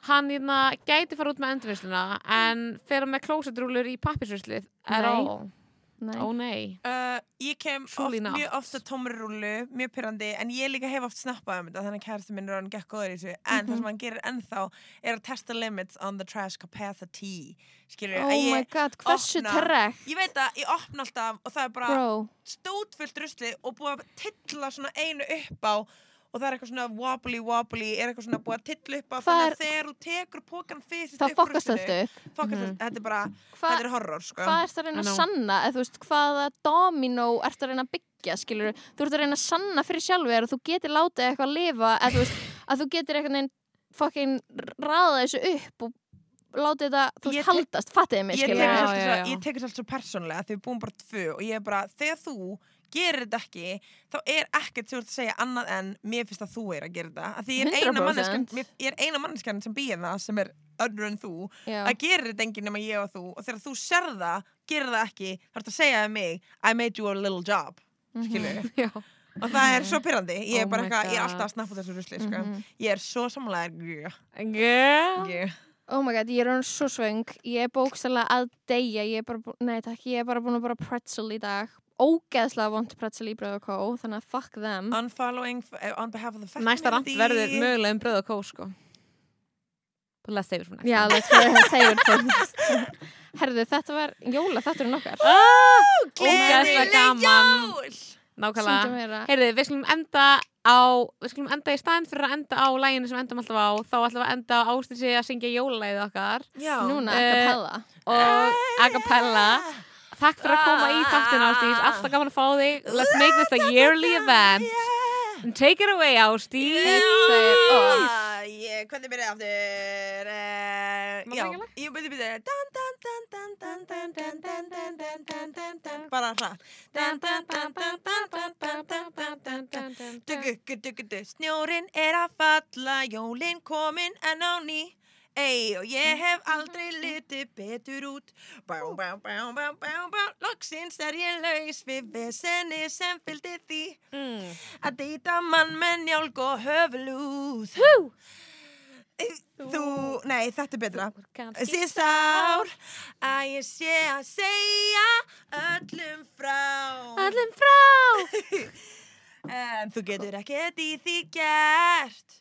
C: Hann hérna gæti fara út með endurvinnsluna en fer með klósetrúlur í pappisruslið. Er
B: Nei.
C: Ó nei.
D: Uh, ég kem oft, mjög ofta tómri rúlu, mjög pyrrandi en ég líka hef oft snappað um þetta þannig að kærasti minn er hann gekk góður í þessu. En það sem hann gerir ennþá er að testa limits on the trash capacity skilur
B: oh my god, hversu trekt
D: ég veit að ég opna alltaf og það er bara
B: bro,
D: stótfullt rusli og búið að tilla svona einu upp á og það er eitthvað svona wobbly wobbly er eitthvað svona búið að tilla upp
B: Hvað
D: þannig
B: er-
D: að þegar þú tekur pókan fyrst
B: þá fokkast þetta upp.
D: Fokkast
C: Mhm.
D: þetta, þetta er bara,
B: Hva,
D: þetta er horror sko.
B: hvað ert að reyna að sanna? Eða þú veist, hvaða domino ert að reyna að byggja skilur, þú ert að reyna að sanna fyrir sjálfur að þú getur látið eitthvað að lifa eða þú veist, að þú getur eitthvað neginn fokkin raða þessu upp og látið þetta, þú veist, haldast. Fattiði mig,
D: ég tekur
C: já,
D: svo-
C: já.
D: ég tekur svolítið svo persónlega því við búum bara tvö og ég er bara, þegar þú gerir þetta ekki, þá er ekkert sem þú ert að segja annað en mér finnst að þú er að gera þetta. Því ég er eina
B: 100%.
D: manneskjan mér- ég er eina manneskjan sem býr það sem er önnur en þú
B: Já.
D: að gerir þetta enginn nema ég og þú. Og þegar þú ser það, gerir það ekki þá ert að segja við mig, I made you a little job. Skilur
C: Já.
D: og það er svo pyrrandi, ég er
C: Oh
D: ég er alltaf að snappa þessu rusli sko.
B: Mhm.
D: ég er svo samlega yeah.
B: Oh my god, ég er hann svo svöng. Ég er bókstæðlega að deyja. Ég er bara, nei takk, ég er bara búin að bara pretzel í dag Ógeðslega vont pretzel í bröð og kó Þannig að fuck them
D: unfollowing f- on behalf of the fat
C: Næsta
D: community.
C: verður mögulega um bröð og kó sko. But let's save it for next
B: Já,
C: time.
B: Herðu, þetta var jóla, þetta er nokkar
C: Ógeðslega
D: Gleðileg
C: gaman.
D: jól!
C: Nákvæmlega. Heyrðu, við skulum enda á, við skulum enda í staðin fyrir að enda á læginu sem endum alltaf á, þá ætlum við að enda á ástísi að syngja jólalæðið okkar
D: Já.
B: Núna,
C: Eh,
B: a cappella
C: og a cappella takk fyrir að koma í þáttun Ástís alltaf gaman að fá þig let's make this a yearly event and take it away Ástís
D: hvernig byrjaði aftur já ég byrjaði byrjaði bara hra snjórin er að falla jólin komin en á ný Ei, og ég hef aldrei litið betur út. Bá, bá, bá, bá, bá, bá Loksins er ég laus við vesenni sem fylgdi því
C: Mm.
D: að deyta mann með njálg og höflúð. Þú, nei, þetta er betra. Síðst ár að ég sé að segja öllum frá.
C: Öllum frá.
D: En þú getur ekkert í því gert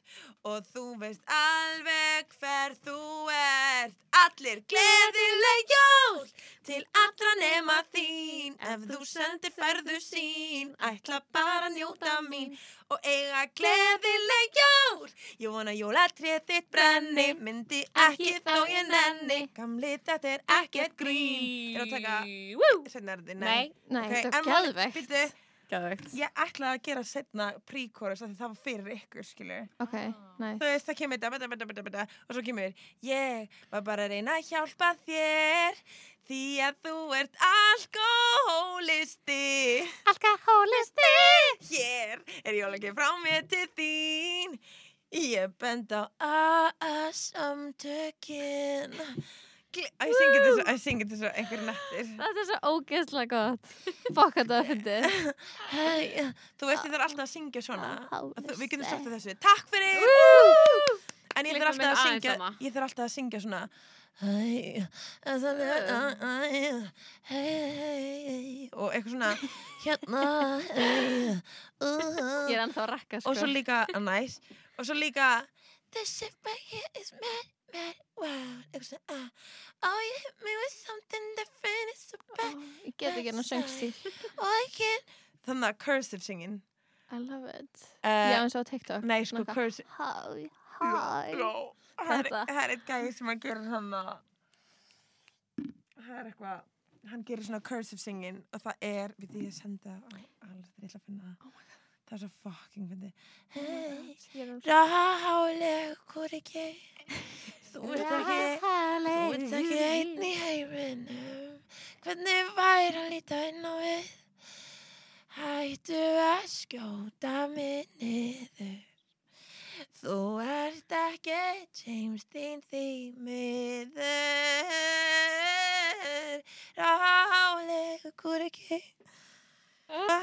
D: og þú veist alveg hver þú ert. Allir gleðileg jól til allra nema þín. Ef þú sendir færðu sín, ætla bara njóta mín og eiga gleðileg jól. Ég vona jólatrið þitt brenni, myndi ekki þó ég nenni. Gamli þetta er ekkert grín. Er að taka, er þetta,
C: Nei,
B: Nei, þetta er
D: mál-
C: gæðvegt.
D: Ég ætlaði að gera setna príkórus af því það var fyrir ykkur, skilur.
B: Ok, næ.
D: Þú veist, það kemur þetta, bada, bada, bada, bada, og svo kemur, ég var bara að reyna að hjálpa þér, því að þú ert alkohólisti.
B: Alkohólisti
D: Hér er jólagi frá mér til þín, ég bend á AA-samtökin. Æ, Ég syngi þessu, ég syngi þessu einhver nættir.
B: Þetta er svo ógeðslega gott Fokk að það
D: Hey, þú veist, ég þarf alltaf að syngja svona. Þú- Við getum startað þessu. Takk fyrir! En ég þarf alltaf að syngja, ég þarf alltaf að syngja svona og eitthvað svona hérna
B: Ég er ennþá að rakka sko
D: og svo líka, uh, nice og svo líka this right here is mad, svona uh, oh you hit me with something different it's so bad
B: Ég get ekki hennar söngstíl
D: oh I can't þannig að cursive singing.
B: I love it.
D: Uh,
B: Já, eins og á TikTok.
D: nei sko
B: Svona
D: cursive.
B: Hi, hi.
D: Það er-
B: Þetta.
D: það er eitt gæði sem að gera hann að það er eitthvað hann gerir svona cursive singing og það er, við því ég senda þetta er illa að finna. Það Það er svo fucking myndi hey, Rálegur ekki Þú ert ekki Þú ert ekki einn í heiminu. Hvernig væri að líta inn á við? Hættu að skjóta mig niður. Þú ert ekki James Dean þýmiður Rálegur ekki